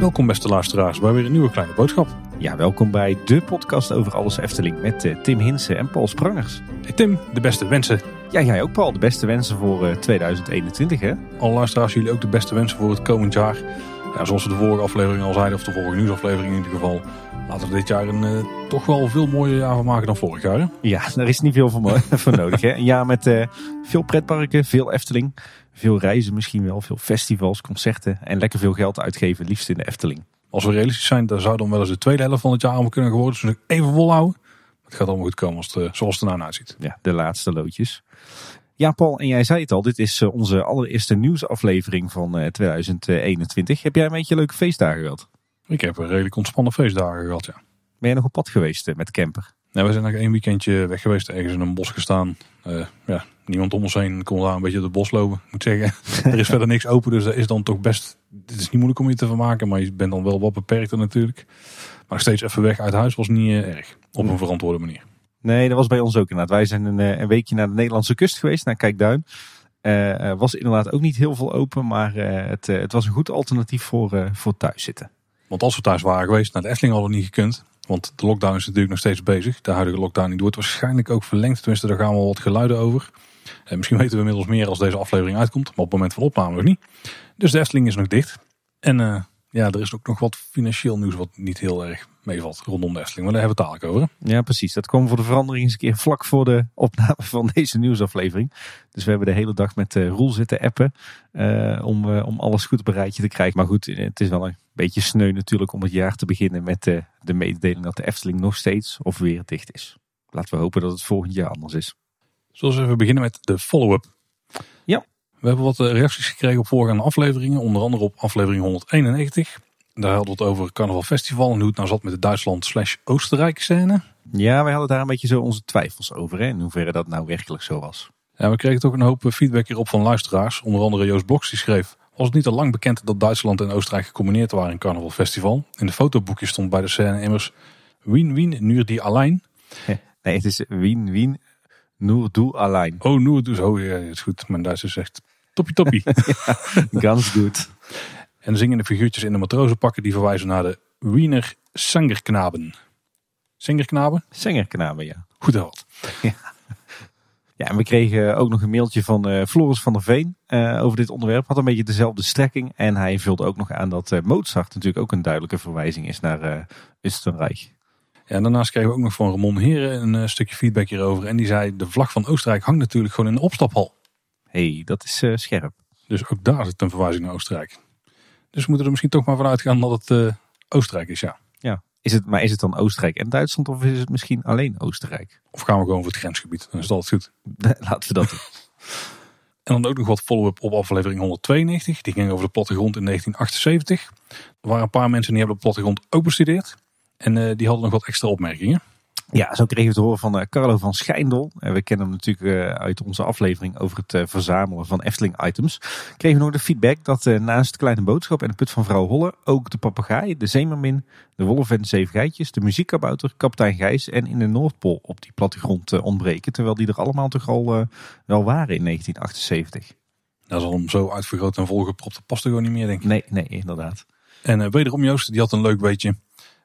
Welkom beste luisteraars bij weer een nieuwe kleine boodschap. Ja, welkom bij de podcast over alles Efteling met eh, Tim Hinsen en Paul Sprangers. Hey Tim, de beste wensen. Ja, jij ook Paul. De beste wensen voor eh, 2021 hè? Alle luisteraars, jullie ook de beste wensen voor het komend jaar. Ja, zoals we de vorige aflevering al zeiden, of de vorige nieuwsaflevering in ieder geval. Laten we dit jaar een eh, toch wel veel mooier jaar van maken dan vorig jaar. Hè? Ja, daar is niet veel voor, nodig hè. Een jaar met eh, veel pretparken, veel Efteling, veel reizen misschien wel, veel festivals, concerten en lekker veel geld uitgeven, liefst in de Efteling. Als we realistisch zijn, dan zou dan wel eens de tweede helft van het jaar allemaal kunnen worden. Dus even volhouden. Het gaat allemaal goed komen als het, eh, zoals het er nou uitziet. Ja, de laatste loodjes. Ja, Paul, en jij zei het al, dit is eh, onze allereerste nieuwsaflevering van eh, 2021. Heb jij een beetje leuke feestdagen gehad? Ik heb een redelijk ontspannen feestdagen gehad, ja. Ben je nog op pad geweest eh, met camper? Nou, we zijn nog één weekendje weg geweest, ergens in een bos gestaan. Eh, ja, niemand om ons heen kon daar een beetje door het bos lopen. Ik moet zeggen, er is verder niks open, dus dat is dan toch best... Het is niet moeilijk om je te vermaken, maar je bent dan wel wat beperkter natuurlijk. Maar steeds even weg uit huis was niet eh, erg, op een verantwoorde manier. Nee, dat was bij ons ook inderdaad. Wij zijn een, eh, een weekje naar de Nederlandse kust geweest, naar Kijkduin. Er was inderdaad ook niet heel veel open, maar het, het was een goed alternatief voor, voor thuis zitten. Want als we thuis waren geweest, naar de Efteling hadden we niet gekund. Want de lockdown is natuurlijk nog steeds bezig. De huidige lockdown die wordt waarschijnlijk ook verlengd. Tenminste, daar gaan wel wat geluiden over. En misschien weten we inmiddels meer als deze aflevering uitkomt. Maar op het moment van opname nog niet. Dus de Efteling is nog dicht. En ja, er is ook nog wat financieel nieuws wat niet heel erg meevalt rondom de Efteling. Maar daar hebben we het dadelijk over. Ja, precies. Dat kwam voor de verandering eens een keer vlak voor de opname van deze nieuwsaflevering. Dus we hebben de hele dag met eh Roel zitten appen eh, om, eh, om alles goed op een rijtje te krijgen. Maar goed, het is wel een beetje sneu natuurlijk om het jaar te beginnen met de mededeling dat de Efteling nog steeds of weer dicht is. Laten we hopen dat het volgend jaar anders is. Zullen we even beginnen met de follow-up. We hebben wat eh, reacties gekregen op voorgaande afleveringen. Onder andere op aflevering 191. Daar hadden we het over Carnaval Festival en hoe het nou zat met de Duitsland slash Oostenrijk scène. Ja, wij hadden daar een beetje zo onze twijfels over. Hè, in hoeverre dat nou werkelijk zo was. Ja, we kregen toch een hoop feedback hierop van luisteraars. Onder andere Joost Bloks die schreef... Was het niet al lang bekend dat Duitsland en Oostenrijk gecombineerd waren in Carnaval Festival? In de fotoboekje stond bij de scène immers... Wien, Wien, nur die allein. Nee, het is Wien, Wien, nur du allein. Oh, dus. Oh ja, het is goed. Mijn Duits is zegt toppie toppie. Ganz goed. en zingende figuurtjes in de matrozenpakken die verwijzen naar de Wiener Sangerknaben. Sangerknaben? Zengerknaben, ja. Goed wat. Ja, en we kregen ook nog een mailtje van eh, Floris van der Veen eh, over dit onderwerp. Had een beetje dezelfde strekking. En hij vulde ook nog aan dat eh, Mozart natuurlijk ook een duidelijke verwijzing is naar eh Oostenrijk. Ja, en daarnaast kregen we ook nog van Ramon Heren een eh, stukje feedback hierover. En die zei, de vlag van Oostenrijk hangt natuurlijk gewoon in de opstaphal. Hey, dat is eh, scherp. Dus ook daar zit een verwijzing naar Oostenrijk. Dus we moeten er misschien toch maar vanuit gaan dat het eh, Oostenrijk is, ja. Ja. Is het, maar is het dan Oostenrijk en Duitsland of is het misschien alleen Oostenrijk? Of gaan we gewoon voor het grensgebied, dan is altijd goed. Laten we dat doen. En dan ook nog wat follow-up op aflevering 192. Die ging over de plattegrond in 1978. Er waren een paar mensen die hebben de plattegrond ook bestudeerd. En eh, die hadden nog wat extra opmerkingen. Ja, zo kregen we te horen van eh, Carlo van Schijndel. En we kennen hem natuurlijk eh, uit onze aflevering over het eh, verzamelen van Efteling-items. Kregen we nog de feedback dat naast kleine boodschap en de put van vrouw Holle... ook de papegaai, de zeemermin, de wolf en de zeven geitjes, de muziekkabouter, kapitein Gijs... en in de Noordpool op die plattegrond ontbreken. Terwijl die er allemaal toch al wel waren in 1978. Dat is al hem zo uitvergroot en volgepropt. Dat past er gewoon niet meer, denk ik. Nee, nee, inderdaad. En wederom Joost, die had een leuk beetje.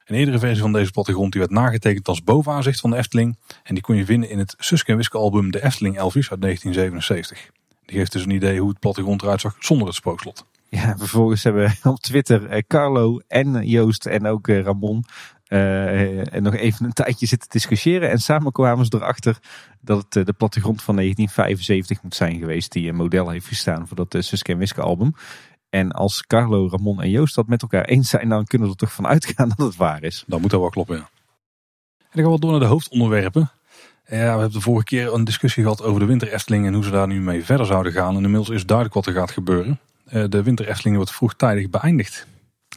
Een eerdere versie van deze plattegrond die werd nagetekend als bovenaanzicht van de Efteling. En die kon je vinden in het Suske en Wiske album De Efteling Elvis uit 1977. Die geeft dus een idee hoe het plattegrond eruit zag zonder het spookslot. Ja, vervolgens hebben we op Twitter eh, Carlo en Joost en ook eh, Ramon eh, en nog even een tijdje zitten discussiëren. En samen kwamen ze erachter dat het de plattegrond van 1975 moet zijn geweest die een model heeft gestaan voor dat Suske en Wiske album. En als Carlo, Ramon en Joost dat met elkaar eens zijn, dan kunnen we er toch van uitgaan dat het waar is. Dan moet dat wel kloppen, ja. En dan gaan we door naar de hoofdonderwerpen. Ja, we hebben de vorige keer een discussie gehad over de winter Efteling en hoe ze daar nu mee verder zouden gaan. En inmiddels is duidelijk wat er gaat gebeuren. Eh, De winter Efteling wordt vroegtijdig beëindigd.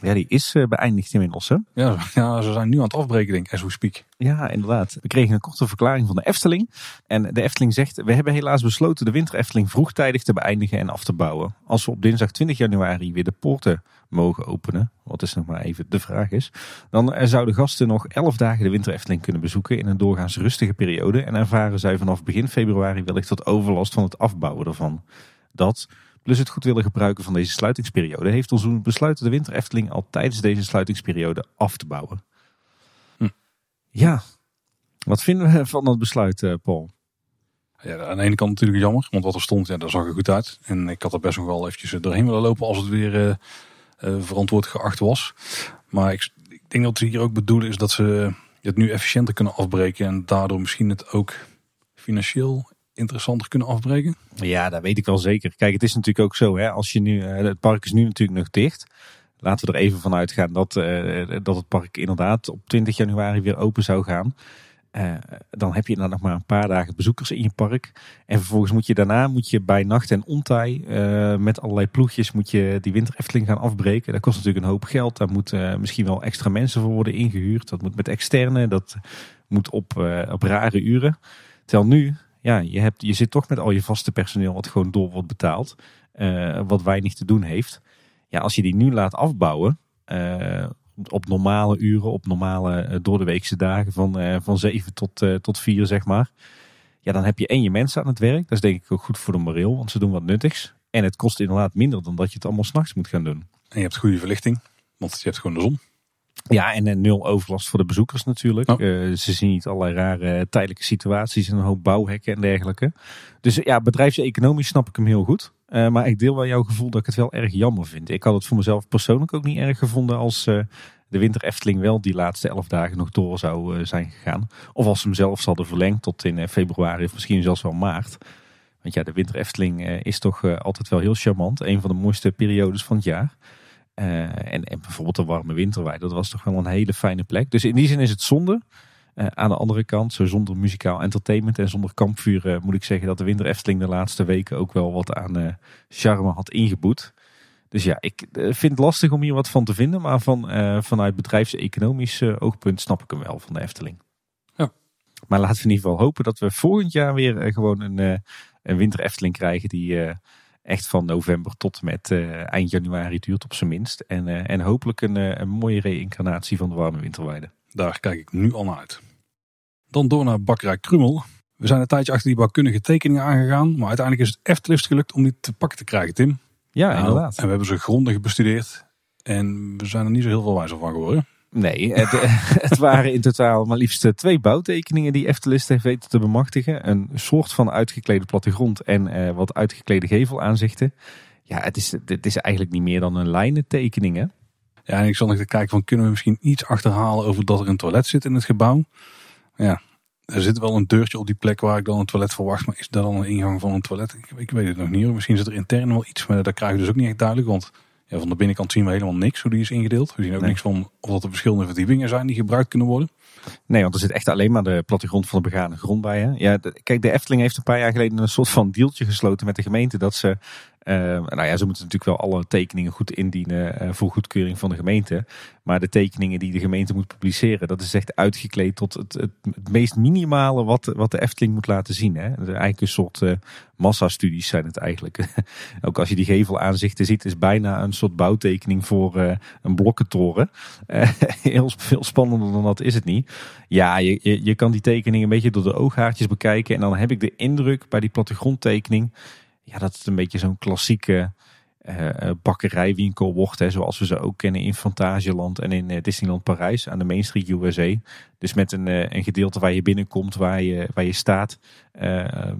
Ja, die is uh, beëindigd inmiddels. Hè? Ja, ja, ze zijn nu aan het afbreken, denk ik, as we speak. Ja, inderdaad. We kregen een korte verklaring van de Efteling. En de Efteling zegt, we hebben helaas besloten de winter Efteling vroegtijdig te beëindigen en af te bouwen. Als we op dinsdag 20 januari weer de poorten mogen openen, wat is nog maar even de vraag is, dan zouden gasten nog 11 dagen de winter Efteling kunnen bezoeken in een doorgaans rustige periode. En ervaren zij vanaf begin februari wellicht tot overlast van het afbouwen ervan. Dat plus het goed willen gebruiken van deze sluitingsperiode, heeft ons besluiten de winter Efteling al tijdens deze sluitingsperiode af te bouwen. Hm. Ja, wat vinden we van dat besluit, eh, Paul? Ja, aan de ene kant natuurlijk jammer, want wat er stond, ja, daar zag er goed uit. En ik had er best nog wel eventjes doorheen willen lopen als het weer uh, uh, verantwoord geacht was. Maar ik, ik, denk dat ze hier ook bedoelen is dat ze het nu efficiënter kunnen afbreken en daardoor misschien het ook financieel interessanter kunnen afbreken? Ja, dat weet ik wel zeker. Kijk, het is natuurlijk ook zo, hè, als je nu, eh, het park is nu natuurlijk nog dicht. Laten we er even van uitgaan dat, uh, dat het park inderdaad op 20 januari weer open zou gaan. Uh, dan heb je dan nog maar een paar dagen bezoekers in je park. En vervolgens moet je daarna moet je bij nacht en ontij met allerlei ploegjes moet je die winter Efteling gaan afbreken. Dat kost natuurlijk een hoop geld. Daar moeten misschien wel extra mensen voor worden ingehuurd. Dat moet met externe. Dat moet op, op rare uren. Terwijl nu ja, je, hebt, je zit toch met al je vaste personeel wat gewoon door wordt betaald. Uh, wat weinig te doen heeft. Ja, als je die nu laat afbouwen. Uh, op normale uren, op normale uh, doordeweekse dagen van, van 7 tot, tot 4 zeg maar. Ja, dan heb je en je mensen aan het werk. Dat is denk ik ook goed voor de moreel, want ze doen wat nuttigs. En het kost inderdaad minder dan dat je het allemaal s'nachts moet gaan doen. En je hebt goede verlichting, want je hebt gewoon de zon. Ja, en nul overlast voor de bezoekers natuurlijk. Oh. Uh, ze zien niet allerlei rare tijdelijke situaties en een hoop bouwhekken en dergelijke. Dus ja, bedrijfseconomisch snap ik hem heel goed. Uh, maar ik deel wel jouw gevoel dat ik het wel erg jammer vind. Ik had het voor mezelf persoonlijk ook niet erg gevonden als uh, de winter Efteling wel die laatste elf dagen nog door zou zijn gegaan. Of als ze hem zelfs hadden verlengd tot in februari of misschien zelfs wel maart. Want ja, de winter Efteling is toch altijd wel heel charmant. Een van de mooiste periodes van het jaar. Uh, en, en, bijvoorbeeld de warme winterwei, dat was toch wel een hele fijne plek. Dus in die zin is het zonde. Uh, aan de andere kant, zo zonder muzikaal entertainment en zonder kampvuur, uh, moet ik zeggen dat de Winter Efteling de laatste weken ook wel wat aan charme had ingeboet. Dus ja, ik vind het lastig om hier wat van te vinden, maar van, vanuit bedrijfseconomisch oogpunt snap ik hem wel van de Efteling. Ja. Maar laten we in ieder geval hopen dat we volgend jaar weer gewoon een, een Winter Efteling krijgen die echt van november tot met uh, eind januari duurt op zijn minst. En, uh, en hopelijk een, uh, een mooie reïncarnatie van de warme winterweide. Daar kijk ik nu al naar uit. Dan door naar Bakkerij Krummel. We zijn een tijdje achter die bouwkundige tekeningen aangegaan. Maar uiteindelijk is het Eftelist gelukt om die te pakken te krijgen, Tim. Ja, inderdaad. En we hebben ze grondig bestudeerd. En we zijn er niet zo heel veel wijzer van geworden. Nee, het, het, waren in totaal maar liefst twee bouwtekeningen die Eftelist heeft weten te bemachtigen. Een soort van uitgeklede plattegrond en uh, wat uitgeklede gevelaanzichten. Ja, het is, het is eigenlijk niet meer dan een lijnentekening? Ja, en ik zal nog te kijken van kunnen we misschien iets achterhalen over dat er een toilet zit in het gebouw. Ja, er zit wel een deurtje op die plek waar ik dan een toilet verwacht. Maar is dat dan een ingang van een toilet? Ik, ik weet het nog niet. Misschien zit er intern wel iets, maar dat krijg je dus ook niet echt duidelijk. Want ja, van de binnenkant zien we helemaal niks hoe die is ingedeeld. We zien ook niks van of dat er verschillende verdiepingen zijn die gebruikt kunnen worden. Nee, want er zit echt alleen maar de plattegrond van de begane grond bij. Hè? Ja, kijk, de Efteling heeft een paar jaar geleden een soort van dealtje gesloten met de gemeente. Dat ze uh, nou ja, ze moeten natuurlijk wel alle tekeningen goed indienen uh, voor goedkeuring van de gemeente. Maar de tekeningen die de gemeente moet publiceren, dat is echt uitgekleed tot het, het, meest minimale wat, wat de Efteling moet laten zien. Hè. Eigenlijk een soort uh, massastudies zijn het eigenlijk. Ook als je die gevelaanzichten ziet, is bijna een soort bouwtekening voor een blokkentoren. heel veel spannender dan dat is het niet. Ja, je, je, je kan die tekening een beetje door de ooghaartjes bekijken. En dan heb ik de indruk bij die plattegrondtekening ja, dat het een beetje zo'n klassieke uh, bakkerijwinkel wordt. Hè, zoals we ze ook kennen in Fantasieland en in uh, Disneyland Parijs aan de Main Street USA. Dus met een, een gedeelte waar je binnenkomt, waar je, waar je staat. er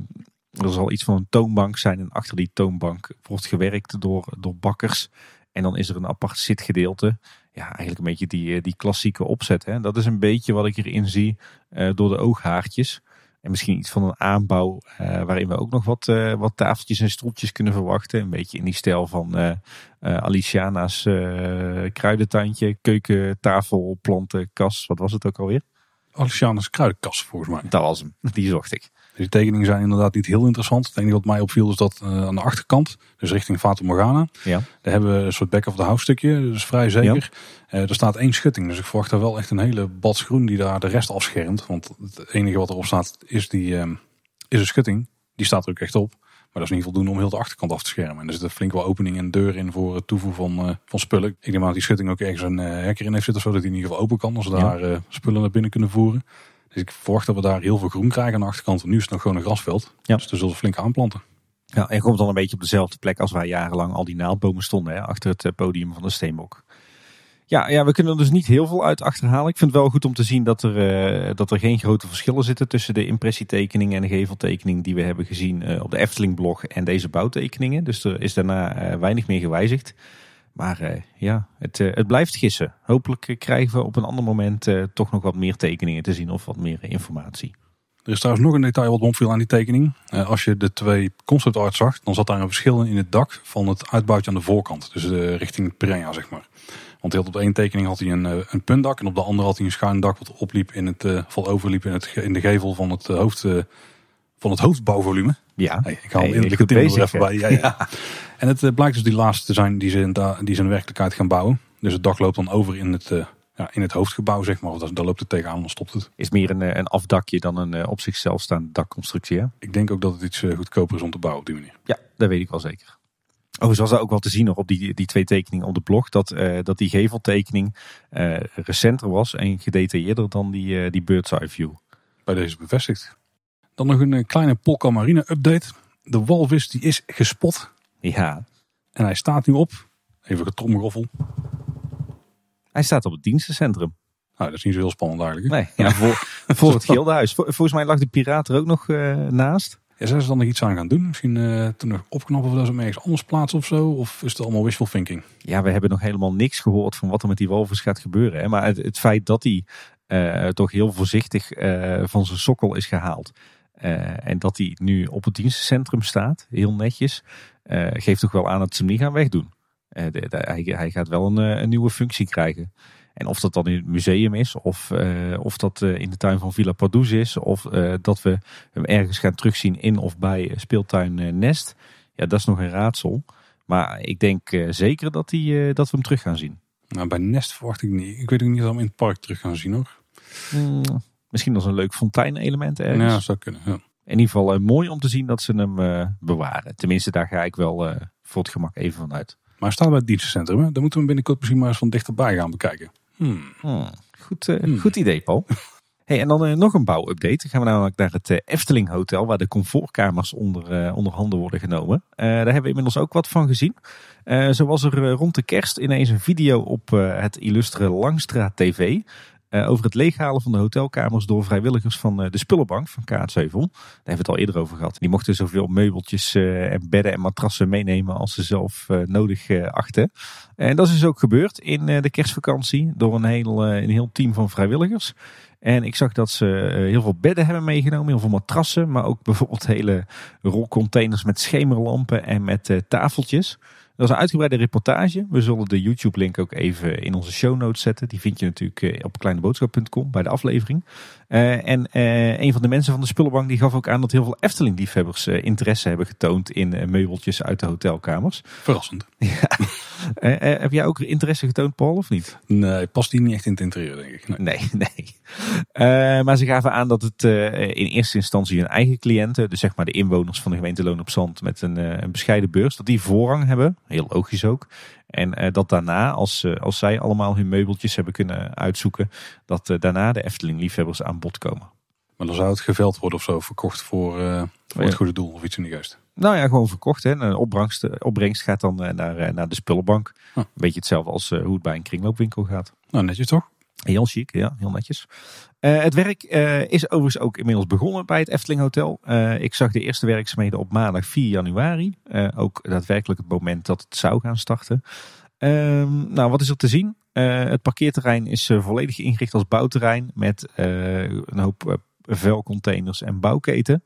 zal iets van een toonbank zijn en achter die toonbank wordt gewerkt door, door bakkers. En dan is er een apart zitgedeelte. Ja, eigenlijk een beetje die, die klassieke opzet. Hè. Dat is een beetje wat ik erin zie door de ooghaartjes. En misschien iets van een aanbouw uh, waarin we ook nog wat, uh, wat tafeltjes en stoeltjes kunnen verwachten. Een beetje in die stijl van uh, Aliciana's kruidentuintje, keukentafel, planten, kas. Wat was het ook alweer? Alicianus kruidenkast volgens mij. Dat was hem. Die zocht ik. Die tekeningen zijn inderdaad niet heel interessant. Het enige wat mij opviel is dat uh, aan de achterkant, dus richting Fata Morgana, Ja. daar hebben we een soort back of the house stukje, dus vrij zeker. Eh, er staat één schutting, dus ik verwacht daar wel echt een hele bad groen die daar de rest afschermt. Want het enige wat erop staat is, die, eh, is een schutting. Die staat er ook echt op. Maar dat is niet voldoende om heel de achterkant af te schermen. En er zit flink wel opening en deur in voor het toevoegen van, uh, van spullen. Ik denk maar dat die schutting ook ergens een uh, hekker in heeft zitten, zodat die in ieder geval open kan als we Ja. daar uh, spullen naar binnen kunnen voeren. Dus ik verwacht dat we daar heel veel groen krijgen aan de achterkant. Want nu is het nog gewoon een grasveld. Ja. Dus daar zullen we flink aanplanten. Ja, en komt dan een beetje op dezelfde plek als waar jarenlang al die naaldbomen stonden, hè, achter het eh, podium van de Steenbok. Ja, ja, we kunnen er dus niet heel veel uit achterhalen. Ik vind het wel goed om te zien dat er, uh, dat er geen grote verschillen zitten tussen de impressietekening en de geveltekening die we hebben gezien uh, op de Efteling blog en deze bouwtekeningen. Dus er is daarna uh, weinig meer gewijzigd. Maar ja, het, het blijft gissen. Hopelijk krijgen we op een ander moment toch nog wat meer tekeningen te zien of wat meer informatie. Er is trouwens nog een detail wat me opviel aan die tekening. Als je de twee concept art zag, dan zat daar een verschil in het dak van het uitbuitje aan de voorkant. Dus richting Piranha, zeg maar. Want op de ene tekening had hij een, een puntdak en op de andere had hij een schuin dak wat opliep in het, vol overliep in, het, in de gevel van het, hoofd, van het hoofdbouwvolume. Ja, hey, ik haal hey, dingen er even bij. Ja, ja. ja. En het uh, blijkt dus die laatste te zijn die ze, in, die ze in werkelijkheid gaan bouwen. Dus het dak loopt dan over in het, uh, ja, in het hoofdgebouw, zeg maar. Of daar loopt het tegenaan, dan stopt het. Is meer een, een afdakje dan een op zichzelf staande dakconstructie. Hè? Ik denk ook dat het iets uh, goedkoper is om te bouwen op die manier. Ja, dat weet ik wel zeker. Overigens was dat ook wel te zien nog op die, die twee tekeningen op de blog. Dat, uh, dat die geveltekening recenter was en gedetailleerder dan die, die bird's eye view. Bij deze bevestigd. Dan nog een kleine Polka Marine update. De walvis die is gespot. Ja. En hij staat nu op. Even getromgeroffel. Hij staat op het dienstencentrum. Nou, dat is niet zo heel spannend eigenlijk. Nee, ja, voor, voor het Gildenhuis. Volgens mij lag de piraat er ook nog uh, naast. Ja, zijn ze dan nog iets aan gaan doen? Misschien uh, toen nog opknappen of dat ze ergens anders plaatsen of zo? Of is het allemaal wishful thinking? Ja, we hebben nog helemaal niks gehoord van wat er met die walvis gaat gebeuren. Hè? Maar het, het, feit dat hij uh, toch heel voorzichtig uh, van zijn sokkel is gehaald. En dat hij nu op het dienstencentrum staat, heel netjes, geeft toch wel aan dat ze hem niet gaan wegdoen. De, de, hij, hij, gaat wel een, een nieuwe functie krijgen. En of dat dan in het museum is, of, of dat in de tuin van Villa Pardoes is, of dat we hem ergens gaan terugzien in of bij speeltuin Nest. Ja, dat is nog een raadsel. Maar ik denk zeker dat, die, dat we hem terug gaan zien. Nou, bij Nest verwacht ik niet. Ik weet ook niet of we hem in het park terug gaan zien hoor. Mm, misschien als een leuk fonteinelement ergens. Ja, zou kunnen. Ja. In ieder geval mooi om te zien dat ze hem bewaren. Tenminste, daar ga ik wel voor het gemak even van uit. Maar hij staat bij het dienstencentrum. Hè? Dan moeten we hem binnenkort misschien maar eens van dichterbij gaan bekijken. Hmm. Hmm. Goed, uh, hmm. goed idee, Paul. Hey, en dan uh, nog een bouwupdate. Dan gaan we namelijk naar het uh, Efteling Hotel, waar de comfortkamers onder, onder handen worden genomen. daar hebben we inmiddels ook wat van gezien. zo was er rond de kerst ineens een video op het illustre Langstraat TV. Uh, over het leeghalen van de hotelkamers door vrijwilligers van uh, de Spullenbank van Kaatsheuvel. Daar hebben we het al eerder over gehad. Die mochten zoveel meubeltjes uh, en bedden en matrassen meenemen als ze zelf nodig achten. En dat is dus ook gebeurd in de kerstvakantie door een heel, een heel team van vrijwilligers. En ik zag dat ze heel veel bedden hebben meegenomen, heel veel matrassen, maar ook bijvoorbeeld hele rolcontainers met schemerlampen en met tafeltjes. Dat was een uitgebreide reportage. We zullen de YouTube-link ook even in onze show notes zetten. Die vind je natuurlijk op kleineboodschap.com bij de aflevering. Uh, en uh, een van de mensen van de Spullenbank die gaf ook aan dat heel veel Efteling-liefhebbers uh, interesse hebben getoond in meubeltjes uit de hotelkamers. Verrassend. Ja. heb jij ook interesse getoond, Paul, of niet? Nee, past die niet echt in het interieur, denk ik. Nee, nee. nee. maar ze gaven aan dat het in eerste instantie hun eigen cliënten, dus zeg maar de inwoners van de gemeente Loon op Zand met een, een bescheiden beurs, dat die voorrang hebben. Heel logisch ook. En uh, dat daarna, als, uh, als zij allemaal hun meubeltjes hebben kunnen uitzoeken, dat uh, daarna de Efteling-liefhebbers aan bod komen. Maar dan zou het geveld worden of zo, verkocht voor, voor het goede doel of iets in die geest. Nou ja, gewoon verkocht. Hè. Een opbrengst, opbrengst gaat dan naar, naar de spullenbank. Huh. Een beetje hetzelfde als hoe het bij een kringloopwinkel gaat. Nou, netjes toch? Heel chic, ja, heel netjes. Uh, het werk uh, is overigens ook inmiddels begonnen bij het Efteling Hotel. Uh, ik zag de eerste werkzaamheden op maandag 4 januari. ook daadwerkelijk het moment dat het zou gaan starten. Ehm, nou, wat is er te zien? het parkeerterrein is volledig ingericht als bouwterrein met een hoop vuilcontainers en bouwketen.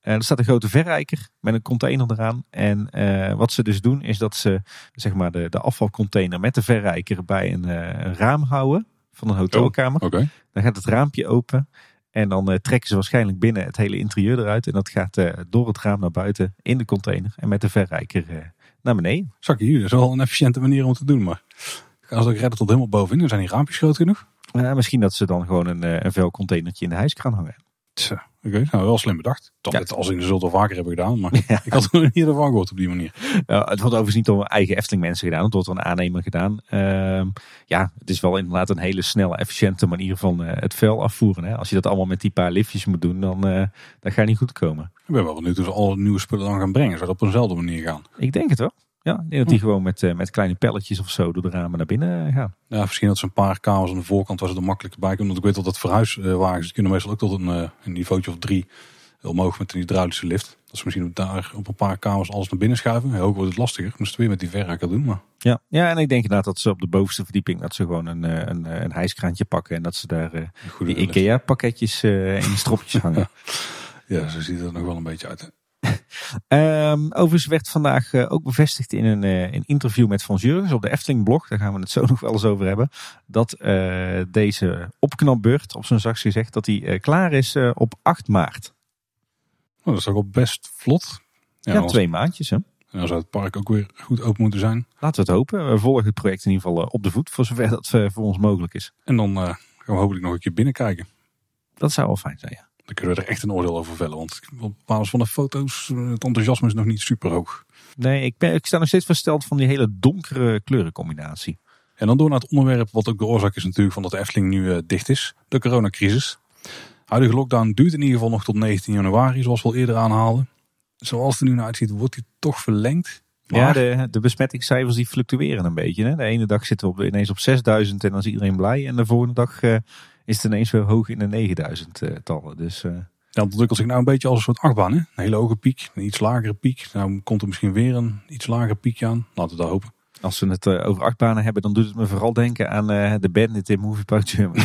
er staat een grote verrijker met een container eraan. En wat ze dus doen is dat ze zeg maar, de, de afvalcontainer met de verrijker bij een raam houden van een hotelkamer. Oké. Dan gaat het raampje open. En dan eh, trekken ze waarschijnlijk binnen het hele interieur eruit. En dat gaat eh, door het raam naar buiten in de container. En met de verrijker eh, naar beneden. Zak hier, dat is wel een efficiënte manier om te doen. Maar gaan ze ook redden tot helemaal bovenin? Dan zijn die raampjes groot genoeg? Misschien dat ze dan gewoon een, een vuilcontainertje in de hijskraan hangen. Tja, oké. Okay. Nou, wel slim bedacht. Toch ja. als in de zult al vaker hebben gedaan. Maar ja. ik had er niet ervan gehoord op die manier. Ja, het wordt overigens niet door eigen Efteling mensen gedaan. Het wordt door een aannemer gedaan. Uh, ja, het is wel inderdaad een hele snelle, efficiënte manier van uh, het vuil afvoeren. Hè. Als je dat allemaal met die paar liftjes moet doen, dan uh, dat gaat niet goed komen. Ik ben wel benieuwd hoe ze alle nieuwe spullen dan gaan brengen. Zou dat op eenzelfde manier gaan? Ik denk het wel. Ja, ik denk dat die gewoon met, uh, met kleine pelletjes of zo door de ramen naar binnen gaan. Ja, misschien dat ze een paar kamers aan de voorkant waar ze er makkelijker bij kunnen. Want ik weet dat dat verhuiswagens, die kunnen meestal ook tot een, uh, een niveautje of drie omhoog met een hydraulische lift. Dat ze misschien daar op een paar kamers alles naar binnen schuiven. Heel wordt het lastiger. Moest het weer met die verraker doen. Maar... Ja, ja, en ik denk inderdaad dat ze op de bovenste verdieping dat ze gewoon een, een, een hijskraantje pakken. En dat ze daar uh, die Ikea pakketjes uh, in de stropjes hangen. ja, zo ziet het er nog wel een beetje uit. Um, overigens werd vandaag uh, ook bevestigd in een, uh, een, interview met Van Jurgens op de Efteling blog, daar gaan we het zo nog wel eens over hebben, dat uh, deze opknapbeurt, op zijn zachtst gezegd, dat hij klaar is op 8 maart. Oh, dat is ook wel best vlot. Ja, ja twee maandjes hè. En dan zou het park ook weer goed open moeten zijn. Laten we het hopen. We volgen het project in ieder geval op de voet, voor zover dat voor ons mogelijk is. En dan gaan we hopelijk nog een keer binnenkijken. Dat zou wel fijn zijn, ja. Dan kunnen we er echt een oordeel over vellen. Want op basis van de foto's, het enthousiasme is nog niet super hoog. Nee, ik, ben, ik sta nog steeds versteld van die hele donkere kleurencombinatie. En dan door naar het onderwerp wat ook de oorzaak is natuurlijk van dat de Efteling nu uh, dicht is. De coronacrisis. Huidige lockdown duurt in ieder geval nog tot 19 januari, zoals we al eerder aanhaalden. Zoals het er nu naar uitziet, wordt die toch verlengd. Maar... Ja, de, de besmettingscijfers die fluctueren een beetje. Hè? De ene dag zitten we op, ineens op 6000 en dan is iedereen blij. En de volgende dag uh, is het ineens weer hoog in de 9000 uh, tallen. Dus, uh... Ja, het ontwikkelt zich nou een beetje als een soort achtbaan. Hè? Een hele hoge piek, een iets lagere piek. Nou komt er misschien weer een iets lager piekje aan. Laten we dat hopen. Als we het uh, over achtbanen hebben, dan doet het me vooral denken aan uh, de Bandit in Movie Park Germany.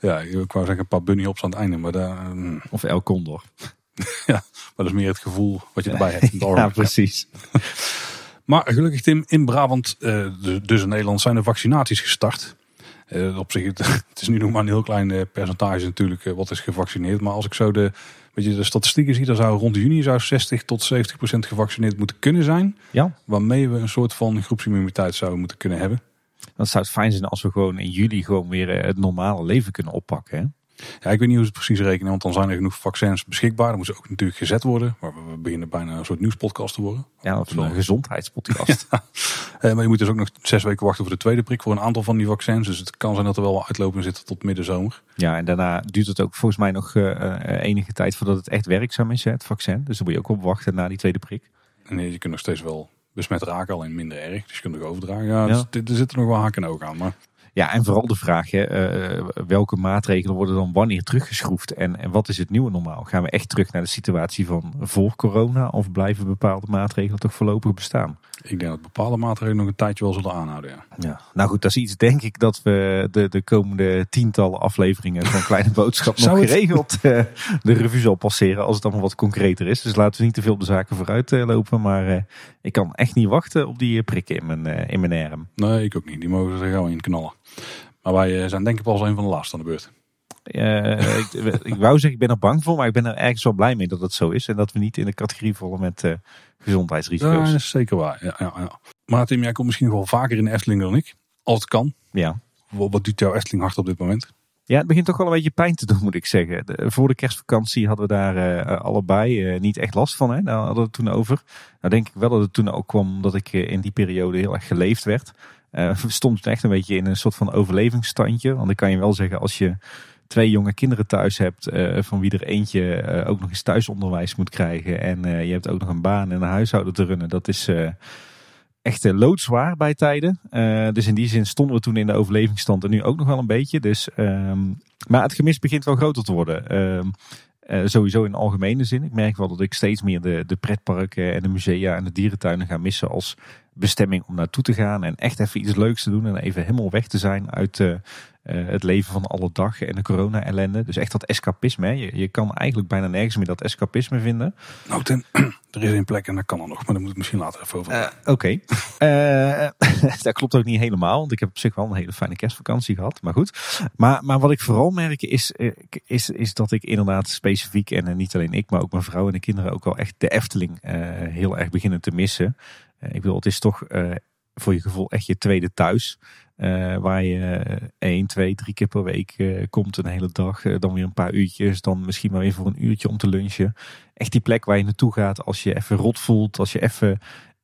ja, ik wou zeggen een paar bunny hops aan het einde. Maar daar, um... Of El Condor. ja, maar dat is meer het gevoel wat je erbij hebt. ja, precies. maar gelukkig Tim, in Brabant, dus in Nederland, zijn de vaccinaties gestart. Uh, op zich, het is nu nog maar een heel klein uh, percentage natuurlijk uh, wat is gevaccineerd. Maar als ik zo de, weet je, de statistieken zie, dan zou rond juni zou 60 tot 70 procent gevaccineerd moeten kunnen zijn. Ja. Waarmee we een soort van groepsimmuniteit zouden moeten kunnen hebben. Dan zou het fijn zijn als we gewoon in juli gewoon weer het normale leven kunnen oppakken. Hè? Ja, ik weet niet hoe ze het precies rekenen, want dan zijn er genoeg vaccins beschikbaar. Dan moeten ze ook natuurlijk gezet worden. Maar we beginnen bijna een soort nieuwspodcast te worden. Ja, of een gezondheidspodcast. ja. Maar je moet dus ook nog zes weken wachten voor de tweede prik voor een aantal van die vaccins. Dus het kan zijn dat er wel uitlopen zitten tot middenzomer. Ja, en daarna duurt het ook volgens mij nog uh, enige tijd voordat het echt werkzaam is, hè, het vaccin. Dus dan moet je ook op wachten na die tweede prik. Nee, je kunt nog steeds wel besmet raken, alleen minder erg. Dus je kunt nog overdragen. Ja, ja. Dus, er zitten nog wel haken en ogen aan. Maar... Ja, en vooral de vraag, hè, uh, welke maatregelen worden dan wanneer teruggeschroefd? En, en wat is het nieuwe normaal? Gaan we echt terug naar de situatie van voor corona? Of blijven bepaalde maatregelen toch voorlopig bestaan? Ik denk dat bepaalde maatregelen nog een tijdje wel zullen aanhouden, ja. ja. Nou goed, dat is iets denk ik dat we de, de komende tientallen afleveringen van Kleine Boodschap nog geregeld uh, de revue zal passeren als het allemaal wat concreter is. Dus laten we niet te veel op de zaken vooruit lopen. Maar ik kan echt niet wachten op die prikken in mijn, in mijn arm. Nee, ik ook niet. Die mogen er gewoon in knallen. Maar wij zijn denk ik pas een van de laatste aan de beurt. Uh, ik, ik, wou zeggen, ik ben er bang voor, maar ik ben er ergens wel blij mee dat het zo is. En dat we niet in de categorie vallen met uh, gezondheidsrisico's. Ja, dat is zeker waar. Ja, ja, ja. Maar Tim, jij komt misschien wel vaker in de Efteling dan ik. Als het kan. Ja. Wat, wat doet jouw Efteling hard op dit moment? Ja, het begint toch wel een beetje pijn te doen, moet ik zeggen. De, voor de kerstvakantie hadden we daar uh, allebei niet echt last van. Hè? Daar hadden we het toen over. Nou denk ik wel dat het toen ook kwam dat ik in die periode heel erg geleefd werd. Uh, stond echt een beetje in een soort van overlevingsstandje. Want ik kan je wel zeggen, als je twee jonge kinderen thuis hebt, uh, van wie er eentje uh, ook nog eens thuisonderwijs moet krijgen. En je hebt ook nog een baan en een huishouden te runnen. Dat is echt loodzwaar bij tijden. dus in die zin stonden we toen in de overlevingsstand en nu ook nog wel een beetje. Dus, um, maar het gemis begint wel groter te worden. Ehm, uh, sowieso in algemene zin. Ik merk wel dat ik steeds meer de, de pretparken en de musea en de dierentuinen ga missen als bestemming om naartoe te gaan. En echt even iets leuks te doen. En even helemaal weg te zijn uit uh, het leven van alle dag en de corona-ellende. Dus echt dat escapisme. Hè. Je, je kan eigenlijk bijna nergens meer dat escapisme vinden. Nou, ten, er is een plek en dat kan er nog. Maar daar moet ik misschien later even over. Uh, Oké. dat klopt ook niet helemaal. Want ik heb op zich wel een hele fijne kerstvakantie gehad. Maar goed. Maar, maar wat ik vooral merk is, is, is dat ik inderdaad specifiek. En niet alleen ik, maar ook mijn vrouw en de kinderen ook wel echt de Efteling heel erg beginnen te missen. ik bedoel, het is toch voor je gevoel echt je tweede thuis. Uh, waar je één, twee, drie keer per week uh, komt een hele dag. Dan weer een paar uurtjes. Dan misschien maar weer voor een uurtje om te lunchen. Echt die plek waar je naartoe gaat als je even rot voelt. Als je even,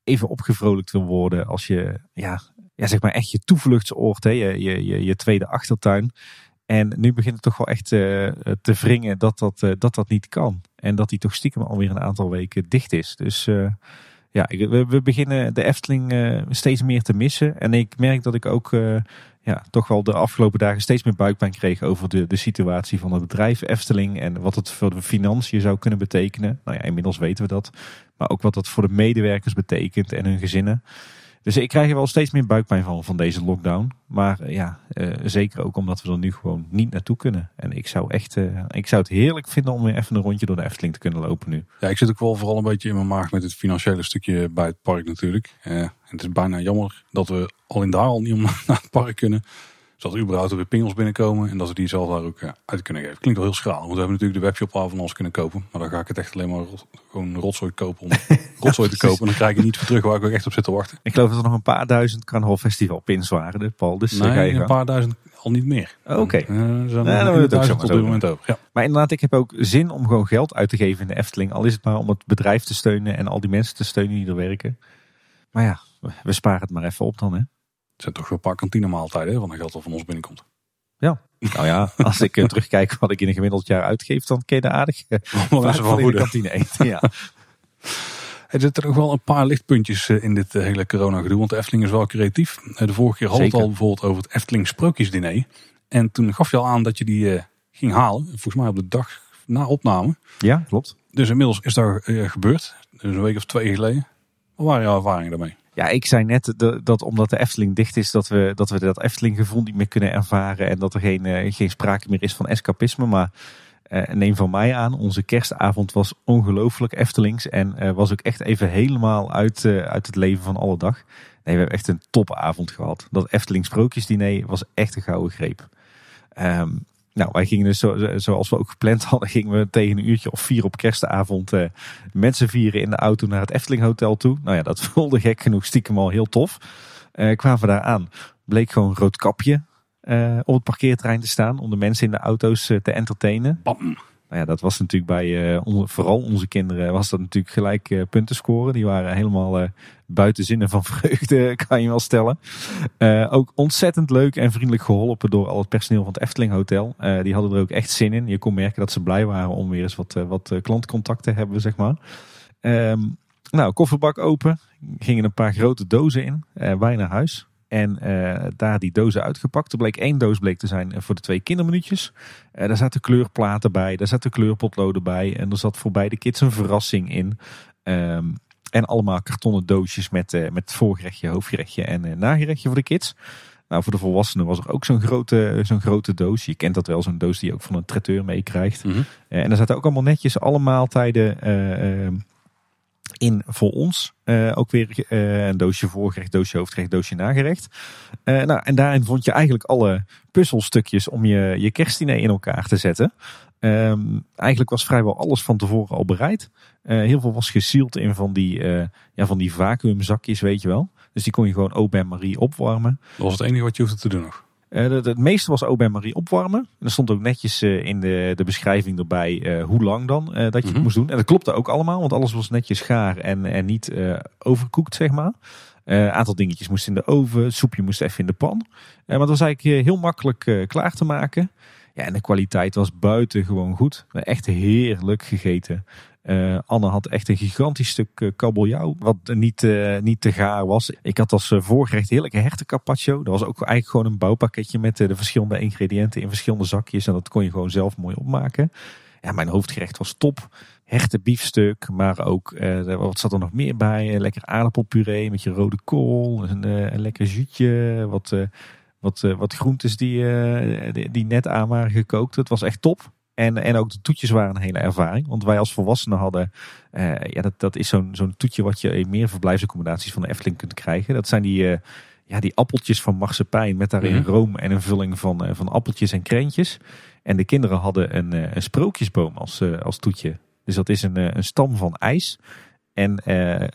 even opgevrolijkt wil worden. Als je, ja, ja zeg maar echt je toevluchtsoord. Hè? Je, je, je, je tweede achtertuin. En nu begint het toch wel echt te wringen dat dat, dat dat niet kan. En dat die toch stiekem alweer een aantal weken dicht is. Dus ja, we, we, beginnen de Efteling uh, steeds meer te missen. En ik merk dat ik ook uh, ja, toch wel de afgelopen dagen steeds meer buikpijn kreeg over de, de situatie van het bedrijf Efteling. En wat het voor de financiën zou kunnen betekenen. Nou ja, inmiddels weten we dat. Maar ook wat dat voor de medewerkers betekent en hun gezinnen. Dus ik krijg er wel steeds meer buikpijn van, van deze lockdown. Maar eh, ja, uh, zeker ook omdat we er nu gewoon niet naartoe kunnen. En ik zou echt, uh, ik zou het heerlijk vinden om weer even een rondje door de Efteling te kunnen lopen nu. Ja, ik zit ook wel vooral een beetje in mijn maag met het financiële stukje bij het park natuurlijk. en het is bijna jammer dat we al in daar al niet om naar het park kunnen zodat er überhaupt weer pingels binnenkomen en dat we die zelf daar ook uit kunnen geven. Klinkt wel heel schraal, want we hebben natuurlijk de webshop al van ons kunnen kopen. Maar dan ga ik het echt alleen maar gewoon rotzooi kopen om rotzooi te kopen. En dan krijg ik niet voor terug waar ik ook echt op zit te wachten. Ik geloof dat er nog een paar duizend Carnaval Festival pins waren, Paul. Dus eh, nee, een paar duizend al niet meer. Oké. Okay. Uh, zijn nee, dan het ook op dit moment over. Ja. Maar inderdaad, ik heb ook zin om gewoon geld uit te geven in de Efteling. Al is het maar om het bedrijf te steunen en al die mensen te steunen die er werken. Maar ja, we sparen het maar even op dan hè. Het zijn toch wel een paar kantinemaaltijden van de geld dat van ons binnenkomt. Ja, nou ja, als ik uh, terugkijk wat ik in een gemiddeld jaar uitgeef, dan je de aardig van, van in de kantine eten. Ja. Er zitten nog wel een paar lichtpuntjes eh, in dit hele corona gedoe, want de Efteling is wel creatief. De vorige keer had het al bijvoorbeeld over het Efteling sprookjesdiner. En toen gaf je al aan dat je die ging halen, volgens mij op de dag na opname. Ja, klopt. Dus inmiddels is dat gebeurd, dus een week of twee geleden. Wat waren jouw ervaringen daarmee? Ja, ik zei net dat omdat de Efteling dicht is, dat we dat, we dat Efteling gevoel niet meer kunnen ervaren. En dat er geen, uh, geen sprake meer is van escapisme. Maar uh, neem van mij aan, onze kerstavond was ongelooflijk Eftelings. En uh, was ook echt even helemaal uit, uit het leven van alle dag. Nee, we hebben echt een topavond gehad. Dat Efteling sprookjesdiner was echt een gouden greep. Um, nou, wij gingen dus zo, zoals we ook gepland hadden, gingen we tegen een uurtje of vier op kerstavond uh, mensen vieren in de auto naar het Efteling Hotel toe. Nou ja, dat voelde gek genoeg stiekem al heel tof. Uh, kwamen we daar aan, bleek gewoon een rood kapje uh, op het parkeerterrein te staan om de mensen in de auto's te entertainen. Nou ja, dat was natuurlijk bij uh, vooral onze kinderen was dat natuurlijk gelijk uh, punten scoren. Die waren helemaal uh, buiten zinnen van vreugde, kan je wel stellen. ook ontzettend leuk en vriendelijk geholpen door al het personeel van het Efteling Hotel. die hadden er ook echt zin in. Je kon merken dat ze blij waren om weer eens wat, wat klantcontact te hebben, zeg maar. Um, nou, kofferbak open. Gingen een paar grote dozen in. wij naar huis. En uh, daar die dozen uitgepakt. Er bleek één doos bleek te zijn voor de twee kinderminuutjes. Uh, daar zaten kleurplaten bij, daar zaten kleurpotloden bij. En er zat voor beide kids een verrassing in. Um, en allemaal kartonnen doosjes met, uh, met voorgerechtje, hoofdgerechtje en nagerechtje voor de kids. Nou, voor de volwassenen was er ook zo'n grote, zo'n grote doos. Je kent dat wel, zo'n doos die je ook van een traiteur meekrijgt. Mm -hmm. en daar zaten ook allemaal netjes alle maaltijden ehm, in voor ons. Uh, ook weer uh, een doosje voorgerecht, doosje hoofdgerecht, doosje nagerecht. Uh, nou, en daarin vond je eigenlijk alle puzzelstukjes om je, je kerstdiner in elkaar te zetten. Um, eigenlijk was vrijwel alles van tevoren al bereid. heel veel was gesield in van die, ja, van die vacuümzakjes, weet je wel. Dus die kon je gewoon open en Marie opwarmen. Dat was het enige wat je hoefde te doen nog. Uh, het, meeste was Marie opwarmen. En er stond ook netjes uh, in de, de beschrijving erbij uh, hoe lang dan dat je mm -hmm. het mhm. moest doen. En dat klopte ook allemaal, want alles was netjes gaar en, en niet overkoekt, zeg maar. Een aantal dingetjes moesten in de oven, soepje moest even in de pan. maar het was eigenlijk heel makkelijk klaar te maken. Ja, en de kwaliteit was buitengewoon goed. Echt heerlijk gegeten. Uh, Anne had echt een gigantisch stuk uh, kabeljauw, wat niet, uh, niet te gaar was. Ik had als voorgerecht heerlijke hertencarpaccio. Dat was ook eigenlijk gewoon een bouwpakketje met de verschillende ingrediënten in verschillende zakjes. En dat kon je gewoon zelf mooi opmaken. ja, mijn hoofdgerecht was top. Hertenbiefstuk, maar ook, eh, wat zat er nog meer bij? Eh, lekker aardappelpuree met je rode kool, een, eh, lekker zuutje, wat, eh, wat, eh, wat groentes die, eh, die, die net aan waren gekookt. Het was echt top. En, en ook de toetjes waren een hele ervaring. Want wij als volwassenen hadden, eh, ja, dat, dat is zo'n zo'n toetje wat je in meer verblijfsaccommodaties van de Efteling kunt krijgen. Dat zijn die, eh, ja, die appeltjes van marsepein met daarin Mhm. room en een vulling van, eh, van appeltjes en krentjes. En de kinderen hadden een, een sprookjesboom als, als toetje. Dus dat is een, een stam van ijs en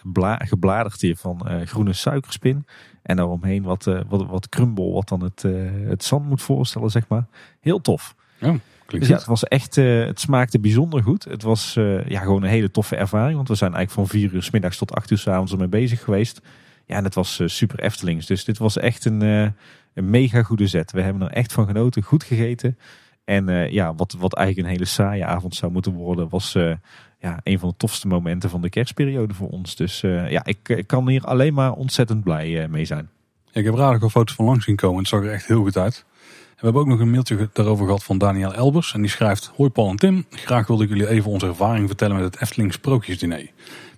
bla, gebladerte van eh, groene suikerspin. En daaromheen wat, wat, wat crumble, wat dan het, het zand moet voorstellen, zeg maar. Heel tof. Klinkt Dus ja, het was echt, eh, het smaakte bijzonder goed. Het was eh, ja, gewoon een hele toffe ervaring. Want we zijn eigenlijk van vier uur s middags tot acht uur s avonds ermee bezig geweest. Ja, en het was eh, super Eftelings. Dus dit was echt een, een mega goede zet. We hebben er echt van genoten, goed gegeten. En ja, wat, wat eigenlijk een hele saaie avond zou moeten worden, was ja, een van de tofste momenten van de kerstperiode voor ons. Dus ja, ik, ik kan hier alleen maar ontzettend blij mee zijn. Ja, ik heb raar al foto's van langs zien komen. Het zag er echt heel goed uit. We hebben ook nog een mailtje daarover gehad van Daniel Elbers. En die schrijft: Hoi Paul en Tim. Graag wilde ik jullie even onze ervaring vertellen met het Efteling Sprookjesdiner.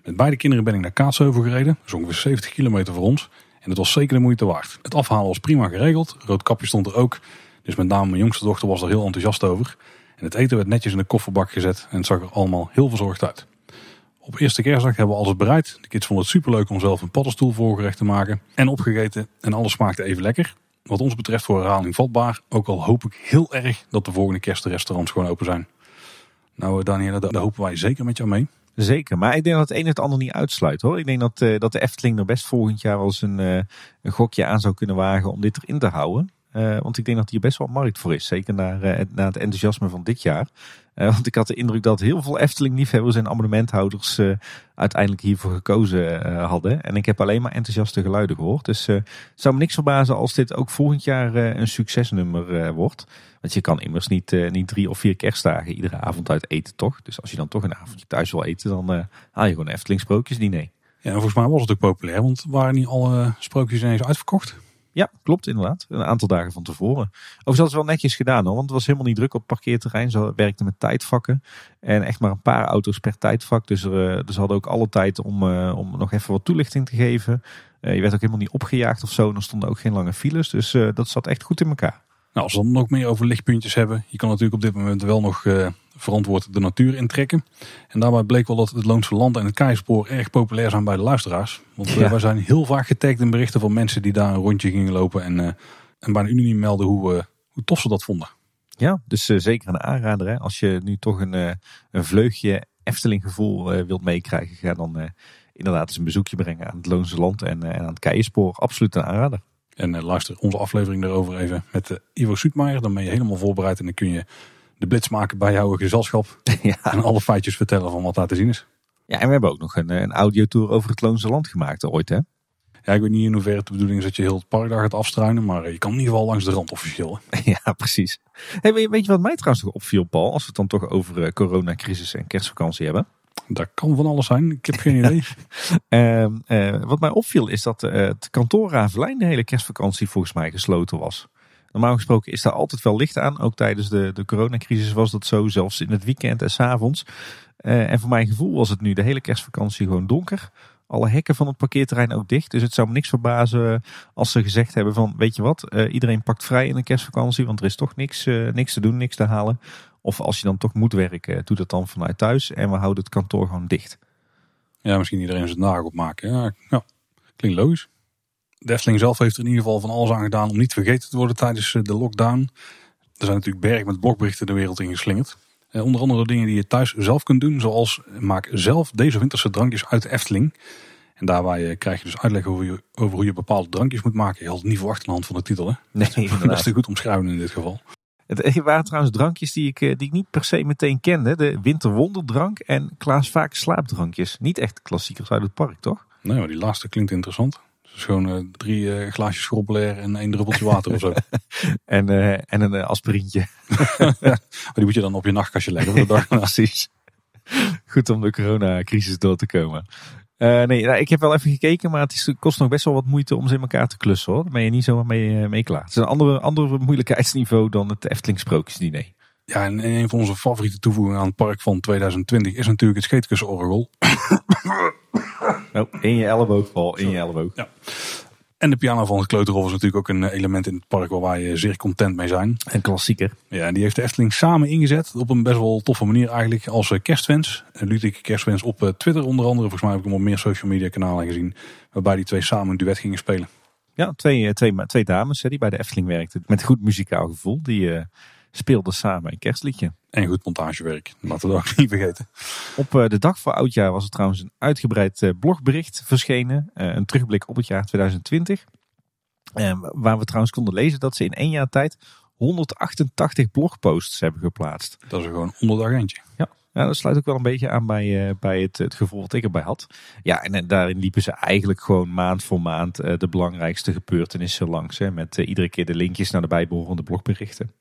Met beide kinderen ben ik naar Kaatsheuvel gereden. Dat ongeveer 70 kilometer voor ons. En het was zeker de moeite waard. Het afhalen was prima geregeld. Rood kapje stond er ook. Dus met name mijn jongste dochter was er heel enthousiast over. En het eten werd netjes in de kofferbak gezet. En het zag er allemaal heel verzorgd uit. Op eerste kerstdag hebben we alles bereid. De kids vonden het superleuk om zelf een paddenstoel voorgerecht te maken. En opgegeten. En alles smaakte even lekker. Wat ons betreft voor herhaling vatbaar. Ook al hoop ik heel erg dat de volgende kerst de restaurants gewoon open zijn. Nou Daniela, daar daar hopen wij zeker met jou mee. Zeker, maar ik denk dat het een het ander niet uitsluit hoor. Ik denk dat, eh, dat de Efteling er best volgend jaar wel eens een, eh, een gokje aan zou kunnen wagen om dit erin te houden. Eh, want ik denk dat hier best wel markt voor is. Zeker naar, eh, naar het enthousiasme van dit jaar. Eh, want ik had de indruk dat heel veel Efteling-liefhebbers en abonnementhouders uiteindelijk hiervoor gekozen hadden. En ik heb alleen maar enthousiaste geluiden gehoord. Dus het zou me niks verbazen als dit ook volgend jaar een succesnummer wordt. Want je kan immers niet, niet drie of vier kerstdagen iedere avond uit eten, toch? Dus als je dan toch een avondje thuis wil eten, dan haal je gewoon Efteling sprookjesdiner. Ja, en volgens mij was het ook populair. Want waren niet alle sprookjes ineens uitverkocht? Ja, klopt inderdaad. Een aantal dagen van tevoren. Overigens hadden ze wel netjes gedaan hoor. Want het was helemaal niet druk op parkeerterrein. Ze werkten met tijdvakken. En echt maar een paar auto's per tijdvak. Dus, er, eh, dus hadden ook alle tijd om, eh, om nog even wat toelichting te geven. Eh, je werd ook helemaal niet opgejaagd of zo. En er stonden ook geen lange files. Dus dat zat echt goed in elkaar. Nou, als we dan nog meer over lichtpuntjes hebben. Je kan natuurlijk op dit moment wel nog verantwoord de natuur intrekken. En daarbij bleek wel dat het Loonse Land en het Keizerspoor erg populair zijn bij de luisteraars. Want eh, Ja. wij zijn heel vaak getagd in berichten van mensen die daar een rondje gingen lopen. En, eh, en bijna unaniem melden hoe, eh, hoe tof ze dat vonden. Ja, dus eh, zeker een aanrader. Hè? Als je nu toch een, een vleugje Efteling gevoel wilt meekrijgen. Ga dan inderdaad eens een bezoekje brengen aan het Loonse Land en, en aan het Keienspoor. Absoluut een aanrader. En luister onze aflevering daarover even met Ivo Soetmaier. Dan ben je helemaal voorbereid en dan kun je de blitz maken bij jouw gezelschap. ja. En alle feitjes vertellen van wat daar te zien is. ja, en we hebben ook nog een, een audiotour over het Loonse Land gemaakt ooit. Hè? Ja, ik weet niet in hoeverre het de bedoeling is dat je heel het park daar gaat afstruinen. Maar eh, je kan in ieder geval langs de rand officieel. hè. ja, precies. Hey, weet je- weet je wat mij trouwens nog opviel, Paul? Als we het dan toch over eh, coronacrisis en kerstvakantie hebben. Dat kan van alles zijn. Ik heb geen idee. Ehm, eh, wat mij opviel is dat het kantoor Ravelijn de hele kerstvakantie volgens mij gesloten was. Normaal gesproken is daar altijd wel licht aan. Ook tijdens de, de coronacrisis was dat zo, zelfs in het weekend en 's avonds. Eh, en voor mijn gevoel was het nu de hele kerstvakantie gewoon donker. Alle hekken van het parkeerterrein ook dicht. Dus het zou me niks verbazen als ze gezegd hebben van... weet je wat, eh, iedereen pakt vrij in de kerstvakantie... want er is toch niks, eh, niks te doen, niks te halen. Of als je dan toch moet werken, doe dat dan vanuit thuis... en we houden het kantoor gewoon dicht. Ja, misschien iedereen zijn nagel opmaken. Ja, ja, klinkt logisch. De Efteling zelf heeft er in ieder geval van alles aan gedaan om niet vergeten te worden tijdens eh, de lockdown. Er zijn natuurlijk berg met blokberichten de wereld in geslingerd. Eh, onder andere dingen die je thuis zelf kunt doen, zoals maak zelf deze winterse drankjes uit de Efteling. En daarbij eh, krijg je dus uitleg over, je, over hoe je bepaalde drankjes moet maken. Je had het niet verwacht aan de hand van de titel. Hè? Nee, Dat is te goed omschrijven in dit geval. Het waren trouwens drankjes die ik, die ik niet per se meteen kende. De winterwonderdrank en Klaas Vaak slaapdrankjes. Niet echt klassiekers uit het park, toch? Nee, maar die laatste klinkt interessant. Dus gewoon eh, drie eh, glaasjes schrobbelair en één druppeltje water of zo. En, eh, en een aspirintje. Maar die moet je dan op je nachtkastje leggen voor de dag. Precies. Goed om de coronacrisis door te komen. Uh, nee, nou, ik heb wel even gekeken, maar het is, kost nog best wel wat moeite om ze in elkaar te klussen hoor. Daar ben je niet zomaar mee, mee klaar. Het is een andere, andere moeilijkheidsniveau dan het Efteling sprookjesdiner. Ja, en een van onze favoriete toevoegingen aan het park van 2020 is natuurlijk het scheetkussenorgel. Oh, in je elleboogval, in je elleboog. Ja. En de piano van het Kleuterhof is natuurlijk ook een eh, element in het park waar wij zeer content mee zijn. Een klassieker. Ja, en die heeft de Efteling samen ingezet op een best wel toffe manier eigenlijk als kerstwens. Een ludieke kerstwens op Twitter onder andere. Volgens mij heb ik hem op meer social media kanalen gezien. Waarbij die twee samen een duet gingen spelen. Ja, twee, twee, twee dames hè, die bij de Efteling werkten. Met goed muzikaal gevoel. Die uh, speelden samen een kerstliedje. En goed montagewerk. Laten we dat ook niet vergeten. Op uh, de dag voor oudjaar was er trouwens een uitgebreid uh, blogbericht verschenen. een terugblik op het jaar 2020. waar we trouwens konden lezen dat ze in één jaar tijd 188 blogposts hebben geplaatst. Dat is gewoon onderdag eentje. Ja. Ja, dat sluit ook wel een beetje aan bij, bij het, het gevoel wat ik erbij had. Ja, en, daarin liepen ze eigenlijk gewoon maand voor maand de belangrijkste gebeurtenissen langs. Hè, met iedere keer de linkjes naar de bijbehorende blogberichten.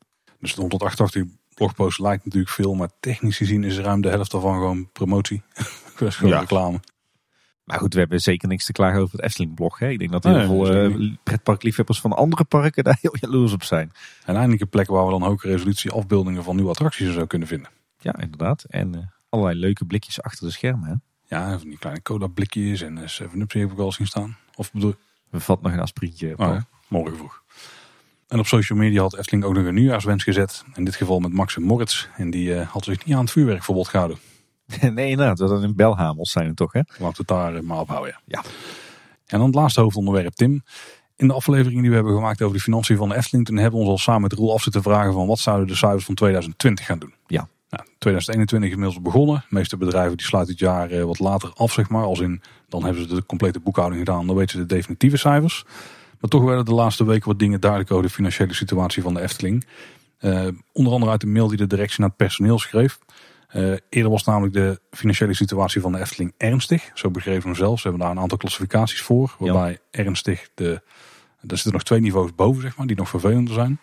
Dus de 188 blogposts lijkt natuurlijk veel, maar technisch gezien is ruim de helft daarvan gewoon promotie. dat is gewoon ja. reclame. Maar goed, we hebben zeker niks te klagen over het Efteling-blog. Ik denk dat heel nee, veel uh, pretparkliefhebbers van andere parken daar heel jaloers op zijn. En eindelijk een plek waar we dan hoge resolutie afbeeldingen van nieuwe attracties zou kunnen vinden. Ja, inderdaad. En uh, allerlei leuke blikjes achter de schermen. Hè? Ja, van die kleine cola blikjes en uh, 7-Up heb ik al zien staan. Of bedoel... We vat nog een aspirintje. Oh. Morgen vroeg. En op social media had Efteling ook nog een nieuwjaarswens gezet. In dit geval met Max en Moritz. En die uh, had zich niet aan het vuurwerkverbod gehouden. nee, inderdaad. Dat in Belhamels zijn het toch, hè? Laten we het daar uh, maar ophouden. Ja. ja. En dan het laatste hoofdonderwerp, Tim. In de aflevering die we hebben gemaakt over de financiën van de Efteling, toen hebben we ons al samen met Roel af zitten vragen van wat zouden de cijfers van 2020 gaan doen. Ja. Nou, 2021 is inmiddels begonnen. De meeste bedrijven die sluiten het jaar eh, wat later af, zeg maar. Als in, dan hebben ze de complete boekhouding gedaan. Dan weten ze de definitieve cijfers. Maar toch werden de laatste weken wat dingen duidelijk over de financiële situatie van de Efteling. Uh, onder andere uit de mail die de directie naar het personeel schreef. Uh, eerder was namelijk de financiële situatie van de Efteling ernstig. Zo begrepen we zelf. Ze hebben daar een aantal klassificaties voor. Waarbij ja. ernstig, de, er zitten nog twee niveaus boven, zeg maar, die nog vervelender zijn.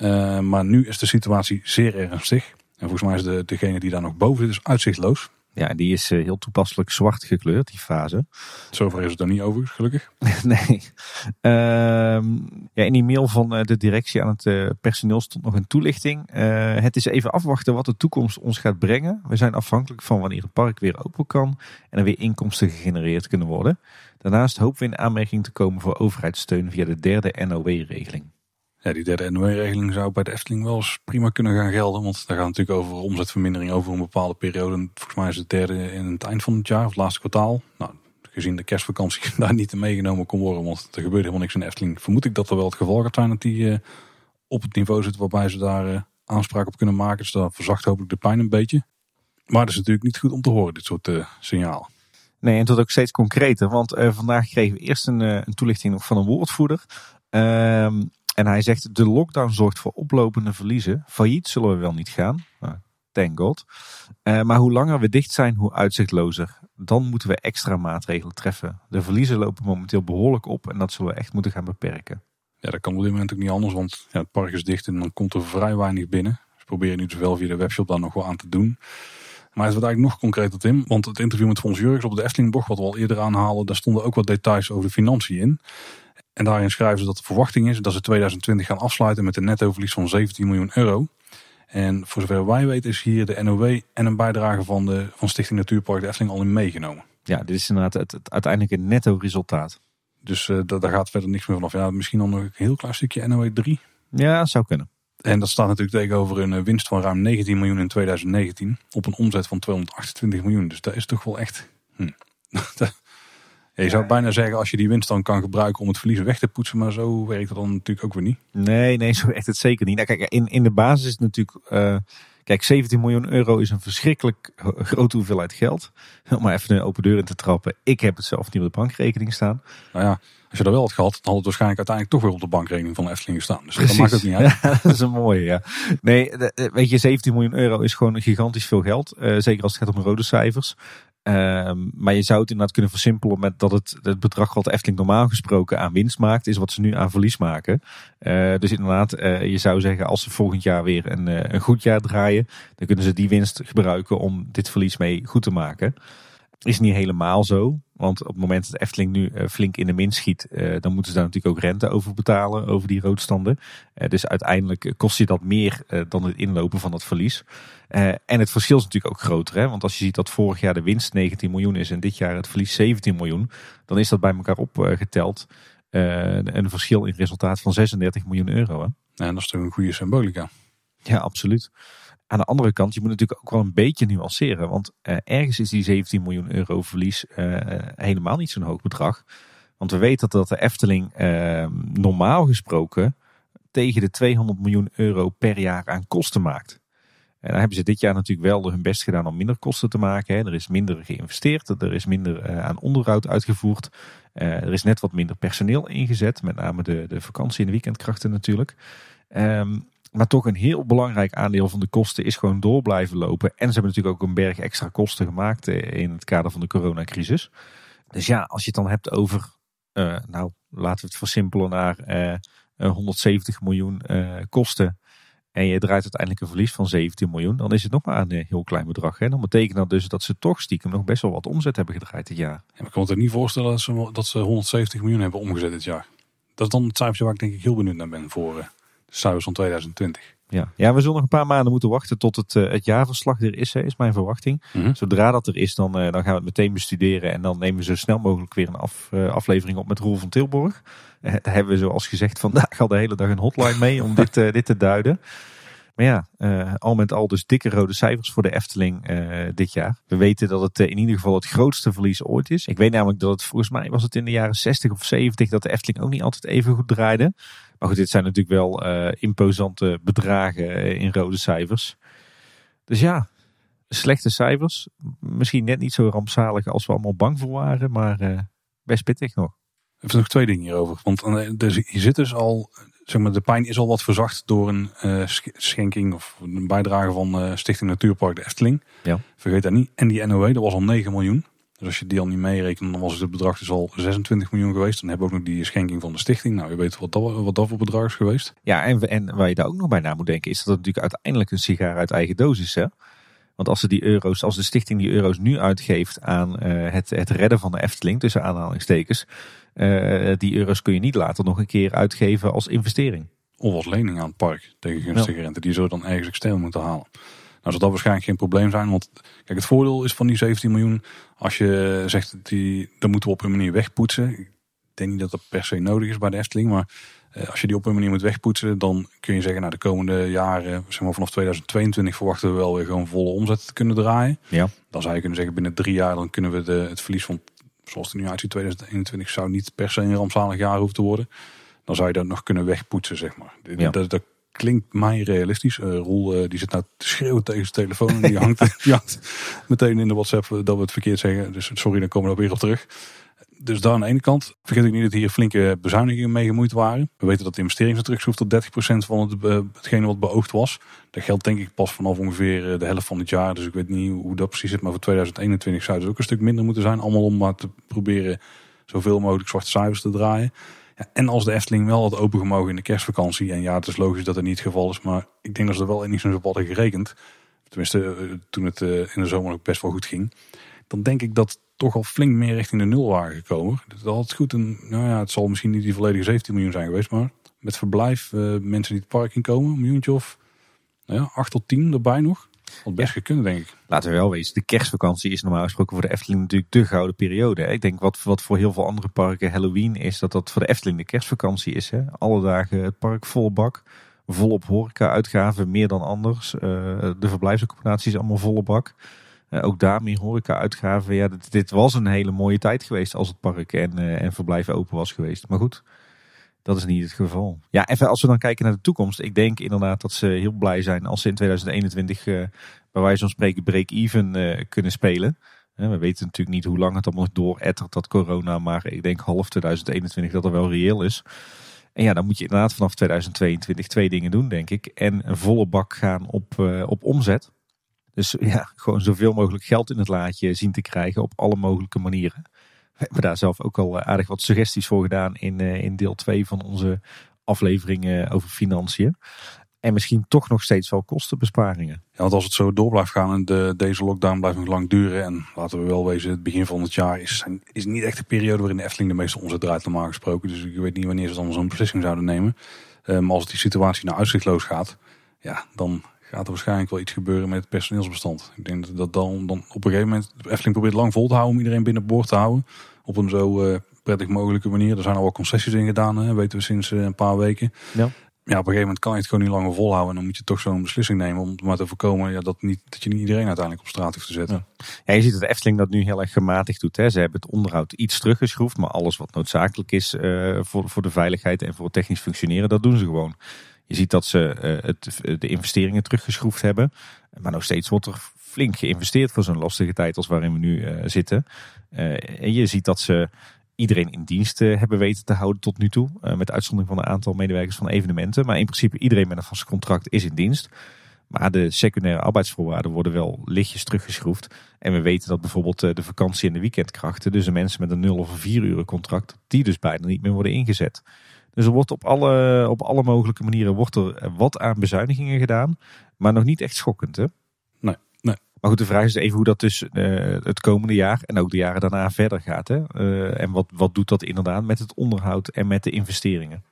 Uh, maar nu is de situatie zeer ernstig. En volgens mij is de, degene die daar nog boven zit, is uitzichtloos. Ja, die is heel toepasselijk zwart gekleurd, die fase. Zover is het er niet over, gelukkig. nee. Uh, ja, in die mail van de directie aan het uh, personeel stond nog een toelichting. Uh, het is even afwachten wat de toekomst ons gaat brengen. We zijn afhankelijk van wanneer het park weer open kan en er weer inkomsten gegenereerd kunnen worden. Daarnaast hopen we in aanmerking te komen voor overheidssteun via de derde NOW-regeling. Ja, die derde NOW-regeling zou bij de Efteling wel eens prima kunnen gaan gelden. Want daar gaat natuurlijk over omzetvermindering over een bepaalde periode. Volgens mij is het derde in het eind van het jaar, of het laatste kwartaal. Nou, gezien de kerstvakantie daar niet meegenomen kon worden. Want er gebeurt helemaal niks in de Efteling. Vermoed ik dat er wel het geval gaat zijn dat die uh, op het niveau zit waarbij ze daar uh, aanspraak op kunnen maken. Dus dat verzacht hopelijk de pijn een beetje. Maar het is natuurlijk niet goed om te horen, dit soort uh, signalen. Nee, en wordt ook steeds concreter. Want vandaag kregen we eerst een, een toelichting van een woordvoerder. Ehm, en hij zegt, de lockdown zorgt voor oplopende verliezen. Failliet zullen we wel niet gaan. Nou, thank god. Uh, maar hoe langer we dicht zijn, hoe uitzichtlozer. Dan moeten we extra maatregelen treffen. De verliezen lopen momenteel behoorlijk op en dat zullen we echt moeten gaan beperken. Ja, dat kan op dit moment ook niet anders, want ja, het park is dicht en dan komt er vrij weinig binnen. Ze proberen nu zowel via de webshop dan nog wel aan te doen. Maar het wordt eigenlijk nog concreter, Tim. Want het interview met Fons Jurgens op de Eftelingblog, wat we al eerder aanhalen, daar stonden ook wat details over de financiën in. En daarin schrijven ze dat de verwachting is dat ze 2020 gaan afsluiten met een netto verlies van 17 miljoen euro. En voor zover wij weten is hier de NOW en een bijdrage van, de, van Stichting Natuurpark de Efteling al in meegenomen. Ja, dit is inderdaad het, het uiteindelijke netto resultaat. Dus uh, daar gaat verder niks meer vanaf. Ja, misschien dan nog een heel klein stukje NOW 3. Ja, zou kunnen. En dat staat natuurlijk tegenover een eh, winst van ruim 19 miljoen in 2019 op een omzet van 228 miljoen. Dus dat is toch wel echt... Hm. je zou bijna zeggen als je die winst dan kan gebruiken om het verliezen weg te poetsen. Maar zo werkt dat dan natuurlijk ook weer niet. Nee, nee, zo werkt het zeker niet. Nou, kijk, in, in de basis is het natuurlijk... Uh, kijk, 17 miljoen euro is een verschrikkelijk grote hoeveelheid geld. Om maar even een open deur in te trappen. Ik heb het zelf niet op de bankrekening staan. Nou ja, als je dat wel had gehad, dan had het waarschijnlijk uiteindelijk toch weer op de bankrekening van de Efteling staan. Dus Precies. dat maakt het niet uit. Ja, dat is een mooie, ja. Nee, weet je, 17 miljoen euro is gewoon gigantisch veel geld. Uh, zeker als het gaat om rode cijfers. Um, maar je zou het inderdaad kunnen versimpelen met dat het, het bedrag wat de Efteling normaal gesproken aan winst maakt, is wat ze nu aan verlies maken. Uh, dus inderdaad, uh, je zou zeggen als ze volgend jaar weer een, uh, een goed jaar draaien, dan kunnen ze die winst gebruiken om dit verlies mee goed te maken. Is niet helemaal zo. Want op het moment dat Efteling nu uh, flink in de min schiet, uh, dan moeten ze daar natuurlijk ook rente over betalen, over die roodstanden. Uh, dus uiteindelijk kost je dat meer dan het inlopen van dat verlies. en het verschil is natuurlijk ook groter. Hè? Want als je ziet dat vorig jaar de winst 19 miljoen is en dit jaar het verlies 17 miljoen, dan is dat bij elkaar opgeteld een verschil in resultaat van 36 miljoen euro. Hè? Ja, dat is toch een goede symbolica. Ja, absoluut. Aan de andere kant, je moet natuurlijk ook wel een beetje nuanceren. Want uh, ergens is die 17 miljoen euro verlies uh, helemaal niet zo'n hoog bedrag. Want we weten dat de Efteling uh, normaal gesproken tegen de 200 miljoen euro per jaar aan kosten maakt. En dan hebben ze dit jaar natuurlijk wel hun best gedaan om minder kosten te maken. Er is minder geïnvesteerd, er is minder aan onderhoud uitgevoerd. er is net wat minder personeel ingezet, met name de, de vakantie- en weekendkrachten natuurlijk. Um, maar toch een heel belangrijk aandeel van de kosten is gewoon door blijven lopen. En ze hebben natuurlijk ook een berg extra kosten gemaakt eh, in het kader van de coronacrisis. Dus ja, als je het dan hebt over, uh, nou laten we het versimpelen naar uh, 170 miljoen uh, kosten. En je draait uiteindelijk een verlies van 17 miljoen. Dan is het nog maar een heel klein bedrag. Hè? Dan betekent dat dus dat ze toch stiekem nog best wel wat omzet hebben gedraaid dit jaar. Ja, ik kan me niet voorstellen dat ze, dat ze 170 miljoen hebben omgezet dit jaar. Dat is dan het cijfer waar ik denk ik heel benieuwd naar ben voor van 2020. Ja. ja, we zullen nog een paar maanden moeten wachten tot het, uh, het jaarverslag er is, is mijn verwachting. Mhm. Zodra dat er is, dan, uh, dan gaan we het meteen bestuderen. En dan nemen we zo snel mogelijk weer een af, uh, aflevering op met Roel van Tilburg. daar hebben we zoals gezegd vandaag al de hele dag een hotline mee om dit, dit te duiden. Maar ja, al met al dus dikke rode cijfers voor de Efteling dit jaar. We weten dat het in ieder geval het grootste verlies ooit is. Ik weet namelijk dat het volgens mij was het in de jaren 60 of 70 dat de Efteling ook niet altijd even goed draaide. Maar goed, dit zijn natuurlijk wel uh, imposante bedragen eh, in rode cijfers. Dus ja, slechte cijfers. Misschien net niet zo rampzalig als we allemaal bang voor waren, maar uh, best pittig nog. Even nog twee dingen hierover. Want dus, je zit dus al, zeg maar, de pijn is al wat verzacht door een uh, schenking of een bijdrage van Stichting Natuurpark de Efteling. Ja. Vergeet dat niet. En die NOW, dat was al 9 miljoen. Dus als je die al niet meerekent, dan was het bedrag dus al 26 miljoen geweest. Dan hebben we ook nog die schenking van de stichting. Nou, je weet wat dat, wat dat voor bedrag is geweest. Ja, en, en waar je daar ook nog bij na moet denken, is dat het natuurlijk uiteindelijk een sigaar uit eigen doos is. Hè? Want als, ze die euro's, als de stichting die euro's nu uitgeeft aan uh, het, het redden van de Efteling, tussen aanhalingstekens, uh, die euro's kun je niet later nog een keer uitgeven als investering. Of als lening aan het park tegen gunstige ja. rente. Die zo dan ergens extern moeten halen. Nou zal dat waarschijnlijk geen probleem zijn. Want kijk, het voordeel is van die 17 miljoen. Als je zegt, die, dat moeten we op een manier wegpoetsen. Ik denk niet dat dat per se nodig is bij de Efteling. Maar eh, als je die op een manier moet wegpoetsen. Dan kun je zeggen, nou de komende jaren, zeg maar vanaf 2022 verwachten we wel weer gewoon volle omzet te kunnen draaien. Ja. Dan zou je kunnen zeggen, binnen drie jaar dan kunnen we de, het verlies van, zoals het er nu uitziet, 2021 zou niet per se een rampzalig jaar hoeven te worden. Dan zou je dat nog kunnen wegpoetsen, zeg maar. Ja. Dat, dat klinkt mij realistisch. Uh, Roel uh, die zit nou te schreeuwen tegen zijn telefoon. En die hangt, die hangt meteen in de WhatsApp dat we het verkeerd zeggen. Dus sorry, dan komen we er weer op terug. Dus daar aan de ene kant. Vergeet ik niet dat hier flinke bezuinigingen mee gemoeid waren. We weten dat de investeringsadruk tot 30% van het, hetgene wat beoogd was. Dat geldt denk ik pas vanaf ongeveer de helft van het jaar. Dus ik weet niet hoe dat precies zit. Maar voor 2021 zou het ook een stuk minder moeten zijn. Allemaal om maar te proberen zoveel mogelijk zwarte cijfers te draaien. En als de Efteling wel had opengemogen in de kerstvakantie. En ja, het is logisch dat het niet het geval is. Maar ik denk dat ze er wel in niet op hadden gerekend. Tenminste, toen het in de zomer ook best wel goed ging. Dan denk ik dat toch al flink meer richting de nul waren gekomen. Dat had goed een, nou ja, het zal misschien niet die volledige 17 miljoen zijn geweest. Maar met verblijf, uh, mensen die het park inkomen, een miljoentje of nou ja, 8 tot 10 erbij nog. Had best gekund, denk ik. Laten we wel wezen, de kerstvakantie is normaal gesproken voor de Efteling natuurlijk de gouden periode. Ik denk wat, wat voor heel veel andere parken Halloween is, dat dat voor de Efteling de kerstvakantie is. Hè? Alle dagen het park vol bak, volop horeca-uitgaven, meer dan anders. Uh, de verblijfsaccommodaties allemaal volle bak. Uh, ook daar meer horeca-uitgaven. Ja, dit, dit, was een hele mooie tijd geweest als het park en, uh, en verblijf open was geweest. Maar goed, dat is niet het geval. Ja, even als we dan kijken naar de toekomst. Ik denk inderdaad dat ze heel blij zijn als ze in 2021 uh, bij wijze van spreken break-even uh, kunnen spelen. Uh, we weten natuurlijk niet hoe lang het allemaal doorettert dat corona. Maar ik denk half 2021 dat er wel reëel is. En ja, dan moet je inderdaad vanaf 2022 twee dingen doen, denk ik. En een volle bak gaan op, op omzet. Dus ja, gewoon zoveel mogelijk geld in het laadje zien te krijgen op alle mogelijke manieren. We hebben daar zelf ook al aardig wat suggesties voor gedaan in, in deel 2 van onze aflevering over financiën. En misschien toch nog steeds wel kostenbesparingen. Ja, want als het zo door blijft gaan en de, deze lockdown blijft nog lang duren. En laten we wel wezen, het begin van het jaar is, is niet echt de periode waarin de Efteling de meeste omzet draait normaal gesproken. Dus ik weet niet wanneer ze dan zo'n beslissing zouden nemen. Maar als die situatie naar uitzichtloos gaat, ja, dan gaat er waarschijnlijk wel iets gebeuren met het personeelsbestand. Ik denk dat dan, dan op een gegeven moment, de Efteling probeert lang vol te houden om iedereen binnen boord te houden. Op een zo uh, prettig mogelijke manier. Er zijn al wel concessies in gedaan, hè, weten we sinds uh, een paar weken. Ja ja, op een gegeven moment kan je het gewoon niet langer volhouden. En dan moet je toch zo'n beslissing nemen om maar te voorkomen ja, dat, niet, dat je niet iedereen uiteindelijk op straat hoeft te zetten. Ja. je ziet dat de Efteling dat nu heel erg gematigd doet. Hè. Ze hebben het onderhoud iets teruggeschroefd, maar alles wat noodzakelijk is uh, voor, voor de veiligheid en voor het technisch functioneren, dat doen ze gewoon. Je ziet dat ze uh, het, de investeringen teruggeschroefd hebben. Maar nog steeds wordt er flink geïnvesteerd voor zo'n lastige tijd als waarin we nu uh, zitten. en je ziet dat ze iedereen in dienst eh, hebben weten te houden tot nu toe. Met uitzondering van een aantal medewerkers van evenementen. Maar in principe iedereen met een vast contract is in dienst. Maar de secundaire arbeidsvoorwaarden worden wel lichtjes teruggeschroefd. En we weten dat bijvoorbeeld eh, de vakantie- en de weekendkrachten, dus de mensen met een 0 of een 4 uur contract, die dus bijna niet meer worden ingezet. Dus er wordt op alle, op alle mogelijke manieren wordt er wat aan bezuinigingen gedaan. Maar nog niet echt schokkend hè? Maar goed, de vraag is even hoe dat dus uh, het komende jaar en ook de jaren daarna verder gaat. Hè? Uh, en wat, wat doet dat inderdaad met het onderhoud en met de investeringen?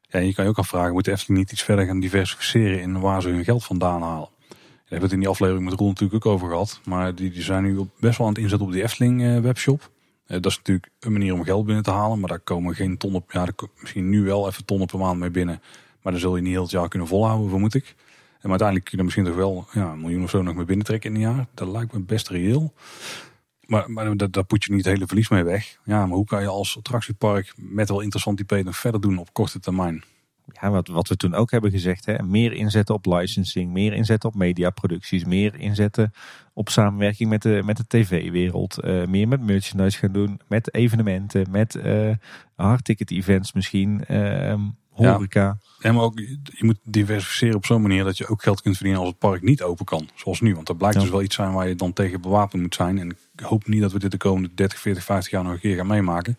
Ja, je kan je ook afvragen, moet de Efteling niet iets verder gaan diversificeren in waar ze hun geld vandaan halen? Daar hebben we het in die aflevering met Roel natuurlijk ook over gehad. Maar die, die zijn nu best wel aan het inzetten op die Efteling uh, webshop. Dat is natuurlijk een manier om geld binnen te halen. Maar daar komen geen tonnen, ja, misschien nu wel even tonnen per maand mee binnen. Maar dan zul je niet heel het jaar kunnen volhouden, vermoed ik. En uiteindelijk kun je er misschien toch wel ja, een miljoen of zo nog mee binnentrekken in een jaar. Dat lijkt me best reëel. Maar, maar daar, daar put je niet het hele verlies mee weg. Ja, maar hoe kan je als attractiepark met wel interessant IP nog verder doen op korte termijn? Ja, wat, wat we toen ook hebben gezegd. Hè, meer inzetten op licensing, meer inzetten op mediaproducties, meer inzetten op samenwerking met de, met de tv-wereld. Uh, meer met merchandise gaan doen, met evenementen, met uh, hardticket events misschien. Uh, horeca. Ja, maar ook, je moet diversificeren op zo'n manier dat je ook geld kunt verdienen als het park niet open kan. Zoals nu. Want dat blijkt dus wel iets zijn waar je dan tegen bewapend moet zijn. En ik hoop niet dat we dit de komende 30, 40, 50 jaar nog een keer gaan meemaken.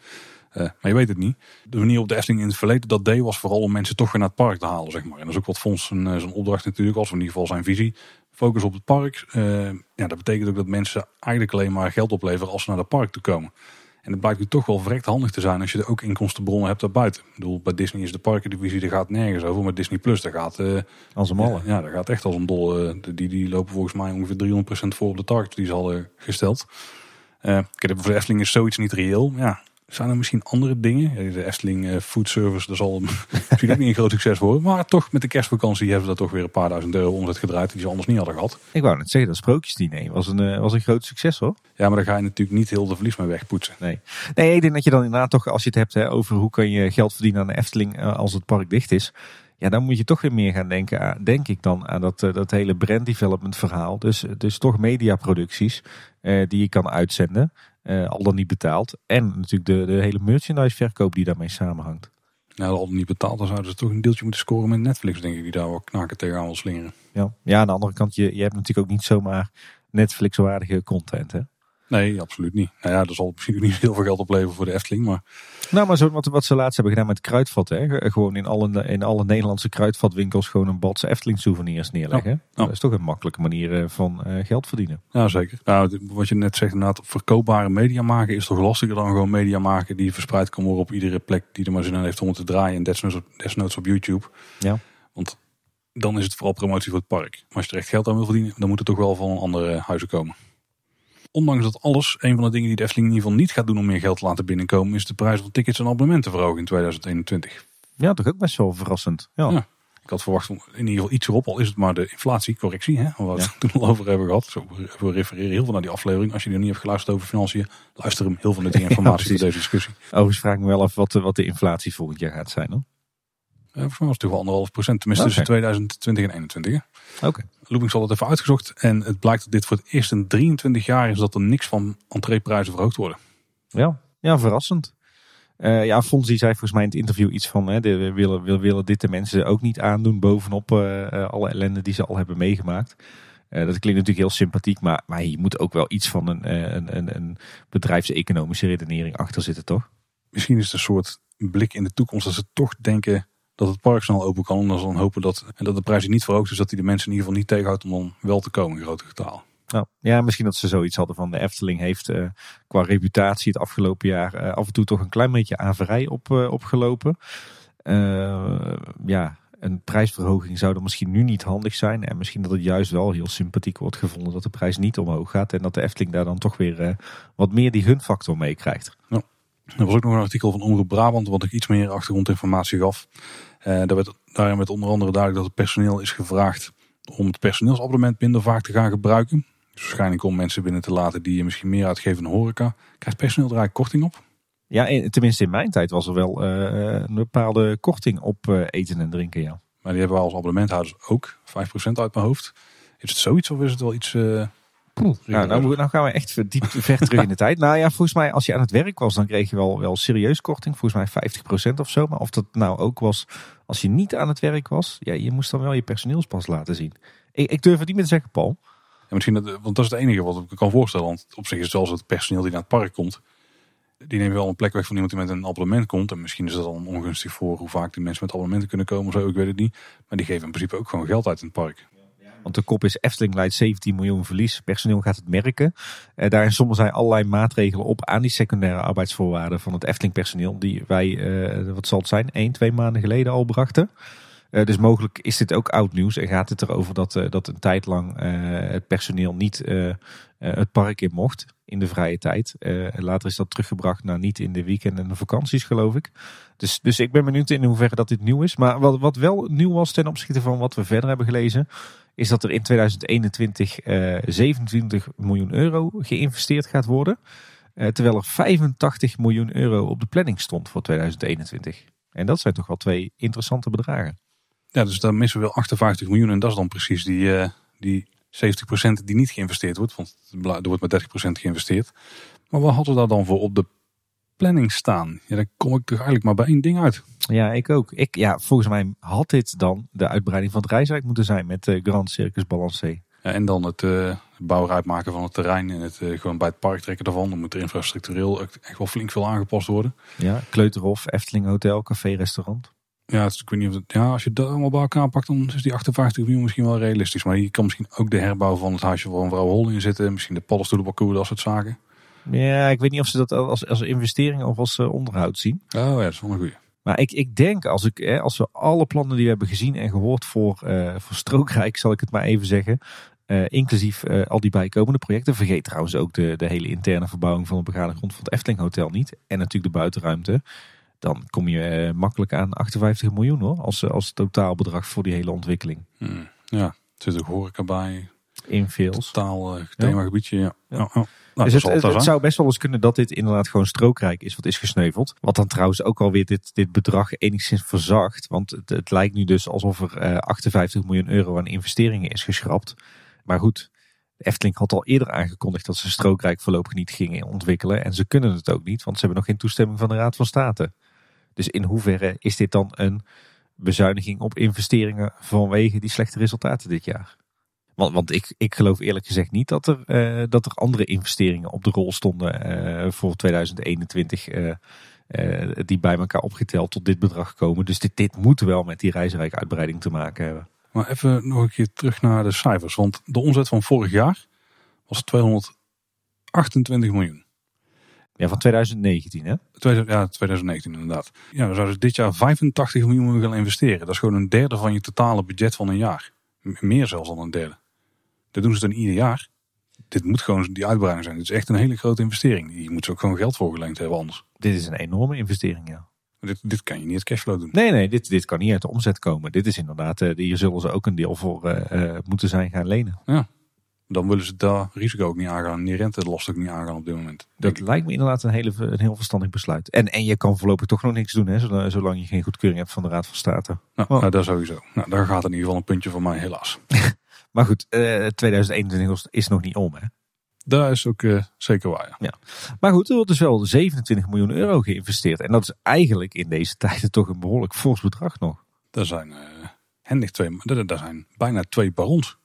Uh, maar je weet het niet. De manier op de Efteling in het verleden dat deed was vooral om mensen toch weer naar het park te halen. Zeg maar. En dat is ook wat Fons zijn, eh, zijn opdracht natuurlijk. Als we in ieder geval zijn visie. Focus op het park. Uh, ja, dat betekent ook dat mensen eigenlijk alleen maar geld opleveren als ze naar het park toe komen. En het blijkt nu toch wel verrekt handig te zijn als je er ook inkomstenbronnen hebt daarbuiten. Ik bedoel, bij Disney is de parkendivisie, daar gaat nergens over. Maar Disney Plus, daar gaat... Uh, als een malle. Ja, daar gaat echt als een dol. Uh, die, die lopen volgens mij ongeveer 300% voor op de target die ze hadden gesteld. Uh, voor de Efteling is zoiets niet reëel. Ja, zijn er misschien andere dingen? De Efteling uh, Food Service, dat zal misschien ook niet een groot succes worden. Maar toch, met de kerstvakantie hebben ze dat toch weer een paar duizend euro omzet gedraaid. Die ze anders niet hadden gehad. Ik wou net zeggen, dat sprookjesdiner was een, uh, was een groot succes hoor. Ja, maar daar ga je natuurlijk niet heel de verlies mee wegpoetsen. Nee. nee, ik denk dat je dan inderdaad toch, als je het hebt hè, over hoe kan je geld verdienen aan de Efteling uh, als het park dicht is. Ja, dan moet je toch weer meer gaan denken aan, denk ik dan, aan dat, dat hele brand development verhaal. Dus, dus toch mediaproducties die je kan uitzenden. Uh, al dan niet betaald. En natuurlijk de, de hele merchandise verkoop die daarmee samenhangt. Nou, al dan niet betaald, dan zouden ze toch een deeltje moeten scoren met Netflix, denk ik, die daar wel knaken tegenaan wil slingeren. Ja, ja aan de andere kant, je, je hebt natuurlijk ook niet zomaar Netflix-waardige content, hè? Nee, absoluut niet. Nou ja, dat zal misschien niet heel veel geld opleveren voor de Efteling, maar... Nou, maar zo, wat, wat ze laatst hebben gedaan met kruidvat, hè? gewoon in alle, in alle Nederlandse kruidvatwinkels gewoon een badse Efteling souvenirs neerleggen. Dat is toch een makkelijke manier eh, van uh, geld verdienen. Ja, zeker. Nou, wat je net zegt, inderdaad, verkoopbare media maken is toch lastiger dan gewoon media maken die verspreid kan worden op iedere plek die er maar zin in heeft om te draaien. En desnoods, desnoods op YouTube. Ja. Want dan is het vooral promotie voor het park. Maar als je er echt geld aan wil verdienen, dan moet het toch wel van andere huizen komen. Ondanks dat alles, een van de dingen die de Efteling in ieder geval niet gaat doen om meer geld te laten binnenkomen, is de prijs van tickets en abonnementen verhogen in 2021. Ja, toch ook best wel verrassend. Ja. Ik had verwacht in ieder geval iets erop, al is het maar de inflatiecorrectie, hè, waar we het toen al over hebben gehad. Zo, we refereren heel veel naar die aflevering. Als je er niet hebt geluisterd over financiën, luister hem heel veel nuttige informatie ja, voor deze discussie. Overigens vraag ik me wel af wat de, wat de inflatie volgend jaar gaat zijn. Hoor. Uh, volgens mij was het toch wel anderhalf procent, tenminste tussen 2020 en 2021. Oké. Okay. Zal het even uitgezocht en het blijkt dat dit voor het eerst in 23 jaar is dat er niks van entreeprijzen verhoogd worden. Ja, ja verrassend. Uh, ja, Fons die zei volgens mij in het interview iets van, hè, de, we, willen, we willen dit de mensen ook niet aandoen bovenop uh, alle ellende die ze al hebben meegemaakt. Uh, dat klinkt natuurlijk heel sympathiek, maar, maar je moet ook wel iets van een, een, een, een bedrijfseconomische redenering achter zitten, toch? Misschien is het een soort blik in de toekomst dat ze toch denken dat het park snel open kan. En dan hopen dat, en dat de prijs niet verhoogt is, dat hij de mensen in ieder geval niet tegenhoudt om dan wel te komen in grote getalen. Nou, ja, misschien dat ze zoiets hadden van de Efteling heeft uh, qua reputatie het afgelopen jaar uh, af en toe toch een klein beetje averij op, uh, opgelopen. ja, een prijsverhoging zou dan misschien nu niet handig zijn. En misschien dat het juist wel heel sympathiek wordt gevonden dat de prijs niet omhoog gaat. En dat de Efteling daar dan toch weer wat meer die gunfactor mee krijgt. Ja. Er was ook nog een artikel van Omroep Brabant wat ik iets meer achtergrondinformatie gaf. Daar werd daarin onder andere duidelijk dat het personeel is gevraagd om het personeelsabonnement minder vaak te gaan gebruiken. Dus waarschijnlijk om mensen binnen te laten die je misschien meer uitgeven in horeca. Krijgt personeel er korting op? Ja, tenminste in mijn tijd was er wel uh, een bepaalde korting op uh, eten en drinken, ja. Maar die hebben we als abonnementhouders ook, 5% uit mijn hoofd. Is het zoiets of is het wel iets... Uh, nou, nou, nou, gaan we echt diep ver terug in de tijd. Nou ja, volgens mij als je aan het werk was, dan kreeg je wel, wel serieus korting. Volgens mij 50% of zo. Maar of dat nou ook was als je niet aan het werk was. Ja, je moest dan wel je personeelspas laten zien. Ik, ik durf het niet meer te zeggen, Paul. En misschien dat, want dat is het enige wat ik kan voorstellen. Want op zich is het zelfs het personeel die naar het park komt. Die neemt wel een plek weg van iemand die met een abonnement komt. En misschien is dat dan ongunstig voor hoe vaak die mensen met abonnementen kunnen komen. Of zo, ik weet het niet. Maar die geven in principe ook gewoon geld uit in het park. Want de kop is Efteling leidt 17 miljoen verlies. Personeel gaat het merken. Eh, daarin soms zijn allerlei maatregelen op aan die secundaire arbeidsvoorwaarden van het Efteling personeel. Die wij, eh, wat zal het zijn, 1, 2 maanden geleden al brachten. Uh, dus mogelijk is dit ook oud nieuws en gaat het erover dat, uh, dat een tijd lang uh, het personeel niet het park in mocht in de vrije tijd. later is dat teruggebracht naar niet in de weekenden en de vakanties, geloof ik. Dus, dus ik ben benieuwd in hoeverre dat dit nieuw is. Maar wat, wat wel nieuw was ten opzichte van wat we verder hebben gelezen, is dat er in 2021 27 miljoen euro geïnvesteerd gaat worden. terwijl er 85 miljoen euro op de planning stond voor 2021. En dat zijn toch wel twee interessante bedragen. Ja, dus dan missen we wel 58 miljoen. En dat is dan precies die, uh, die 70% die niet geïnvesteerd wordt. Want er wordt maar 30% geïnvesteerd. Maar wat hadden we daar dan voor op de planning staan? Ja, dan kom ik toch eigenlijk maar bij één ding uit. Ja, ik ook. Ik, ja, volgens mij had dit dan de uitbreiding van het reisrijk moeten zijn met uh, Grand Circus Balancé. Ja, en dan het uh, uitmaken van het terrein en het uh, gewoon bij het park trekken daarvan. Dan moet er infrastructureel echt wel flink veel aangepast worden. Ja, Kleuterhof, Efteling Hotel, café, restaurant. Ja, ik weet niet of het, ja, als je dat allemaal bij elkaar pakt, dan is die 58 miljoen misschien wel realistisch. Maar je kan misschien ook de herbouw van het huisje van mevrouw Hol in zitten. Misschien de paddenstoelenparcours, dat soort zaken. Ja, ik weet niet of ze dat als, als investering of als uh, onderhoud zien. Oh ja, dat is wel een goeie. Maar ik, ik denk, als, ik, hè, als we alle plannen die we hebben gezien en gehoord voor, uh, voor Strookrijk, zal ik het maar even zeggen. Uh, inclusief al die bijkomende projecten. Vergeet trouwens ook de, de hele interne verbouwing van de begane grond van het Efteling Hotel niet. En natuurlijk de buitenruimte dan kom je eh, makkelijk aan 58 miljoen hoor. Als, eh, als totaalbedrag voor die hele ontwikkeling. Hmm, ja, er zit ook horeca bij. Inveels. Totaal uh, themagebiedje, ja. ja. ja. Nou, dus het, het, zou best wel eens kunnen dat dit inderdaad gewoon strookrijk is wat is gesneuveld. Wat dan trouwens ook alweer dit, dit bedrag enigszins verzacht. Want het, het lijkt nu dus alsof er uh, 58 miljoen euro aan investeringen is geschrapt. Maar goed, de Efteling had al eerder aangekondigd dat ze strookrijk voorlopig niet gingen ontwikkelen. En ze kunnen het ook niet, want ze hebben nog geen toestemming van de Raad van State. Dus in hoeverre is dit dan een bezuiniging op investeringen vanwege die slechte resultaten dit jaar? Want, want ik, ik geloof eerlijk gezegd niet dat er, uh, dat er andere investeringen op de rol stonden uh, voor 2021. Uh, die bij elkaar opgeteld tot dit bedrag komen. Dus dit, dit moet wel met die reisrijkuitbreiding te maken hebben. Maar even nog een keer terug naar de cijfers. Want de omzet van vorig jaar was 228 miljoen. Ja, van 2019 hè? Ja, 2019 inderdaad. Ja, we zouden dit jaar 85 miljoen gaan investeren. Dat is gewoon een derde van je totale budget van een jaar. Meer zelfs dan een derde. Dat doen ze dan ieder jaar. Dit moet gewoon die uitbreiding zijn. Dit is echt een hele grote investering. Je moet ze ook gewoon geld voor geleend hebben anders. Dit is een enorme investering, ja. Dit, dit kan je niet uit cashflow doen. Nee, nee, dit, dit kan niet uit de omzet komen. Dit is inderdaad, uh, hier zullen ze ook een deel voor uh, moeten zijn gaan lenen. Ja, dan willen ze daar risico ook niet aangaan. Die rentelast ook niet aangaan op dit moment. Dat lijkt me inderdaad een, hele, een heel verstandig besluit. En, en je kan voorlopig toch nog niks doen, hè, zolang, je geen goedkeuring hebt van de Raad van State. Nou, oh. nou dat sowieso. Nou, daar gaat in ieder geval een puntje voor mij, helaas. maar goed, uh, 2021 is nog niet om, hè? Dat is ook uh, zeker waar. Ja. ja. Maar goed, er wordt dus wel 27 miljoen euro geïnvesteerd. En dat is eigenlijk in deze tijden toch een behoorlijk fors bedrag nog. Dat zijn uh, hendig twee, dat zijn bijna twee barons.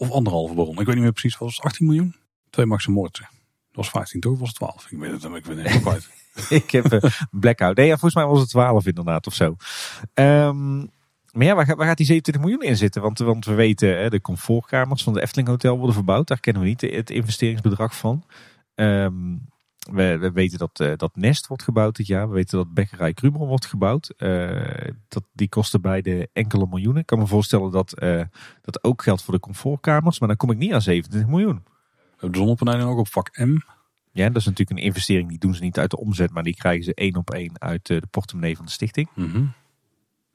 Of anderhalve baron. Ik weet niet meer precies, was het 18 miljoen? Twee Max Moortje. was 15 toch? Was het 12? Ik weet het, ik ben helemaal kwijt. ik heb een blackout. Nee, volgens mij was het 12 inderdaad of zo. Ehm, maar ja, waar, gaat- waar gaat die 27 miljoen in zitten? Want, want we weten, hè, de comfortkamers van de Efteling Hotel worden verbouwd. Daar kennen we niet het investeringsbedrag van. Ehm, we, we weten dat, eh, dat Nest wordt gebouwd dit jaar. We weten dat Bekkerij Krumel wordt gebouwd. Eh, dat, die kosten beide enkele miljoenen. Ik kan me voorstellen dat eh, dat ook geldt voor de comfortkamers. Maar dan kom ik niet aan 27 miljoen. We hebben de zonnepanelen ook op vak M. Ja, dat is natuurlijk een investering. Die doen ze niet uit de omzet. Maar die krijgen ze één op één uit de portemonnee van de stichting. Mhm.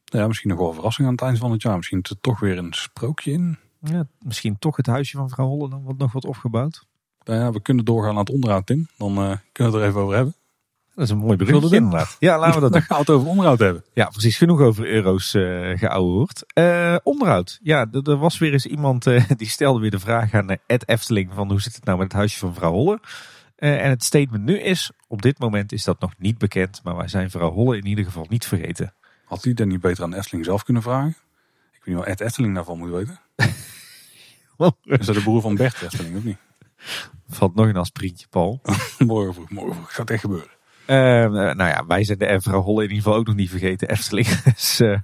Ja, misschien nog wel een verrassing aan het eind van het jaar. Misschien er toch weer een sprookje in. Ja, misschien toch het huisje van vrouw Holle dan wat nog wat opgebouwd. Nou ja, we kunnen doorgaan naar het onderhoud, Tim. Dan eh, kunnen we het er even over hebben. Dat is een mooi bruggetje inderdaad. Ja, laten we dat Dan gaan we het over onderhoud hebben. Ja, precies. Genoeg over euro's eh geouwehoerd. Eh onderhoud. Ja, er was weer eens iemand die stelde weer de vraag aan Ed Efteling van hoe zit het nou met het huisje van vrouw Holle. En het statement nu is, op dit moment is dat nog niet bekend, maar wij zijn vrouw Holle in ieder geval niet vergeten. Had hij dat niet beter aan Efteling zelf kunnen vragen? Ik weet niet wat Ed Efteling daarvan moet weten. Is dat de broer van Bert Efteling, of niet? Valt nog een aspirintje, Paul. morgen vroeg, morgen vroeg. Gaat echt gebeuren. Eh, nou ja, wij zijn de vrouw Holle in ieder geval ook nog niet vergeten, Efteling. dus, eh,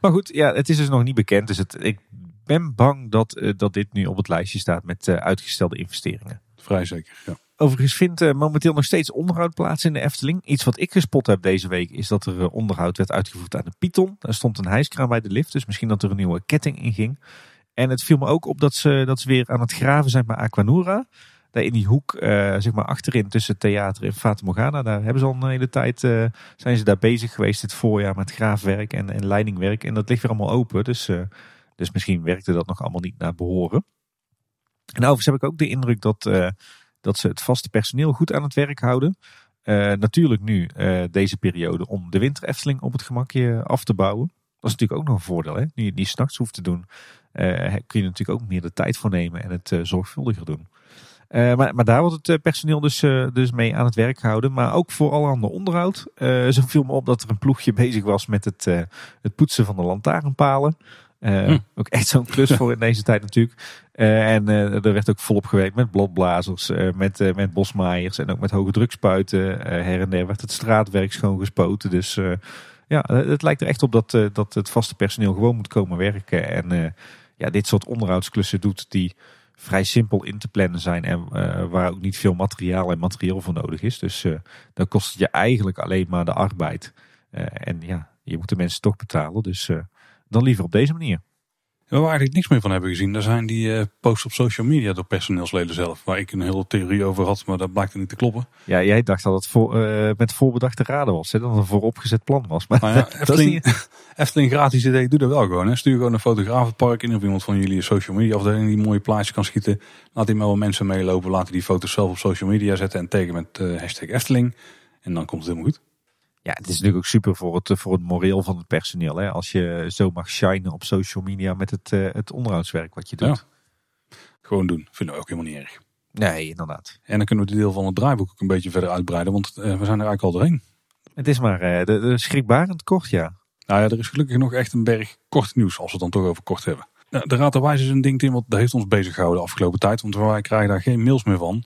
maar goed, ja, het is dus nog niet bekend. Dus het, ik ben bang dat, eh, dat dit nu op het lijstje staat met uitgestelde investeringen. Vrij zeker, ja. Overigens vindt momenteel nog steeds onderhoud plaats in de Efteling. Iets wat ik gespot heb deze week is dat er onderhoud werd uitgevoerd aan de Python. Daar stond een hijskraan bij de lift, dus misschien dat er een nieuwe ketting in ging. En het viel me ook op dat ze, dat ze weer aan het graven zijn bij Aquanura. Daar in die hoek, eh, zeg maar achterin tussen theater en Fata. Daar hebben ze al een hele tijd, eh, zijn ze daar bezig geweest dit voorjaar met graafwerk en, en leidingwerk. En dat ligt weer allemaal open, dus, eh, dus misschien werkte dat nog allemaal niet naar behoren. En overigens heb ik ook de indruk dat, dat ze het vaste personeel goed aan het werk houden. Natuurlijk nu deze periode om de winter Efteling op het gemakje af te bouwen. Dat is natuurlijk ook nog een voordeel. Hè? Nu je het niet s'nachts hoeft te doen, eh, kun je natuurlijk ook meer de tijd voor nemen en het eh, zorgvuldiger doen. Eh, maar, maar daar wordt het personeel dus, dus mee aan het werk gehouden. Maar ook voor alle andere onderhoud. Zo viel me op dat er een ploegje bezig was met het, het poetsen van de lantaarnpalen. Hm. Ook echt zo'n klus voor in deze tijd natuurlijk. En er werd ook volop gewerkt met bladblazers, met, met bosmaaiers en ook met hoge drukspuiten. Her en der werd het straatwerk schoongespoten. Dus ja, het lijkt er echt op dat, eh, dat het vaste personeel gewoon moet komen werken. En eh, ja, dit soort onderhoudsklussen doet die vrij simpel in te plannen zijn. En eh, waar ook niet veel materiaal en materieel voor nodig is. Dus dan kost het je eigenlijk alleen maar de arbeid. En ja, je moet de mensen toch betalen. Dus dan liever op deze manier. Waar we eigenlijk niks meer van hebben gezien, dat zijn die eh, posts op social media door personeelsleden zelf. Waar ik een hele theorie over had, maar dat blijkt er niet te kloppen. Ja, jij dacht dat het voor, eh, met voorbedachte raden was. Hè? Dat het een vooropgezet plan was. Maar Nou ja, dat is Efteling, niet... Efteling gratis idee, doe dat wel gewoon. Hè. Stuur gewoon een fotograaf het park in of iemand van jullie social media afdeling die mooie plaatjes kan schieten. Laat die maar wel mensen meelopen, laat die foto's zelf op social media zetten en taggen met eh, hashtag Efteling. En dan komt het helemaal goed. Ja, het is natuurlijk ook super voor het, voor het moreel van het personeel. Hè? Als je zo mag shinen op social media met het, eh, het onderhoudswerk wat je doet. Gewoon doen, vinden we ook helemaal niet erg. Nee, inderdaad. En dan kunnen we de deel van het draaiboek ook een beetje verder uitbreiden, want eh, we zijn er eigenlijk al doorheen. Het is maar eh, de, de schrikbarend kort, ja. Nou ja, er is gelukkig nog echt een berg kort nieuws, als we het dan toch over kort hebben. Nou, de Raad der Wijze is een ding, Tim, wat dat heeft ons bezig gehouden de afgelopen tijd. Want wij krijgen daar geen mails meer van.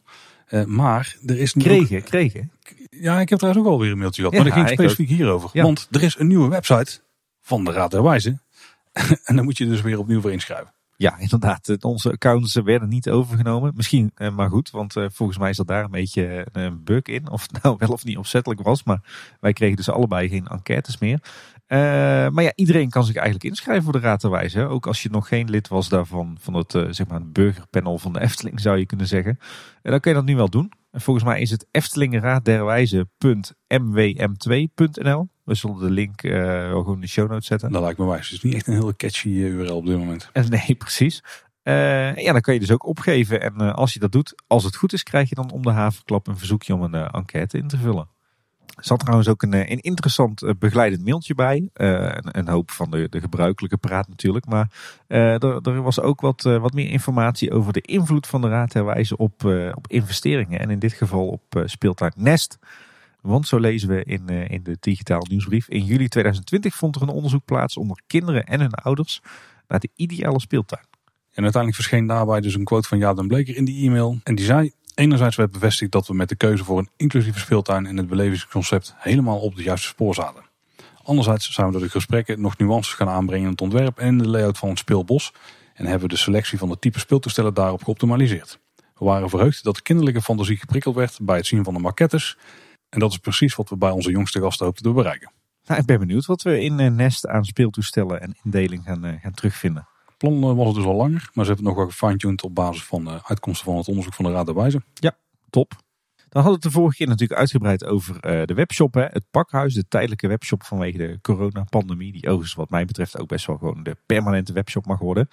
Maar er is nu ook- Kregen, kregen. Ja, ik heb trouwens ook alweer een mailtje gehad. Maar dat ging specifiek hierover. Want er is een nieuwe website van de Raad der Wijze. en dan moet je dus weer opnieuw voor inschrijven. Ja, inderdaad. Onze accounts werden niet overgenomen. Misschien eh, maar goed, want eh, volgens mij zat daar een beetje eh, een bug in. Of het nou wel of niet opzettelijk was. Maar wij kregen dus allebei geen enquêtes meer. Maar ja, iedereen kan zich eigenlijk inschrijven voor de Raad der Wijze. hè. Ook als je nog geen lid was daarvan, van het zeg maar het burgerpanel van de Efteling zou je kunnen zeggen. En dan kun je dat nu wel doen. En volgens mij is het eftelingenraadderwijze.mwm2.nl. We zullen de link wel gewoon in de show notes zetten. Dat lijkt me wijs. Het is niet echt een hele catchy eh, URL op dit moment. Eh, Nee, precies. Eh, ja, dan kan je dus ook opgeven. En als je dat doet, als het goed is, krijg je dan om de havenklap een verzoekje om een enquête in te vullen. Er zat trouwens ook een, eh, een interessant eh, begeleidend mailtje bij. Eh, een, hoop van de, de gebruikelijke praat natuurlijk. Maar er, er was ook wat, wat meer informatie over de invloed van de Raad der Wijze op, op investeringen. En in dit geval op speeltuin Nest. Want zo lezen we in, in de digitaal nieuwsbrief. In juli 2020 vond er een onderzoek plaats onder kinderen en hun ouders naar de ideale speeltuin. En uiteindelijk verscheen daarbij dus een quote van Jaap den Bleker in die e-mail. En die zei, Enerzijds werd bevestigd dat we met de keuze voor een inclusieve speeltuin en het belevingsconcept helemaal op het juiste spoor zaten. Anderzijds zijn we door de gesprekken nog nuances gaan aanbrengen in het ontwerp en de layout van het speelbos. En hebben we de selectie van de type speeltoestellen daarop geoptimaliseerd. We waren verheugd dat de kinderlijke fantasie geprikkeld werd bij het zien van de maquettes. En dat is precies wat we bij onze jongste gasten hoopten te bereiken. Nou, ik ben benieuwd wat we in eh, Nest aan speeltoestellen en indeling gaan, eh, gaan terugvinden. Plan eh, was het dus al langer, maar ze hebben het nog wel gefine-tuned op basis van de uitkomsten van het onderzoek van de Raad der Wijze. Top. Dan hadden we het de vorige keer natuurlijk uitgebreid over eh, de webshop. Hè? Het pakhuis, de tijdelijke webshop vanwege de coronapandemie. Die overigens wat mij betreft ook best wel gewoon de permanente webshop mag worden.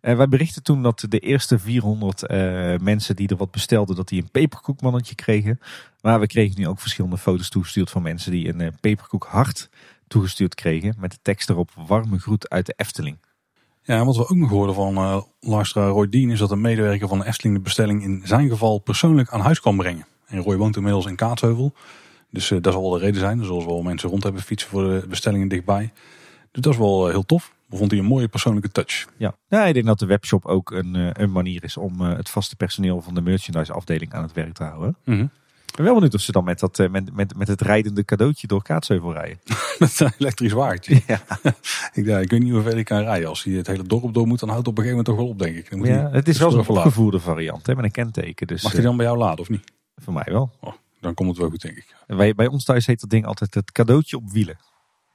Eh, wij berichten toen dat de eerste 400 eh, mensen die er wat bestelden, dat die een peperkoekmannetje kregen. Maar we kregen nu ook verschillende foto's toegestuurd van mensen die een peperkoekhart toegestuurd kregen. Met de tekst erop warme groet uit de Efteling. Ja, wat we ook nog hoorden van uh, luisteraar Roy Dien is dat een medewerker van de Efteling de bestelling in zijn geval persoonlijk aan huis kan brengen. En Roy woont inmiddels in Kaatsheuvel. Dus uh, dat zal wel de reden zijn. Er zullen wel mensen rond hebben fietsen voor de bestellingen dichtbij. Dus dat is wel uh, heel tof. We vond hij een mooie persoonlijke touch. Ja. ja, ik denk dat de webshop ook een, een manier is om het vaste personeel van de merchandise afdeling aan het werk te houden. Mm -hmm. Ik ben wel benieuwd of ze dan met, dat, met, met, met het rijdende cadeautje door Kaatsheuvel rijden. met een elektrisch wagentje. Ja. ik, ja, ik weet niet hoeveel ik kan rijden. Als hij het hele dorp door moet, dan houdt het op een gegeven moment toch wel op, denk ik. Dan moet ja, het is wel een opgevoerde variant hè, met een kenteken. Dus, Mag hij dan bij jou laden of niet? Voor mij wel. Oh, dan komt het wel goed, denk ik. Bij, bij ons thuis heet dat ding altijd het cadeautje op wielen.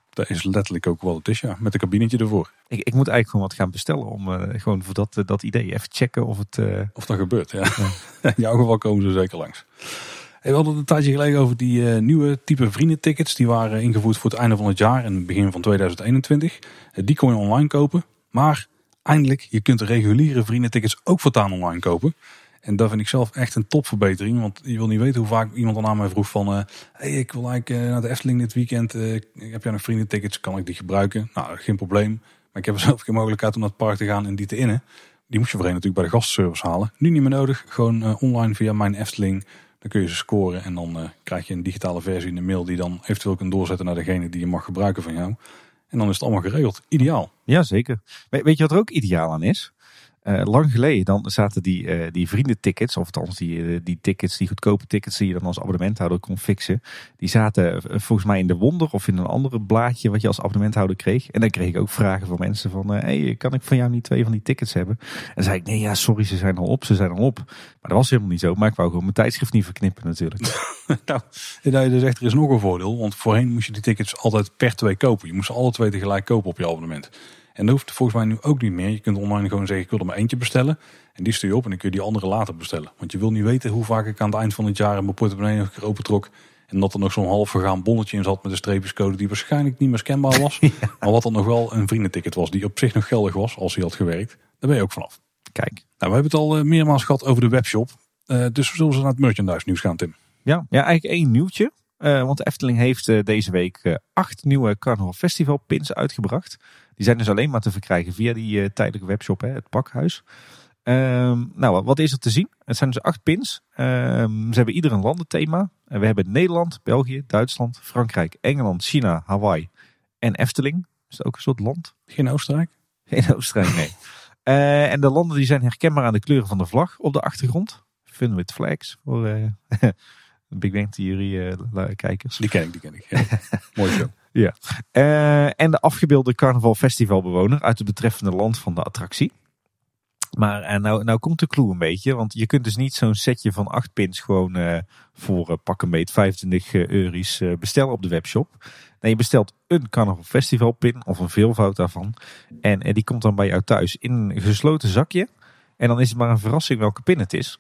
Dat is letterlijk ook wel het is, ja. Met een kabinetje ervoor. Ik, ik moet eigenlijk gewoon wat gaan bestellen om uh, gewoon voor dat, uh, dat idee even checken of het... Uh... Of dat gebeurt, ja. ja. In jouw geval komen ze zeker langs. We hadden een tijdje geleden over die nieuwe type vriendentickets. Die waren ingevoerd voor het einde van het jaar en het begin van 2021. die kon je online kopen. Maar eindelijk, je kunt de reguliere vriendentickets ook voortaan online kopen. En dat vind ik zelf echt een topverbetering. Want je wil niet weten hoe vaak iemand dan aan mij vroeg van... Uh, hey, ik wil eigenlijk naar de Efteling dit weekend. Heb jij nog vriendentickets? Kan ik die gebruiken? Nou, geen probleem. Maar ik heb zelf geen mogelijkheid om naar het park te gaan en die te innen. Die moest je voorheen natuurlijk bij de gastservice halen. Nu niet meer nodig. Gewoon online via mijn Efteling. Dan kun je ze scoren en dan krijg je een digitale versie in de mail... die dan eventueel kunt doorzetten naar degene die je mag gebruiken van jou. En dan is het allemaal geregeld. Ideaal. Ja, zeker. Weet je wat er ook ideaal aan is? Uh, lang geleden dan zaten die, uh, die vriendentickets, of althans die, uh, die tickets, die goedkope tickets die je dan als abonnementhouder kon fixen. Die zaten volgens mij in de Wonder of in een andere blaadje wat je als abonnementhouder kreeg. En dan kreeg ik ook vragen van mensen van, hey, kan ik van jou niet twee van die tickets hebben? En zei ik, nee ja, sorry, ze zijn al op, ze zijn al op. Maar dat was helemaal niet zo, maar ik wou gewoon mijn tijdschrift niet verknippen natuurlijk. nou, dat is echt, er is nog een voordeel, want voorheen moest je die tickets altijd per twee kopen. Je moest alle twee tegelijk kopen op je abonnement. En dat hoeft volgens mij nu ook niet meer. Je kunt online gewoon zeggen, ik wil er maar eentje bestellen. En die stuur je op en dan kun je die andere later bestellen. Want je wil niet weten hoe vaak ik aan het eind van het jaar mijn portemonnee nog een keer opentrok. En dat er nog zo'n half vergaan bonnetje in zat met een streepjescode die waarschijnlijk niet meer scanbaar was. ja. Maar wat dan nog wel een vriendenticket was die op zich nog geldig was als hij had gewerkt. Daar ben je ook vanaf. Kijk. Nou, we hebben het al uh, meermaals gehad over de webshop. Uh, dus we zullen ze naar het merchandise nieuws gaan, Tim. Ja, ja eigenlijk één nieuwtje. Uh, want de Efteling heeft uh, deze week uh, acht nieuwe Carnaval Festival pins uitgebracht. Die zijn dus alleen maar te verkrijgen via die tijdelijke webshop, hè, het pakhuis. Um, nou, wat is er te zien? Het zijn dus acht pins. Um, ze hebben ieder een landenthema. En we hebben Nederland, België, Duitsland, Frankrijk, Engeland, China, Hawaii en Efteling. Is dat ook een soort land? Geen Oostenrijk? Geen Oostenrijk, nee. en de landen die zijn herkenbaar aan de kleuren van de vlag op de achtergrond. Fun with flags voor Big Bang Theory uh, kijkers. Die ken ik, die ken ik. Ja. Mooi show. Ja. Uh, en de afgebeelde carnaval festivalbewoner uit het betreffende land van de attractie. Maar en nou, nou komt de clue een beetje, want je kunt dus niet zo'n setje van acht pins gewoon uh, voor uh, pak een beet 25 euro's bestellen op de webshop. Nee, je bestelt een carnaval festival pin of een veelvoud daarvan. En, en die komt dan bij jou thuis in een gesloten zakje. En dan is het maar een verrassing welke pin het is.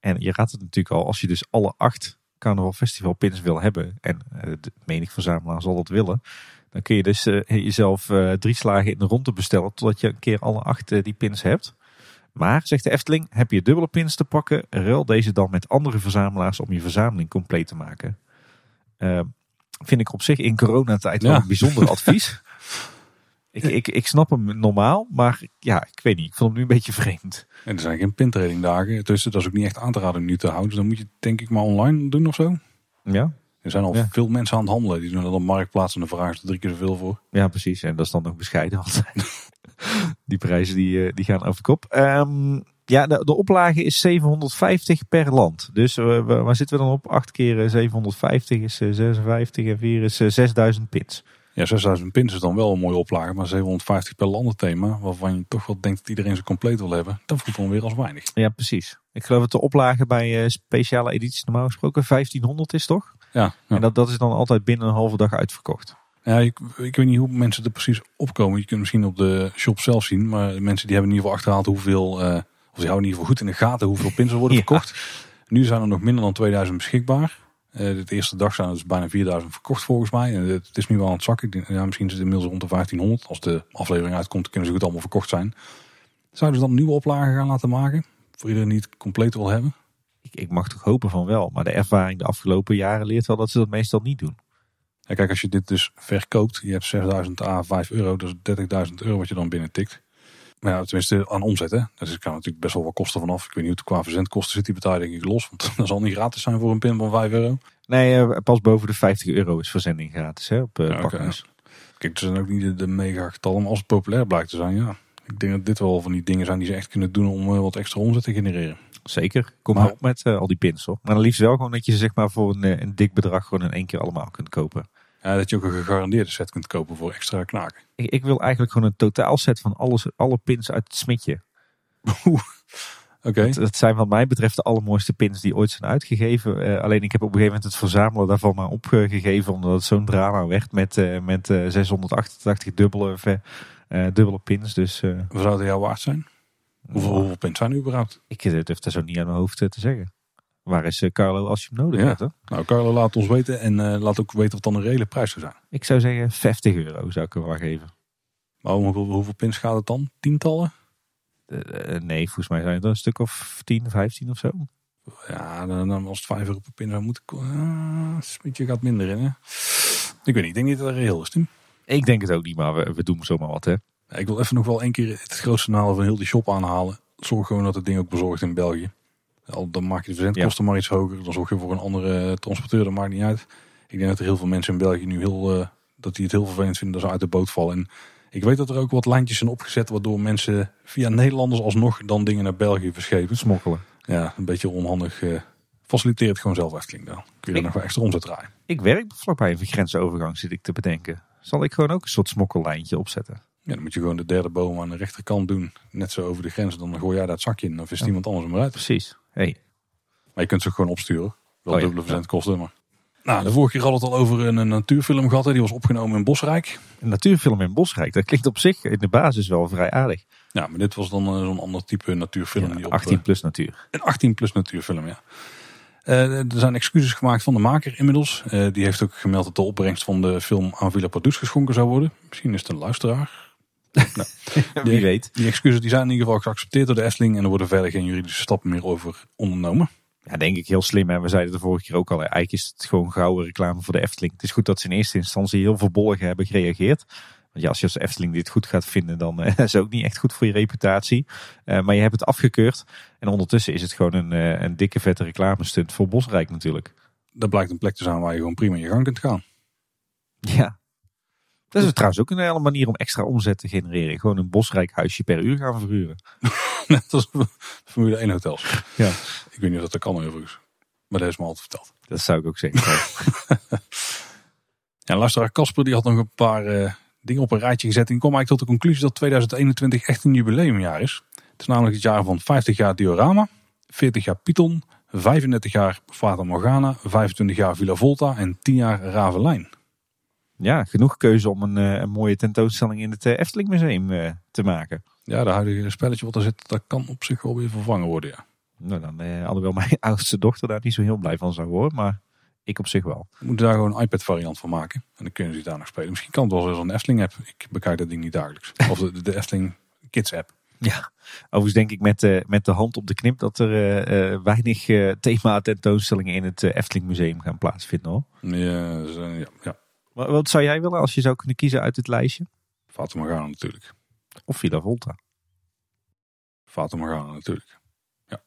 En je raadt het natuurlijk al, als je dus alle acht Carnaval Festival pins wil hebben, en uh, de menig verzamelaar zal dat willen, dan kun je dus uh, jezelf uh, drie slagen in de ronde bestellen totdat je een keer alle acht die pins hebt. Maar, zegt de Efteling, heb je dubbele pins te pakken, ruil deze dan met andere verzamelaars om je verzameling compleet te maken. vind ik op zich in coronatijd ja. wel een bijzonder advies. Ik, ik, ik snap hem normaal, maar ja, ik weet niet. Ik vond hem nu een beetje vreemd. En er zijn geen pintrading dagen. Dus dat is ook niet echt aan te raden nu te houden. Dus dan moet je het denk ik maar online doen of zo. Ja. Er zijn al ja. veel mensen aan het handelen. Die doen dan op marktplaats en dan vragen ze drie keer zoveel voor. Ja, precies. En dat is dan nog bescheiden altijd. die prijzen die, die gaan over de kop. Um, Ja, de, de oplage is 750 per land. Dus uh, waar zitten we dan op? 8 keer 750 is 56 en 4 is 6000 pins. Ja, 6000 pins is dan wel een mooie oplage, maar 750 per landenthema, waarvan je toch wel denkt dat iedereen ze compleet wil hebben, dat voelt dan weer als weinig. Ja, precies. Ik geloof dat de oplage bij uh, speciale edities normaal gesproken 1500 is, toch? Ja. ja. En dat, dat is dan altijd binnen een halve dag uitverkocht. Ja, ik, ik weet niet hoe mensen er precies opkomen. Je kunt misschien op de shop zelf zien, maar mensen die hebben in ieder geval achterhaald hoeveel, uh, of die houden in ieder geval goed in de gaten hoeveel pins er worden verkocht. Nu zijn er nog minder dan 2000 beschikbaar. Uh, de eerste dag zijn er dus bijna 4000 verkocht volgens mij. En het is nu wel aan het zakken. Ja, misschien is het inmiddels rond de 1500. Als de aflevering uitkomt, kunnen ze goed allemaal verkocht zijn. Zouden ze dan nieuwe oplagen gaan laten maken? Voor iedereen die het compleet wil hebben? Ik, ik mag toch hopen van wel. Maar de ervaring de afgelopen jaren leert wel dat ze dat meestal niet doen. Ja, kijk, als je dit dus verkoopt, je hebt 6000 a 5 euro, dus 30.000 euro wat je dan binnen tikt. Ja, tenminste aan omzet hè. Dus ik kan natuurlijk best wel wat kosten vanaf. Ik weet niet hoe het qua verzendkosten zit die betaal denk ik los. Want dat zal niet gratis zijn voor een pin van 5 euro. Nee, uh, pas boven de 50 euro is verzending gratis hè, op uh, ja, okay. Kijk, het zijn ook niet de, de mega getallen, maar als het populair blijkt te zijn, ja. Ik denk dat dit wel van die dingen zijn die ze echt kunnen doen om uh, wat extra omzet te genereren. Zeker. Kom maar op met al die pins hoor. Maar dan liefst wel gewoon dat je ze zeg maar voor een, een dik bedrag gewoon in één keer allemaal kunt kopen. Ja, dat je ook een gegarandeerde set kunt kopen voor extra knaken. Ik, ik wil eigenlijk gewoon een totaalset van alles, alle pins uit het smidje. Oké. Dat, dat, zijn wat mij betreft de allermooiste pins die ooit zijn uitgegeven. Uh, alleen ik heb op een gegeven moment het verzamelen daarvan maar opgegeven. Omdat het zo'n drama werd met, uh, met uh, 688 dubbele, dubbele pins. Dus, Wat zou het jou waard zijn? Hoeveel, hoeveel pins zijn er überhaupt? Ik durf dat zo niet aan mijn hoofd te zeggen. Waar is eh, Carlo als je hem nodig ja. hebt? Hè? Nou, Carlo laat ons weten en uh, laat ook weten wat dan een reële prijs zou zijn. Ik zou zeggen 50 euro zou ik hem maar geven. Maar hoeveel, hoeveel pins gaat het dan? Tientallen? Uh, nee, volgens mij zijn het een stuk of 10, 15 of zo. Ja, dan, dan als het 5 euro per pin zou moeten uh, je gaat minder in. Hè? Ik weet niet, ik denk niet dat het reëel is, Tim. Ik denk het ook niet, maar we, we doen zomaar wat. Hè? Ik wil even nog wel één keer het grootste nadeel van heel die shop aanhalen. Zorg gewoon dat het ding ook bezorgt in België. Al dan maak je de verzendkosten ja. maar iets hoger. Dan zorg je voor een andere transporteur. Dat maakt niet uit. Ik denk dat er heel veel mensen in België nu heel, uh, dat die het heel vervelend vinden dat ze uit de boot vallen. En ik weet dat er ook wat lijntjes zijn opgezet waardoor mensen via Nederlanders alsnog dan dingen naar België verschepen. Smokkelen. Ja, een beetje onhandig. Uh, faciliteer het gewoon zelf Efteling dan. Kun je er nog wel extra omzet draaien. Ik werk vlakbij een grensovergang zit ik te bedenken. Zal ik gewoon ook een soort smokkellijntje opzetten? Ja, dan moet je gewoon de derde boom aan de rechterkant doen. Net zo over de grens. Dan gooi jij dat zakje in. Dan vist ja. iemand anders hem eruit. Precies. Hey. Maar je kunt ze gewoon opsturen. Wel oh, dubbele ja. verzendkosten, maar... Nou, de vorige keer hadden we het al over een, een natuurfilm gehad. Hè. Die was opgenomen in Bosrijk. Een natuurfilm in Bosrijk. Dat klinkt op zich in de basis wel vrij aardig. Ja, maar dit was dan uh, zo'n ander type natuurfilm. Ja, die op, 18 plus natuur. Een 18 plus natuurfilm, ja. Uh, er zijn excuses gemaakt van de maker inmiddels. Uh, die heeft ook gemeld dat de opbrengst van de film aan Villa Pardoes geschonken zou worden. Misschien is het een luisteraar. Nou, Wie die, weet. Die excuses die zijn in ieder geval geaccepteerd door de Efteling. En er worden verder geen juridische stappen meer over ondernomen. Ja, denk ik heel slim. En we zeiden de vorige keer ook al. Eigenlijk is het gewoon gouden reclame voor de Efteling. Het is goed dat ze in eerste instantie heel verbolgen hebben gereageerd. Want ja, als je als Efteling dit goed gaat vinden, dan uh, is het ook niet echt goed voor je reputatie. Uh, maar je hebt het afgekeurd. En ondertussen is het gewoon een, uh, een dikke vette reclamestunt voor Bosrijk natuurlijk. Dat blijkt een plek te zijn waar je gewoon prima in je gang kunt gaan. Ja. Dat is trouwens ook een hele manier om extra omzet te genereren. Gewoon een Bosrijk huisje per uur gaan verhuren. Net als Formule 1 hotels. Ja. Ik weet niet of dat, kan overigens. Maar dat is me altijd verteld. Dat zou ik ook zeggen. ja, luisteraar Casper die had nog een paar uh, dingen op een rijtje gezet. En kwam eigenlijk tot de conclusie dat 2021 echt een jubileumjaar is. Het is namelijk het jaar van 50 jaar Diorama, 40 jaar Python, 35 jaar Fata Morgana, 25 jaar Villa Volta en 10 jaar Ravelijn. Ja, genoeg keuze om een, een mooie tentoonstelling in het Efteling Museum uh, te maken. Ja, de huidige spelletje wat er zit, dat kan op zich wel weer vervangen worden, ja. Nou, dan eh, alhoewel mijn oudste dochter daar niet zo heel blij van zou worden, maar ik op zich wel. We moeten daar gewoon een iPad variant van maken. En dan kunnen ze daar nog spelen. Misschien kan het wel eens een Efteling app. Ik bekijk dat ding niet dagelijks. Of de, de Efteling Kids app. Ja, overigens denk ik met, uh, met de hand op de knip dat er uh, weinig uh, thema tentoonstellingen in het Efteling Museum gaan plaatsvinden hoor. Ja, ja, ja. Wat, wat, zou jij willen als je zou kunnen kiezen uit het lijstje? Fata Morgana natuurlijk. Of Villa Volta. Fata Morgana natuurlijk. Ja.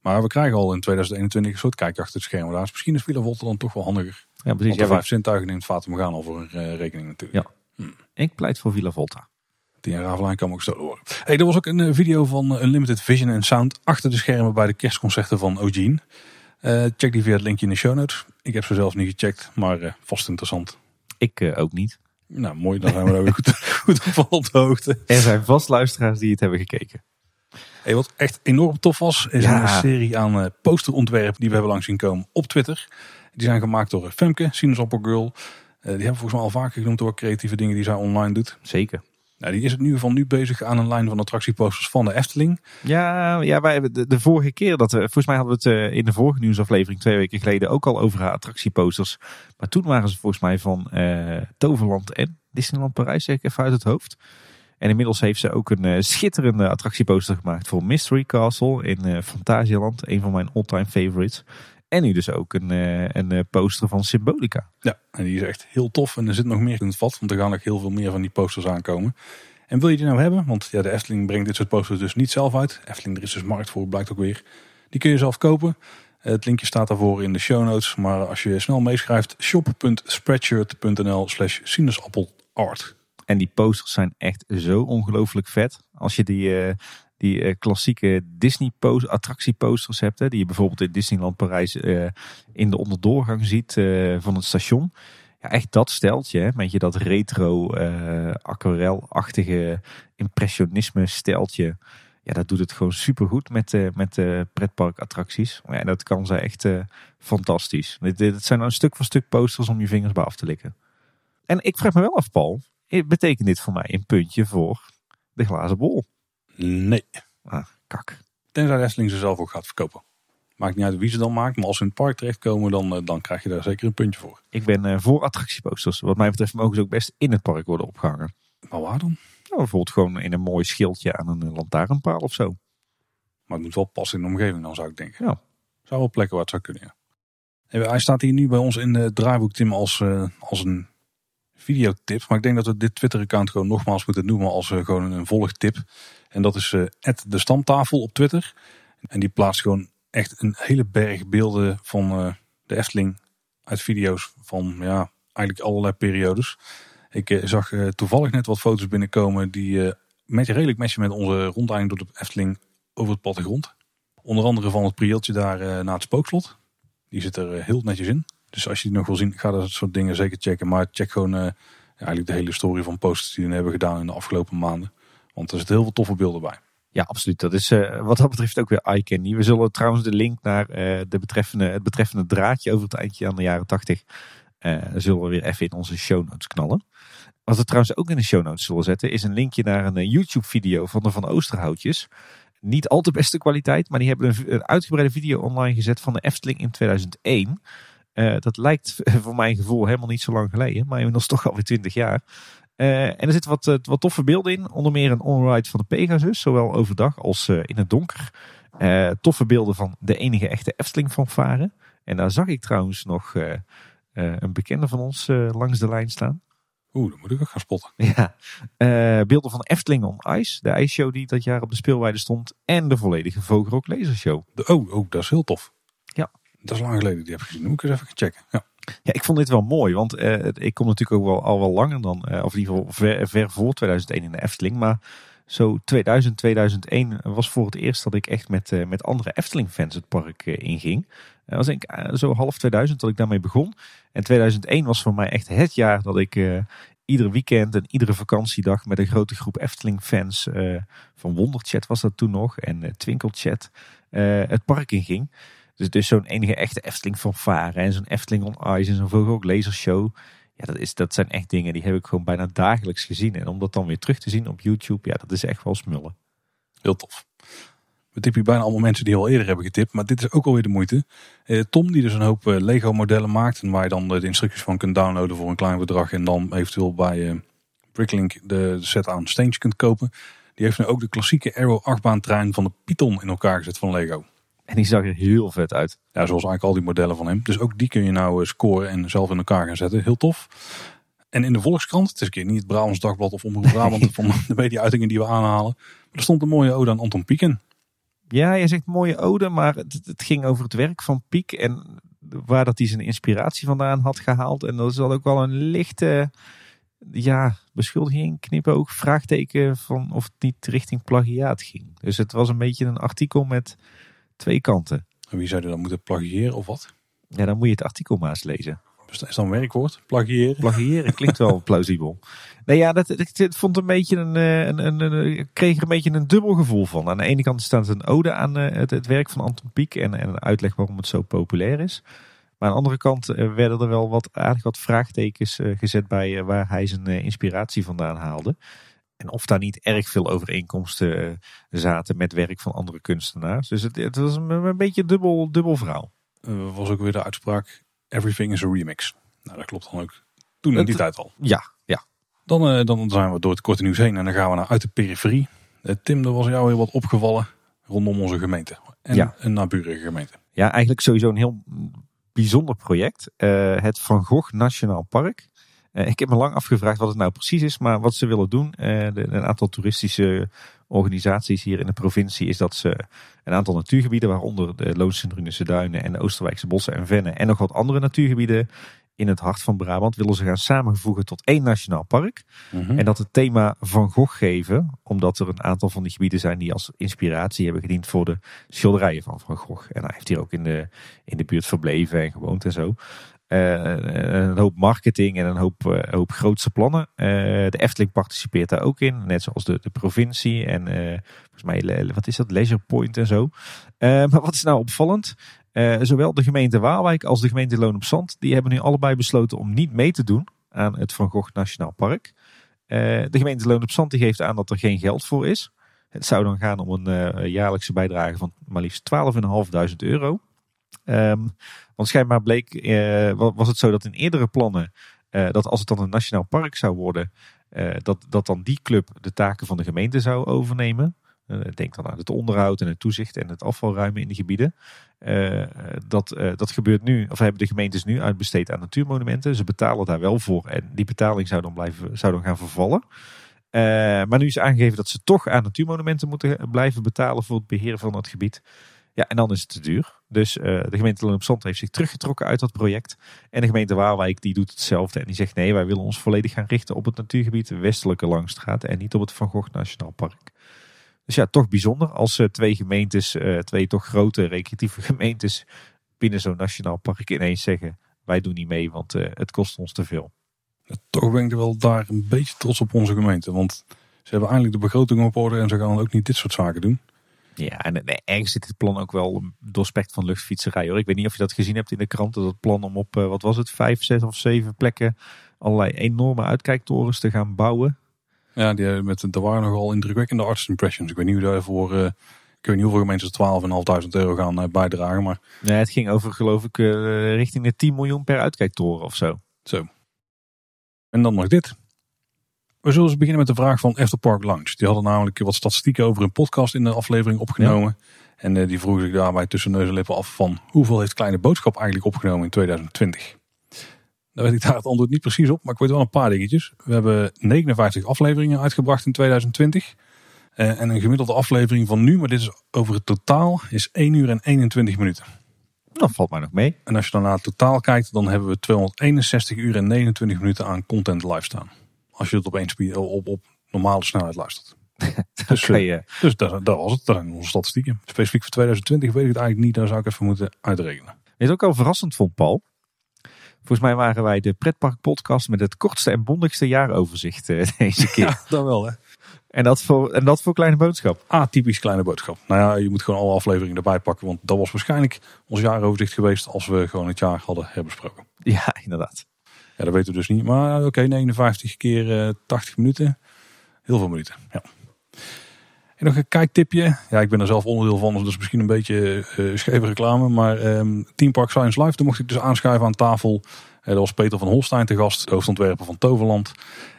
Maar we krijgen al in 2021 een soort kijk achter het scherm. Daar is misschien is Villa Volta dan toch wel handiger. Ja, precies. Want de vijf zintuigen neemt Fata Morgana al voor een uh, rekening natuurlijk. Ja. Hm. Ik pleit voor Villa Volta. Die in Ravelijn kan ook gestolen worden. Hey, er was ook een eh, video van eh, Unlimited Vision and Sound achter de schermen bij de kerstconcerten van Ogene. Uh, check die via het linkje in de show notes. Ik heb ze zelf niet gecheckt, maar uh, vast interessant. Ik uh, ook niet. Nou, mooi. Dan zijn we ook goed, goed op de hoogte. Er zijn vast luisteraars die het hebben gekeken. Hey, wat echt enorm tof was, is ja. een serie aan uh, posterontwerpen die we hebben langs zien komen op Twitter. Die zijn gemaakt door Femke, Sinaasappelgirl. Uh, die hebben volgens mij al vaker genoemd door creatieve dingen die zij online doet. Zeker. Nou, die is het nu van nu bezig aan een lijn van attractieposters van de Efteling. Ja, ja wij hebben de, de vorige keer dat we, volgens mij hadden we het in de vorige nieuwsaflevering twee weken geleden ook al over attractieposters. Maar toen waren ze volgens mij van uh, Toverland en Disneyland Parijs, zeg ik even uit het hoofd. En inmiddels heeft ze ook een uh, schitterende attractieposter gemaakt voor Mystery Castle in uh, Fantasieland. Een van mijn all-time favorites. En nu dus ook een, uh, een poster van Symbolica. Ja, en die is echt heel tof. En er zit nog meer in het vat, want er gaan nog heel veel meer van die posters aankomen. En wil je die nou hebben? Want ja, de Efteling brengt dit soort posters dus niet zelf uit. Efteling, er is dus markt voor, blijkt ook weer. Die kun je zelf kopen. Het linkje staat daarvoor in de show notes. Maar als je snel meeschrijft, shop.spreadshirt.nl slash sinaasappelart. En die posters zijn echt zo ongelooflijk vet. Als je die, uh, die uh, klassieke Disney post, attractieposters hebt. Hè, die je bijvoorbeeld in Disneyland Parijs uh, in de onderdoorgang ziet van het station. Ja, echt dat steltje. Hè, met je dat retro aquarelachtige impressionisme steltje. Ja, dat doet het gewoon super goed met, met pretparkattracties. Ja, dat kan ze echt fantastisch. Dit, zijn een stuk voor stuk posters om je vingers bij af te likken. En ik vraag me wel af, Paul. Betekent dit voor mij een puntje voor de glazen bol? Nee. Ah, kak. Tenzij Wrestling ze zelf ook gaat verkopen. Maakt niet uit wie ze dan maakt, maar als ze in het park terechtkomen, dan, dan krijg je daar zeker een puntje voor. Ik ben voor attractieposters. Wat mij betreft mogen ze ook best in het park worden opgehangen. Maar waar dan? Nou, bijvoorbeeld gewoon in een mooi schildje aan een lantaarnpaal of zo. Maar het moet wel passen in de omgeving dan, zou ik denken. Ja. Zou wel plekken waar het zou kunnen, ja. Hij staat hier nu bij ons in het draaiboek, Tim, als, uh, als een videotip. Maar ik denk dat we dit Twitter-account gewoon nogmaals moeten noemen als uh, gewoon een volgtip. En dat is uh, de stamtafel op Twitter. En die plaatst gewoon echt een hele berg beelden van de Efteling uit video's van ja, eigenlijk allerlei periodes. Ik zag toevallig net wat foto's binnenkomen die met redelijk matchen met onze rondleiding door de Efteling over het plattegrond. Onder andere van het prieeltje daar naar het spookslot. Die zit er heel netjes in. Dus als je die nog wil zien, ga dat soort dingen zeker checken. Maar check gewoon ja, eigenlijk de hele story van posters die we hebben gedaan in de afgelopen maanden. Want er zitten heel veel toffe beelden bij. Ja, absoluut. Dat is uh, wat dat betreft ook weer eye-candy. We zullen trouwens de link naar uh, de betreffende, het betreffende draadje over het eindje aan de jaren 80... zullen we weer even in onze show notes knallen. Wat we trouwens ook in de show notes zullen zetten... is een linkje naar een YouTube-video van de Van Oosterhoutjes niet al te beste kwaliteit, maar die hebben een, een, uitgebreide video online gezet van de Efteling in 2001. Uh, dat lijkt voor mijn gevoel helemaal niet zo lang geleden, maar inmiddels toch alweer 20 jaar. Uh, en er zitten wat, wat toffe beelden in, onder meer een onride van de Pegasus, zowel overdag als uh, in het donker. toffe beelden van de enige echte Efteling fanfare. En daar zag ik trouwens nog een bekende van ons langs de lijn staan. Oeh, dan moet ik ook gaan spotten. Ja, beelden van Efteling on Ice, de ijsshow die dat jaar op de speelweide stond. En de volledige Vogelrok lasershow. De, oh, oh, dat is heel tof. Dat is lang geleden die heb ik gezien. Moet ik eens even checken. Ja. Ja, ik vond dit wel mooi, want uh, ik kom natuurlijk ook wel al wel langer dan, uh, of in ieder geval ver, ver, voor 2001 in de Efteling. Maar zo 2000, 2001 was voor het eerst dat ik echt met, uh, met andere Efteling-fans het park inging. Dat was ik zo half 2000 dat ik daarmee begon. En 2001 was voor mij echt het jaar dat ik iedere weekend en iedere vakantiedag met een grote groep Efteling-fans van Wonderchat was dat toen nog en Twinkelchat het park inging. Dus, dus zo'n enige echte Efteling fanfare en zo'n Efteling on Ice en zo'n Vogel Lasershow. Ja, dat, is, dat zijn echt dingen die heb ik gewoon bijna dagelijks gezien. En om dat dan weer terug te zien op YouTube, ja, dat is echt wel smullen. Heel tof. We tippen bijna allemaal mensen die al eerder hebben getipt, maar dit is ook alweer de moeite. Eh, Tom, die dus een hoop eh, Lego modellen maakt en waar je dan de instructies van kunt downloaden voor een klein bedrag en dan eventueel bij eh, Bricklink de, set aan steentjes kunt kopen. Die heeft nu ook de klassieke Aero achtbaantrein van de Python in elkaar gezet van Lego. En die zag er heel vet uit. Ja, zoals eigenlijk al die modellen van hem. Dus ook die kun je nou eh, scoren en zelf in elkaar gaan zetten. Heel tof. En in de Volkskrant, het is een keer niet het Brabants Dagblad of Omroep Brabant van de media-uitingen die we aanhalen. Maar er stond een mooie ode aan Anton Pieken. Ja, je zegt mooie ode, maar het, het, ging over het werk van Piek en waar dat hij zijn inspiratie vandaan had gehaald. En dat is wel ook wel een lichte, ja, beschuldiging, knipoog, vraagteken van of het niet richting plagiaat ging. Dus het was een beetje een artikel met twee kanten. En wie zou er dan moeten plagiëren of wat? Ja, dan moet je het artikel maar eens lezen. Is dat een werkwoord? Plagiëren? Plagiëren klinkt wel plausibel. Nee, ja, dat, ik, vond een beetje een, een, een, een, ik kreeg er een beetje een dubbel gevoel van. Aan de ene kant staat een ode aan het, het werk van Anton Pieck en, en een uitleg waarom het zo populair is. Maar aan de andere kant werden er wel wat aardig wat vraagtekens gezet bij waar hij zijn inspiratie vandaan haalde. En of daar niet erg veel overeenkomsten zaten met werk van andere kunstenaars. Dus het, het was een, een beetje dubbel, dubbel verhaal. Uh, was ook weer de uitspraak: Everything is a remix. Nou, dat klopt dan ook toen in die het, tijd al. Ja, ja. Dan, uh, dan zijn we door het korte nieuws heen en dan gaan we naar uit de periferie. Uh, Tim, er was jou heel wat opgevallen rondom onze gemeente. En Ja. een naburige gemeente. Ja, eigenlijk sowieso een heel bijzonder project. Eh, het Van Gogh Nationaal Park. Eh, ik heb me lang afgevraagd wat het nou precies is, maar wat ze willen doen. eh, de, een aantal toeristische organisaties hier in de provincie is dat ze een aantal natuurgebieden, waaronder de Loonse en Drunense Duinen en de Oosterwijkse bossen en vennen en nog wat andere natuurgebieden in het hart van Brabant willen ze gaan samenvoegen tot één nationaal park. Mhm. En dat het thema Van Gogh geven, omdat er een aantal van die gebieden zijn die als inspiratie hebben gediend voor de schilderijen van Van Gogh. En hij heeft hier ook in de, in de buurt verbleven en gewoond en zo. Eh, een hoop marketing en een hoop, eh, hoop grootse plannen. Eh, de Efteling participeert daar ook in, net zoals de, de provincie en volgens mij, wat is dat, Leisure Point en zo. Maar wat is nou opvallend? Zowel de gemeente Waalwijk als de gemeente Loon op Zand, die hebben nu allebei besloten om niet mee te doen aan het Van Gogh Nationaal Park. De gemeente Loon op Zand die geeft aan dat er geen geld voor is. Het zou dan gaan om een jaarlijkse bijdrage van maar liefst 12.500 euro. Ehm, want schijnbaar bleek, eh, wa- was het zo dat in eerdere plannen, eh, dat als het dan een nationaal park zou worden, eh, dat, dat dan die club de taken van de gemeente zou overnemen. Denk dan aan het onderhoud en het toezicht en het afvalruimen in de gebieden. Dat, dat gebeurt nu, of hebben de gemeentes nu uitbesteed aan natuurmonumenten. Ze betalen daar wel voor en die betaling zou dan, blijven, zou dan gaan vervallen. Maar nu is aangegeven dat ze toch aan natuurmonumenten moeten blijven betalen voor het beheren van het gebied. Ja, en dan is het te duur. Dus eh, de gemeente Loon heeft zich teruggetrokken uit dat project. En de gemeente Waalwijk die doet hetzelfde. En die zegt nee, wij willen ons volledig gaan richten op het natuurgebied Westelijke Langstraat. En niet op het Van Gogh Nationaal Park. Dus ja, toch bijzonder als eh, twee gemeentes, eh, twee toch grote recreatieve gemeentes binnen zo'n nationaal park ineens zeggen wij doen niet mee, want het kost ons te veel. Toch ben ik er wel daar een beetje trots op onze gemeente. Want ze hebben eindelijk de begroting op orde en ze gaan ook niet dit soort zaken doen. Ja, en nee, ergens zit dit plan ook wel doorspekt van luchtfietserij hoor. Ik weet niet of je dat gezien hebt in de kranten. Dat plan om op, eh, wat was het, vijf, zes of zeven plekken allerlei enorme uitkijktorens te gaan bouwen. Ja, die, met, er waren nogal indrukwekkende artist impressions. Ik weet niet hoe daarvoor, eh, ik weet niet hoeveel gemeenten 12.500 euro gaan eh, bijdragen. Maar Nee, het ging over geloof ik richting de 10 miljoen per uitkijktoren of zo. Zo. En dan nog dit. We zullen eens beginnen met de vraag van Afterpark Lounge. Die hadden namelijk wat statistieken over een podcast in de aflevering opgenomen. En eh, die vroegen zich daarbij tussen neus en lippen af van hoeveel heeft Kleine Boodschap eigenlijk opgenomen in 2020? Daar weet ik daar het antwoord niet precies op, maar ik weet wel een paar dingetjes. We hebben 59 afleveringen uitgebracht in 2020. Eh, en een gemiddelde aflevering van nu, maar dit is over het totaal, is 1 uur en 21 minuten. Dat valt mij nog mee. En als je dan naar het totaal kijkt, dan hebben we 261 uur en 29 minuten aan content live staan. Als je het op, één speed, op, op normale snelheid luistert. Dus, eh, je, dus dat, dat was het. Dat zijn onze statistieken. Specifiek voor 2020 weet ik het eigenlijk niet. Daar zou ik even moeten uitrekenen. Dit ook al verrassend vond Paul. Volgens mij waren wij de pretpark podcast met het kortste en bondigste jaaroverzicht eh, deze keer. dat wel hè. En, dat voor, en dat voor kleine boodschap. Atypisch kleine boodschap. Nou ja, je moet gewoon alle afleveringen erbij pakken. Want dat was waarschijnlijk ons jaaroverzicht geweest als we gewoon het jaar hadden herbesproken. Ja, inderdaad. Ja, dat weten we dus niet. Maar oké, 59 keer eh 80 minuten. Heel veel minuten. Ja. En nog een kijktipje. Ja, ik ben er zelf onderdeel van, dus misschien een beetje eh scheve reclame. Maar ehm Team Park Science Live, daar mocht ik dus aanschuiven aan tafel. Eh dat was Peter van Holstein te gast, de hoofdontwerper van Toverland.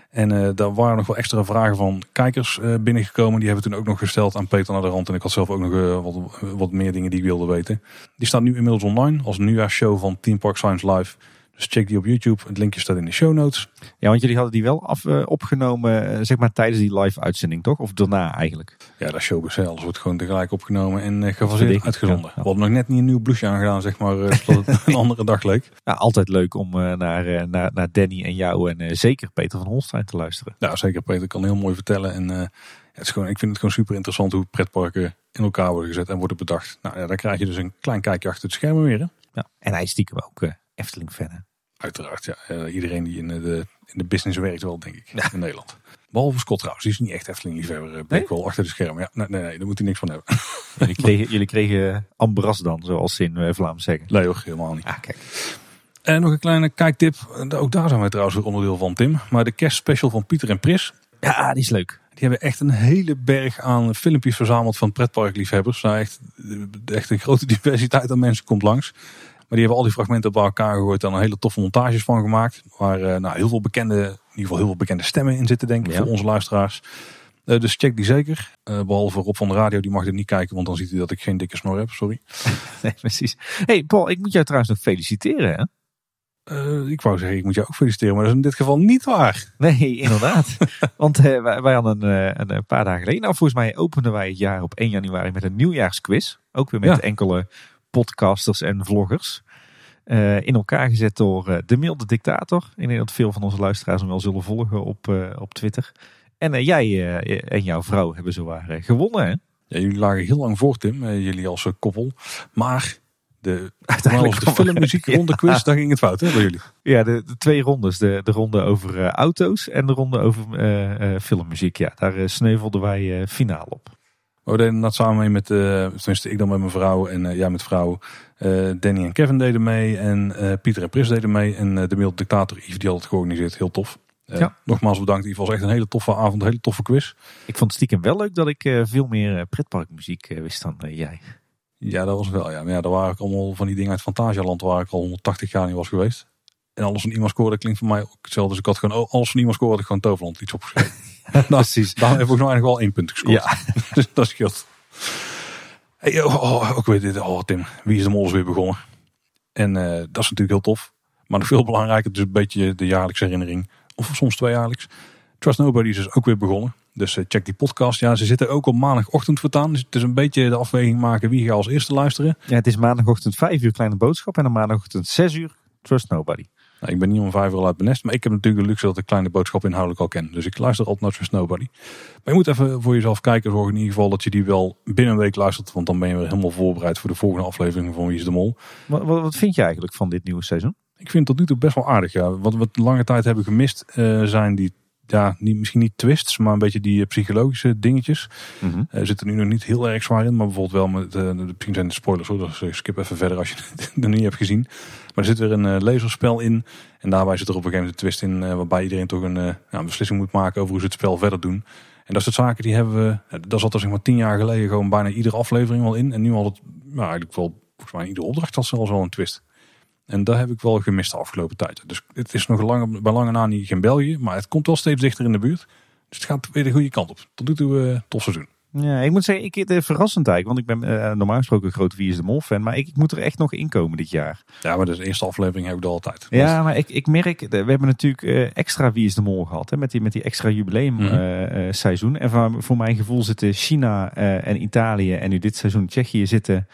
En eh, daar waren nog wel extra vragen van kijkers eh, binnengekomen. Die hebben we toen ook nog gesteld aan Peter naar de rand. En ik had zelf ook nog eh, wat, wat meer dingen die ik wilde weten. Die staat nu inmiddels online als nieuwjaarsshow van Team Park Science Live. Dus check die op YouTube. Het linkje staat in de show notes. Ja, want jullie hadden die wel af, uh, opgenomen, uh, zeg maar tijdens die live uitzending, toch? Of daarna eigenlijk? Ja, dat showbiz. Alles wordt gewoon tegelijk opgenomen en uh, gefaseerd uitgezonden. Ja, ja. We hadden nog net niet een nieuw blouseje aangedaan, zeg maar, zodat het een andere dag leek. Ja, altijd leuk om naar, naar, naar Danny en jou en zeker Peter van Holstein te luisteren. Ja, zeker. Peter kan heel mooi vertellen. En het is gewoon, ik vind het gewoon super interessant hoe pretparken in elkaar worden gezet en worden bedacht. Nou ja, dan krijg je dus een klein kijkje achter het schermen weer. Hè? Ja, en hij is stiekem ook Efteling-fan. Uiteraard, ja. Uh, iedereen die in de, in de business werkt wel, denk ik, ja. in Nederland. Behalve Scott trouwens, die is niet echt Efteling-liefhebber. Ben nee? wel achter de schermen. Ja, nee, nee, nee, daar moet hij niks van hebben. Jullie kregen, jullie kregen ambras dan, zoals ze in Vlaams zeggen. Nee hoor, helemaal niet. Ah, kijk. En nog een kleine kijktip. Ook daar zijn wij trouwens weer onderdeel van, Tim. Maar de kerstspecial van Pieter en Pris. Ja, die is leuk. Die hebben echt een hele berg aan filmpjes verzameld van pretparkliefhebbers. Nou, echt, echt een grote diversiteit aan mensen komt langs. Maar die hebben al die fragmenten bij elkaar gegooid en een hele toffe montages van gemaakt. Waar uh, nou, heel veel bekende, in ieder geval heel veel bekende stemmen in zitten, denk ik, voor onze luisteraars. Uh, dus check die zeker. Uh, behalve Rob van de radio, die mag er niet kijken, want dan ziet hij dat ik geen dikke snor heb. Sorry. nee, precies. hey Paul, ik moet jou trouwens nog feliciteren, hè? Uh, ik wou zeggen, ik moet jou ook feliciteren, maar dat is in dit geval niet waar. Nee, inderdaad. Want uh, wij, wij, hadden een, een, paar dagen geleden, nou volgens mij openden wij het jaar op 1 januari met een nieuwjaarsquiz. Ook weer met ja. enkele podcasters en vloggers. Uh, in elkaar gezet door uh, de milde dictator. Ik denk dat veel van onze luisteraars hem wel zullen volgen op, uh, op Twitter. En jij en jouw vrouw hebben zowaar gewonnen. Hè? Ja, jullie lagen heel lang voor Tim, jullie als koppel. Maar de, uiteindelijk de filmmuziek ronde quiz, daar ging het fout hè, bij jullie. Ja, de, de, twee rondes. De, de ronde over auto's en de ronde over filmmuziek. Ja, daar sneuvelden wij finaal op. We deden dat samen mee met, uh, tenminste ik dan met mijn vrouw en uh, ja met vrouw. Uh, Danny en Kevin deden mee en Pieter en Pris deden mee. En de mild dictator Yves die had het georganiseerd, heel tof. ja. Nogmaals bedankt, Yves was echt een hele toffe avond, een hele toffe quiz. Ik vond het stiekem wel leuk dat ik veel meer pretparkmuziek wist dan jij. Ja, dat was wel ja. Maar ja, daar waren ik allemaal van die dingen uit Fantasialand waar ik al 180 jaar niet was geweest. En alles van iemand scoorde klinkt voor mij ook hetzelfde. Dus ik had gewoon, oh, alles van iemand scoorde gewoon Toverland iets opgeschreven. nou, Precies. Daar heb ik nog eigenlijk wel één punt gescoord. Ja. dus dat scheelt. Hey, oh, oh, ook weer dit. Oh, Tim, wie is de mol weer begonnen? En uh, dat is natuurlijk heel tof. Maar nog veel belangrijker, dus een beetje de jaarlijkse herinnering. Of soms tweejaarlijks. Trust Nobody is dus ook weer begonnen. Dus uh, check die podcast. Ja, ze zitten ook op maandagochtend vertaan. Dus het is een beetje de afweging maken wie ga als eerste luisteren. Ja, het is maandagochtend 5 uur kleine boodschap. En dan maandagochtend 6 uur Trust Nobody. Nou, ik ben niet om vijf uur uit mijn nest, maar ik heb natuurlijk de luxe dat ik kleine boodschap inhoudelijk al ken. Dus ik luister altijd naar Trust Nobody. Maar je moet even voor jezelf kijken, zorgen in ieder geval dat je die wel binnen een week luistert. Want dan ben je weer helemaal voorbereid voor de volgende aflevering van Wie is de Mol. Wat, wat, wat vind je eigenlijk van dit nieuwe seizoen? Ik vind het tot nu toe best wel aardig. Ja. Wat we lange tijd hebben gemist uh, zijn die ja, niet, misschien niet twists, maar een beetje die eh, psychologische dingetjes. Mm -hmm. uh, zitten nu nog niet heel erg zwaar in, maar bijvoorbeeld wel met uh, de, de, zijn de spoilers hoor. Dus skip even verder als je het nog niet hebt gezien. Maar er zit weer een uh, laserspel in. En daarbij zit er op een gegeven moment een twist in waarbij iedereen toch een, een beslissing moet maken over hoe ze het spel verder doen. En dat soort zaken die hebben we, dat zat er zeg maar tien jaar geleden gewoon bijna iedere aflevering wel in. En nu al het, nou, eigenlijk wel, volgens mij iedere opdracht had zelfs wel een twist. En daar heb ik wel gemist de afgelopen tijd. Dus het is nog lang, bij lange na niet geen België, maar het komt wel steeds dichter in de buurt. Dus het gaat weer de goede kant op. Tot nu toe uh, tof seizoen. Ja, ik moet zeggen, ik het verrassend eigenlijk. Want ik ben uh, normaal gesproken een groot Wie is de Mol fan. Maar ik, ik, moet er echt nog in komen dit jaar. Ja, maar de eerste aflevering heb ik er altijd. Ja, maar ik, ik merk, we hebben natuurlijk uh, extra Wie is de Mol gehad. Hè, met, die, met die extra jubileum mm -hmm. seizoen. En voor, voor mijn gevoel zitten China en Italië en nu dit seizoen Tsjechië zitten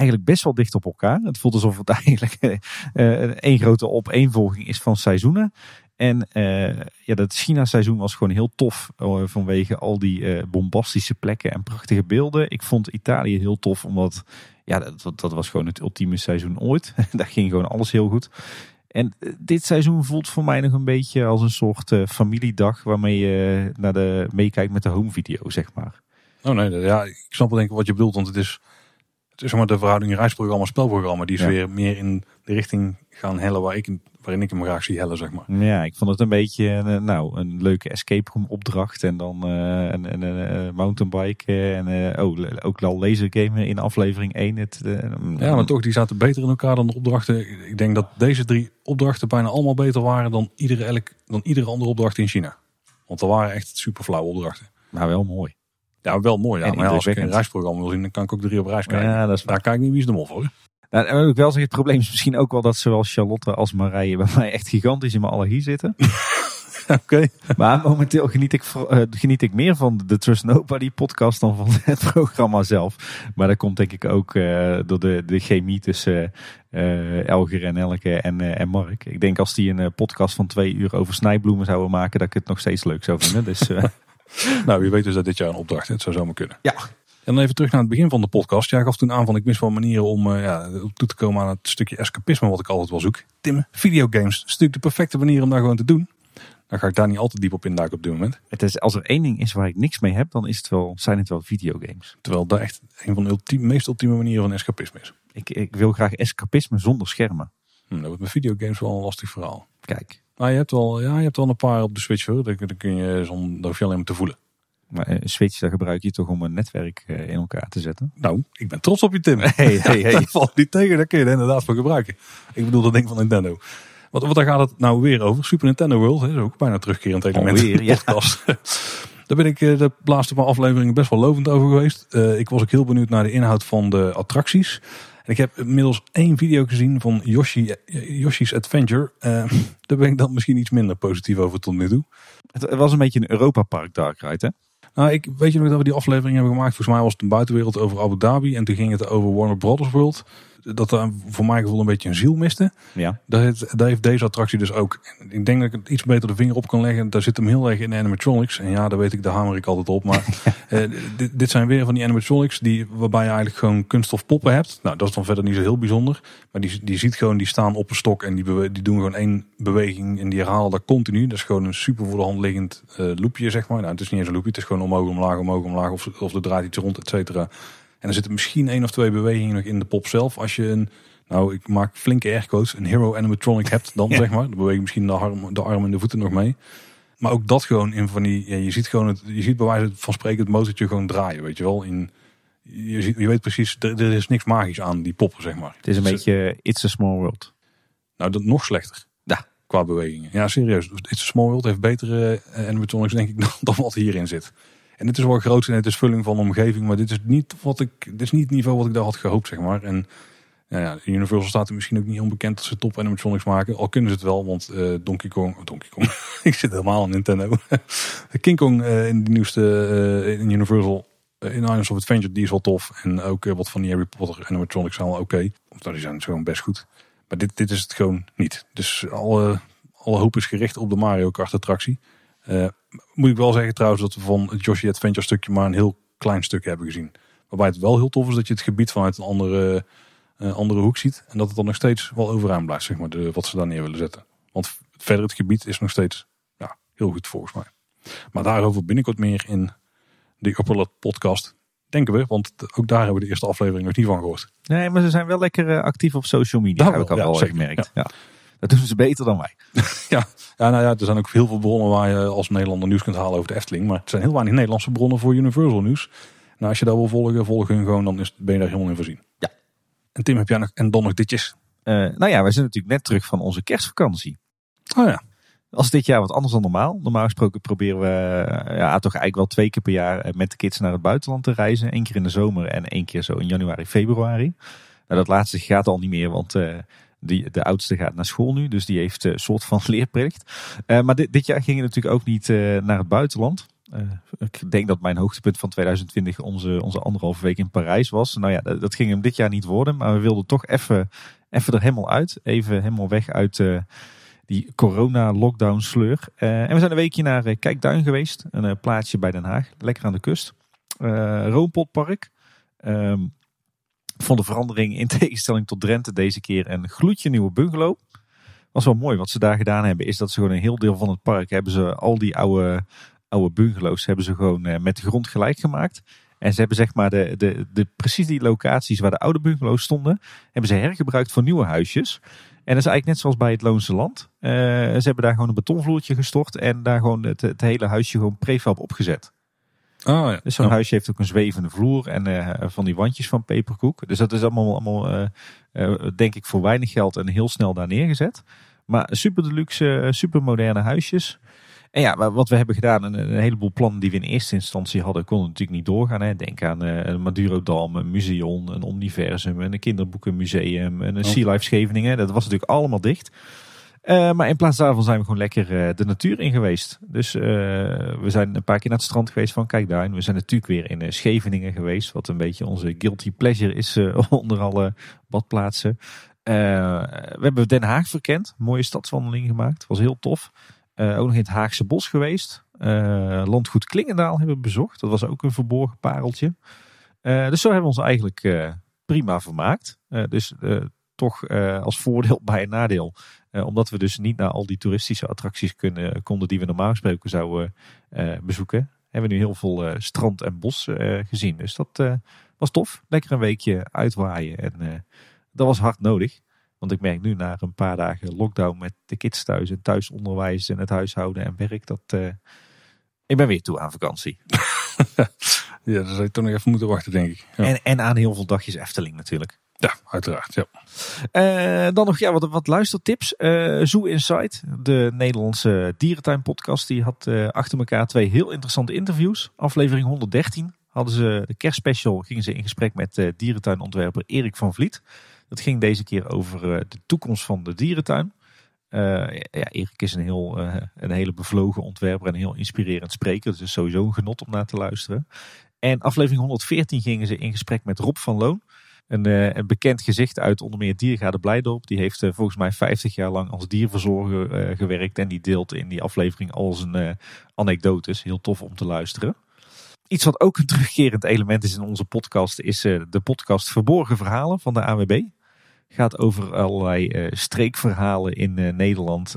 eigenlijk best wel dicht op elkaar. Het voelt alsof het eigenlijk uh, één grote opeenvolging is van seizoenen. En uh, ja, dat China-seizoen was gewoon heel tof uh, vanwege al die bombastische plekken en prachtige beelden. Ik vond Italië heel tof, omdat ja, dat, dat was gewoon het ultieme seizoen ooit. Daar ging gewoon alles heel goed. En dit seizoen voelt voor mij nog een beetje als een soort familiedag waarmee je naar de meekijkt met de home video, zeg maar. Oh nee, ja, ik snap wel denk ik wat je bedoelt, want het is zeg maar, de verhouding reisprogramma, spelprogramma, die is weer meer in de richting gaan hellen waar ik, waarin ik hem graag zie hellen, zeg maar. Ja, ik vond het een beetje uh, nou, een leuke escape room opdracht en dan uh, een, een, een mountainbike en uh, oh, ook al lasergamen in aflevering 1. Het, ja, maar toch, die zaten beter in elkaar dan de opdrachten. Ik denk dat deze drie opdrachten bijna allemaal beter waren dan iedere, elk, dan iedere andere opdracht in China. Want er waren echt super flauwe opdrachten. Maar wel mooi. Ja, wel mooi. Ja. maar als ik een reisprogramma wil zien, dan kan ik ook drie op reis kijken. Ja, dat is Daar kijk ik niet wie is de mol voor. Nou, en ik wel zeggen, het probleem is misschien ook wel dat zowel Charlotte als Marije bij mij echt gigantisch in mijn allergie zitten. Oké. Maar momenteel geniet ik, eh, geniet ik meer van de Trust Nobody podcast dan van het programma zelf. Maar dat komt denk ik ook eh, door de, de chemie tussen eh Elger en Elke en, en Mark. Ik denk als die een podcast van twee uur over snijbloemen zouden maken, dat ik het nog steeds leuk zou vinden. Dus Nou, wie weet is dat dit jaar een opdracht. Het zou zomaar kunnen. ja, En dan even terug naar het begin van de podcast. Jij gaf toen aan van ik mis wel manieren om eh, ja, toe te komen aan het stukje escapisme wat ik altijd wel zoek. Tim, videogames. Dat is natuurlijk de perfecte manier om daar gewoon te doen. Dan ga ik daar niet al te diep op induiken op dit moment. het is, als er één ding is waar ik niks mee heb, dan is het wel, zijn het wel videogames. Terwijl dat echt een van de ultieme, meest ultieme manieren van escapisme is. Ik, ik wil graag escapisme zonder schermen. Hm, dat wordt met videogames wel een lastig verhaal. Kijk, Maar je hebt wel, ja, je hebt wel een paar op de Switch hoor. Dan, dan kun je daar hoef je alleen maar te voelen. maar eh, Switch, daar gebruik je toch om een netwerk eh, in elkaar te zetten. Nou, ik ben trots op je Tim. Hey, hey, hey. Dat valt niet tegen, daar kun je er inderdaad voor gebruiken. Ik bedoel dat ding van Nintendo. Wat, wat daar gaat het nou weer over? Super Nintendo World, hè, is ook bijna terugkerend element in Alweer, de ja. podcast. Daar ben ik eh, de laatste paar afleveringen best wel lovend over geweest. Ik was ook heel benieuwd naar de inhoud van de attracties. Ik heb inmiddels één video gezien van Yoshi, Yoshi's Adventure. Eh, daar ben ik dan misschien iets minder positief over tot nu toe. Het, het was een beetje een Europa Park Dark Ride, hè? Nou, ik weet je nog dat we die aflevering hebben gemaakt. Volgens mij was het een buitenwereld over Abu Dhabi. En toen ging het over Warner Brothers World. Dat daar voor mijn gevoel een beetje een ziel miste. Ja. Daar heeft, daar heeft deze attractie dus ook. Ik denk dat ik het iets beter de vinger op kan leggen. Daar zit hem heel erg in de animatronics. En ja, daar weet ik, daar hamer ik altijd op. Maar eh, dit, dit zijn weer van die animatronics die, waarbij je eigenlijk gewoon kunststof poppen hebt. Nou, dat is dan verder niet zo heel bijzonder. Maar die, die ziet gewoon, die staan op een stok en die, bewe- die doen gewoon één beweging. En die herhalen dat continu. Dat is gewoon een super voor de hand liggend eh, loopje, zeg maar. Nou, het is niet eens een loopje. Het is gewoon omhoog, omlaag, omhoog, omlaag. Of, of er draait iets rond, et cetera. En er zitten misschien één of twee bewegingen nog in de pop zelf. Als je een, nou ik maak flinke airquotes, een hero animatronic hebt dan Ja. zeg maar. Dan beweeg je misschien de arm, de arm en de voeten nog mee. Maar ook dat gewoon in van die, ja, je ziet gewoon het, je ziet bij wijze van spreken het motortje gewoon draaien, weet je wel. In, je, ziet, je weet precies, er, er is niks magisch aan die poppen, zeg maar. Het is een Dus, beetje It's a Small World. Nou, dat nog slechter. Ja. Qua bewegingen. Ja, serieus. It's a Small World heeft betere eh, animatronics, denk ik, dan, dan wat hierin zit. En het is wel groot en het is vulling van de omgeving, maar dit is niet wat ik, dit is niet het niveau wat ik daar had gehoopt, zeg maar. En ja, Universal staat er misschien ook niet onbekend dat ze top animatronics maken. Al kunnen ze het wel, want eh, Donkey Kong, Donkey Kong, ik zit helemaal aan Nintendo. King Kong eh, in de nieuwste eh, in Universal in Islands of Adventure, die is wel tof. En ook wat van die Harry Potter animatronics zijn wel oké. Nou, die zijn gewoon best goed. Maar dit, dit is het gewoon niet. Dus alle, hoop is gericht op de Mario Kart attractie. Moet ik wel zeggen trouwens dat we van het Yoshi Adventure stukje maar een heel klein stuk hebben gezien. Waarbij het wel heel tof is dat je het gebied vanuit een andere, eh, andere hoek ziet. En dat het dan nog steeds wel overeind blijft, zeg maar, de, wat ze daar neer willen zetten. Want verder het gebied is nog steeds ja, heel goed volgens mij. Maar daarover binnenkort meer in de Upper podcast. Denken we, want ook daar hebben we de eerste aflevering nog niet van gehoord. Nee, maar ze zijn wel lekker eh, actief op social media. Dat heb ik al wel, ja, wel zeker. gemerkt. Ja. Dat doen ze beter dan wij. Ja, ja, nou ja, er zijn ook heel veel bronnen waar je als Nederlander nieuws kunt halen over de Efteling. Maar het zijn heel weinig Nederlandse bronnen voor Universal nieuws. Nou, als je dat wil volgen, volg hun gewoon, dan is, ben je daar helemaal in voorzien. Ja. En Tim, heb jij nog, en dan nog ditjes? Eh, nou ja, wij zijn natuurlijk net terug van onze kerstvakantie. Oh ja, is dit jaar wat anders dan normaal. Normaal gesproken proberen we eh, ja, toch eigenlijk wel twee keer per jaar eh, met de kids naar het buitenland te reizen. Eén keer in de zomer en één keer zo in januari, februari. Nou, dat laatste gaat al niet meer, want die, de oudste gaat naar school nu. Dus die heeft een soort van leerplicht. Eh, maar dit, dit jaar gingen natuurlijk ook niet eh, naar het buitenland. Eh, ik denk dat mijn hoogtepunt van 2020 onze, onze anderhalve week in Parijs was. Nou ja, dat, ging hem dit jaar niet worden. Maar we wilden toch even, even er helemaal uit. Even helemaal weg uit eh, die corona-lockdown sleur. Eh, en we zijn een weekje naar eh, Kijkduin geweest. Een eh, plaatsje bij Den Haag. Lekker aan de kust. Eh Roompotpark. Ehm vond de verandering in tegenstelling tot Drenthe deze keer een gloedje nieuwe bungalow. Was wel mooi. Wat ze daar gedaan hebben is dat ze gewoon een heel deel van het park hebben ze al die oude, oude bungalows hebben ze gewoon eh, met de grond gelijk gemaakt. En ze hebben zeg maar de, de, de, precies die locaties waar de oude bungalows stonden, hebben ze hergebruikt voor nieuwe huisjes. En dat is eigenlijk net zoals bij het Loonse Land. Eh, ze hebben daar gewoon een betonvloertje gestort en daar gewoon het, het hele huisje gewoon prefab opgezet. Ah, ja. Dus zo'n Ja. huisje heeft ook een zwevende vloer en eh, van die wandjes van peperkoek. Dus dat is allemaal, allemaal eh, eh, denk ik voor weinig geld en heel snel daar neergezet. Maar super deluxe, super moderne huisjes. En ja, wat we hebben gedaan, een, een, heleboel plannen die we in eerste instantie hadden, konden natuurlijk niet doorgaan. Hè. Denk aan een Maduro Dam, een museum, een Omniversum, een kinderboekenmuseum, een, een Sea Life Scheveningen. Dat was natuurlijk allemaal dicht. Uh, maar in plaats daarvan zijn we gewoon lekker uh, de natuur in geweest. Dus uh, we zijn een paar keer naar het strand geweest van kijk daar. We zijn natuurlijk weer in Scheveningen geweest. Wat een beetje onze guilty pleasure is onder alle badplaatsen. we hebben Den Haag verkend. Mooie stadswandeling gemaakt. Was heel tof. ook nog in het Haagse bos geweest. Landgoed Klingendaal hebben we bezocht. Dat was ook een verborgen pareltje. dus zo hebben we ons eigenlijk prima vermaakt. dus toch als voordeel bij een nadeel omdat we dus niet naar al die toeristische attracties kunnen, konden die we normaal gesproken zouden uh, bezoeken. Hebben we nu heel veel strand en bos gezien. Dus dat was tof. Lekker een weekje uitwaaien. En dat was hard nodig. Want ik merk nu na een paar dagen lockdown met de kids thuis en thuisonderwijs en het huishouden en werk dat ik ben weer toe aan vakantie. ja, dan zou je toch nog even moeten wachten, denk ik. Ja. En, en aan heel veel dagjes Efteling natuurlijk. Ja, uiteraard. Ja. Uh, dan nog ja, wat, wat luistertips. Uh, Zoo Insight, de Nederlandse dierentuinpodcast, die had uh, achter elkaar twee heel interessante interviews. Aflevering 113 hadden ze de kerstspecial, gingen ze in gesprek met dierentuinontwerper Erik van Vliet. Dat ging deze keer over de toekomst van de dierentuin. ja, Erik is een, heel, een hele bevlogen ontwerper en een heel inspirerend spreker. Dus sowieso een genot om naar te luisteren. En aflevering 114 gingen ze in gesprek met Rob van Loon. Een, uh, een, bekend gezicht uit onder meer Diergaarde Blijdorp. Die heeft uh, volgens mij 50 jaar lang als dierverzorger uh, gewerkt. En die deelt in die aflevering al zijn anekdotes. Heel tof om te luisteren. Iets wat ook een terugkerend element is in onze podcast is de podcast Verborgen Verhalen van de AWB. Gaat over allerlei streekverhalen in Nederland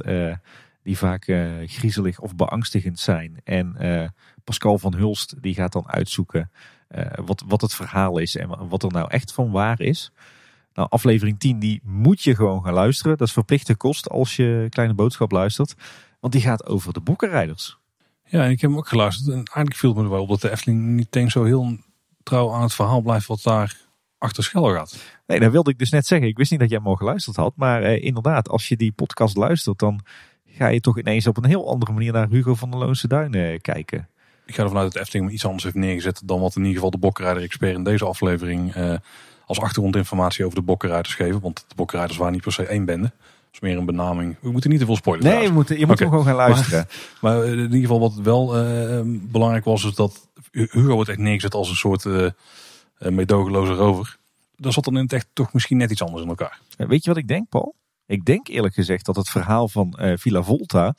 die vaak griezelig of beangstigend zijn. En Pascal van Hulst die gaat dan uitzoeken uh, wat, wat het verhaal is en wat er nou echt van waar is. Nou, aflevering 10 die moet je gewoon gaan luisteren. Dat is verplichte kost als je Kleine Boodschap luistert. Want die gaat over de boekenrijders. Ja, en ik heb hem ook geluisterd. En eigenlijk viel het me wel op dat de Efteling niet eens zo heel trouw aan het verhaal blijft wat daar achter Schel gaat. Nee, dat wilde ik dus net zeggen. Ik wist niet dat jij hem al geluisterd had. Maar eh, inderdaad, als je die podcast luistert, dan ga je toch ineens op een heel andere manier naar Hugo van der Loonse Duinen eh, kijken ik ga ervan uit dat Efteling iets anders heeft neergezet dan wat in ieder geval de bokkenrijder-expert in deze aflevering uh, als achtergrondinformatie over de bokkenrijders geven. Want de bokkenrijders waren niet per se één bende. Dat is meer een benaming. We moeten niet te veel spoilers. Nee, je moet, je moet gewoon gaan luisteren. Maar, maar, in ieder geval wat wel uh, belangrijk was, is dat Hugo wordt echt neergezet als een soort uh, medogeloze rover. Dan zat dan in het echt toch misschien net iets anders in elkaar. Weet je wat ik denk, Paul? Ik denk eerlijk gezegd dat het verhaal van uh, Villa Volta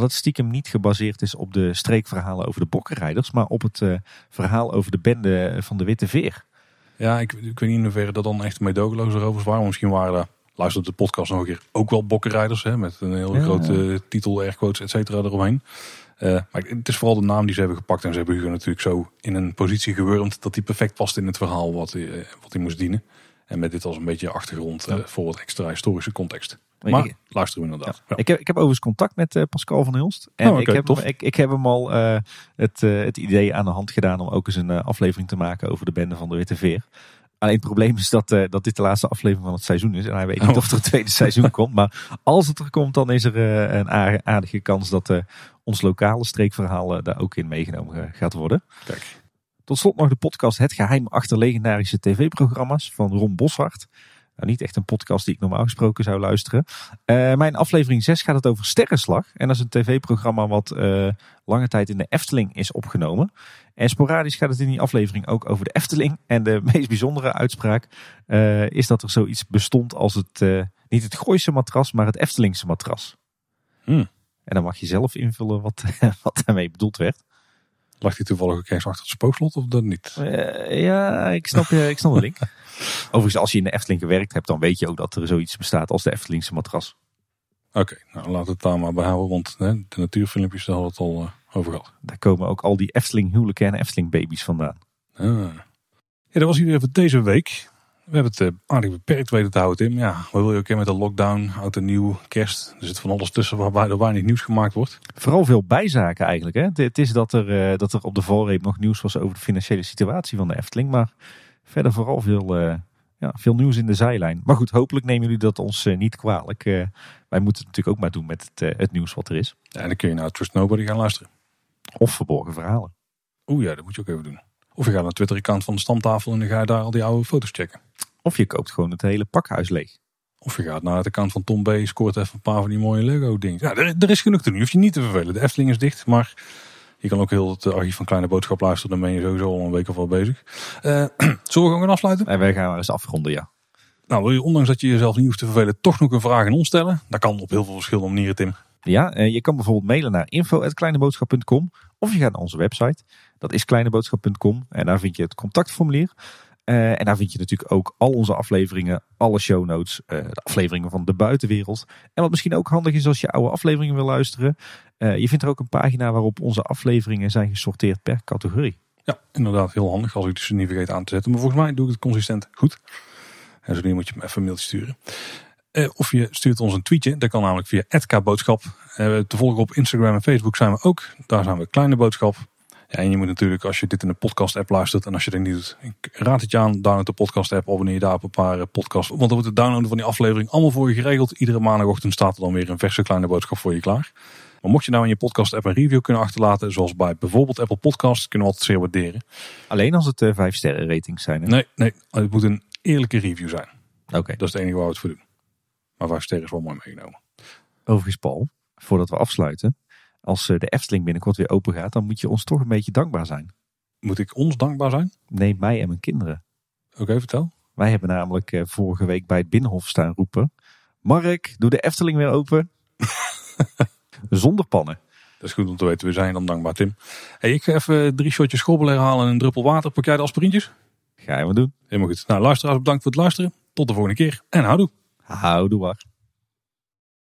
dat het stiekem niet gebaseerd is op de streekverhalen over de bokkenrijders, maar op het uh, verhaal over de bende van de Witte Veer. Ja, ik, ik weet niet in hoeverre dat dan echt meedogenloze rovers waren. Misschien waren er, luister de podcast nog een keer, ook wel bokkenrijders. Hè, met een hele ja, grote ja. titel, airquotes, et cetera eromheen. Uh, maar het is vooral de naam die ze hebben gepakt. En ze hebben Hugo natuurlijk zo in een positie gewurmd dat hij perfect past in het verhaal wat hij, wat hij moest dienen. En met dit als een beetje achtergrond ja. uh, voor wat extra historische context. Maar ik, luister inderdaad. Ja. Ik, heb, ik heb overigens contact met uh, Pascal van Hulst. En oh, okay, ik, heb, tof. ik, ik heb hem al uh, het, uh, het idee aan de hand gedaan om ook eens een aflevering te maken over de bende van de Witte Veer. Alleen het probleem is dat, dat dit de laatste aflevering van het seizoen is. En hij weet niet oh. of er een tweede seizoen komt. Maar als het er komt, dan is er een aardige kans dat ons lokale streekverhaal daar ook in meegenomen gaat worden. Kijk. Tot slot nog de podcast Het Geheim achter legendarische tv-programma's van Ron Boshart. Nou, niet echt een podcast die ik normaal gesproken zou luisteren. Uh, mijn aflevering 6 gaat het over Sterrenslag. En dat is een tv-programma wat uh, lange tijd in de Efteling is opgenomen. En sporadisch gaat het in die aflevering ook over de Efteling. En de meest bijzondere uitspraak uh, is dat er zoiets bestond als het, niet het Gooise matras, maar het Eftelingse matras. Hmm. En dan mag je zelf invullen wat, wat daarmee bedoeld werd. Lag hij toevallig ook eens achter het spookslot of dat niet? Uh, ja, ik snap, je, ik snap de link. Overigens, als je in de Efteling gewerkt hebt, dan weet je ook dat er zoiets bestaat als de Eftelingse matras. Oké, okay, nou laten we het daar maar bij houden, want hè, de natuurfilmpjes daar hadden het al uh, over gehad. Daar komen ook al die Efteling huwelijken en Efteling baby's vandaan. Ah. Ja, dat was hier even deze week. We hebben het uh, aardig beperkt weten te houden, Tim. Ja, wat wil je ook met de lockdown, oud en nieuw, kerst. Er zit van alles tussen waarbij er weinig nieuws gemaakt wordt. Vooral veel bijzaken eigenlijk. Hè? Het is dat er, uh, dat er op de valreep nog nieuws was over de financiële situatie van de Efteling. Maar verder vooral veel, uh, Ja, veel nieuws in de zijlijn. Maar goed, hopelijk nemen jullie dat ons eh, niet kwalijk. Eh, wij moeten het natuurlijk ook maar doen met het, eh, het nieuws wat er is. Ja, en dan kun je naar Trust Nobody gaan luisteren. Of verborgen verhalen. Oeh ja, dat moet je ook even doen. Of je gaat naar de Twitter-account van de stamtafel en dan ga je daar al die oude foto's checken. Of je koopt gewoon het hele pakhuis leeg. Of je gaat naar het account van Tom B. Scoort even een paar van die mooie Lego dingen. Ja, er, er is genoeg te doen. Je hoeft je niet te vervelen. De Efteling is dicht, maar je kan ook heel het archief van Kleine Boodschap luisteren. Dan ben je sowieso al een week of wel bezig. Eh zullen we gewoon gaan afsluiten? En wij gaan maar eens afronden, ja. Nou, wil je ondanks dat je jezelf niet hoeft te vervelen, toch nog een vraag aan ons stellen? Dat kan op heel veel verschillende manieren, Tim. Ja, eh, je kan bijvoorbeeld mailen naar info.kleineboodschap.com of je gaat naar onze website. Dat is kleineboodschap.com en daar vind je het contactformulier. Eh, en daar vind je natuurlijk ook al onze afleveringen, alle show notes, eh, de afleveringen van de buitenwereld. En wat misschien ook handig is als je oude afleveringen wil luisteren. eh, je vindt er ook een pagina waarop onze afleveringen zijn gesorteerd per categorie. Ja, inderdaad, heel handig als ik dus niet vergeet aan te zetten. Maar volgens mij doe ik het consistent goed. En zo nu moet je me even een mailtje sturen. Of je stuurt ons een tweetje. Dat kan namelijk via @kboodschap. Eh, te volgen op Instagram en Facebook zijn we ook. Daar zijn we Kleine Boodschap. Ja, en je moet natuurlijk, als je dit in een podcast app luistert. En als je dat niet doet, ik raad het je aan. Download de podcast app. Abonneer je daar op een paar eh, podcasts. Want dan wordt het downloaden van die aflevering allemaal voor je geregeld. Iedere maandagochtend staat er dan weer een verse Kleine Boodschap voor je klaar. Maar mocht je nou in je podcast app een review kunnen achterlaten. Zoals bij bijvoorbeeld Apple Podcasts. Kunnen we altijd zeer waarderen. Alleen als het eh, vijf sterren ratings zijn. hè? Nee, nee, het moet een eerlijke review zijn. Oké. Dat is het enige waar we het voor doen. Maar vijf sterren is wel mooi meegenomen. Overigens, Paul, voordat we afsluiten. Als eh, de Efteling binnenkort weer open gaat, dan moet je ons toch een beetje dankbaar zijn. Moet ik ons dankbaar zijn? Nee, mij en mijn kinderen. Oké, vertel. Wij hebben namelijk eh, vorige week bij het Binnenhof staan roepen. Mark, doe de Efteling weer open. Zonder pannen. Dat is goed om te weten. We zijn dan dankbaar, Tim. Hey, ik ga even drie shotjes schrobbelen halen en een druppel water. Pak jij de aspirintjes? Ga je maar doen. Helemaal goed. Nou, luisteraars, bedankt voor het luisteren. Tot de volgende keer en houdoe. Houdoe waar.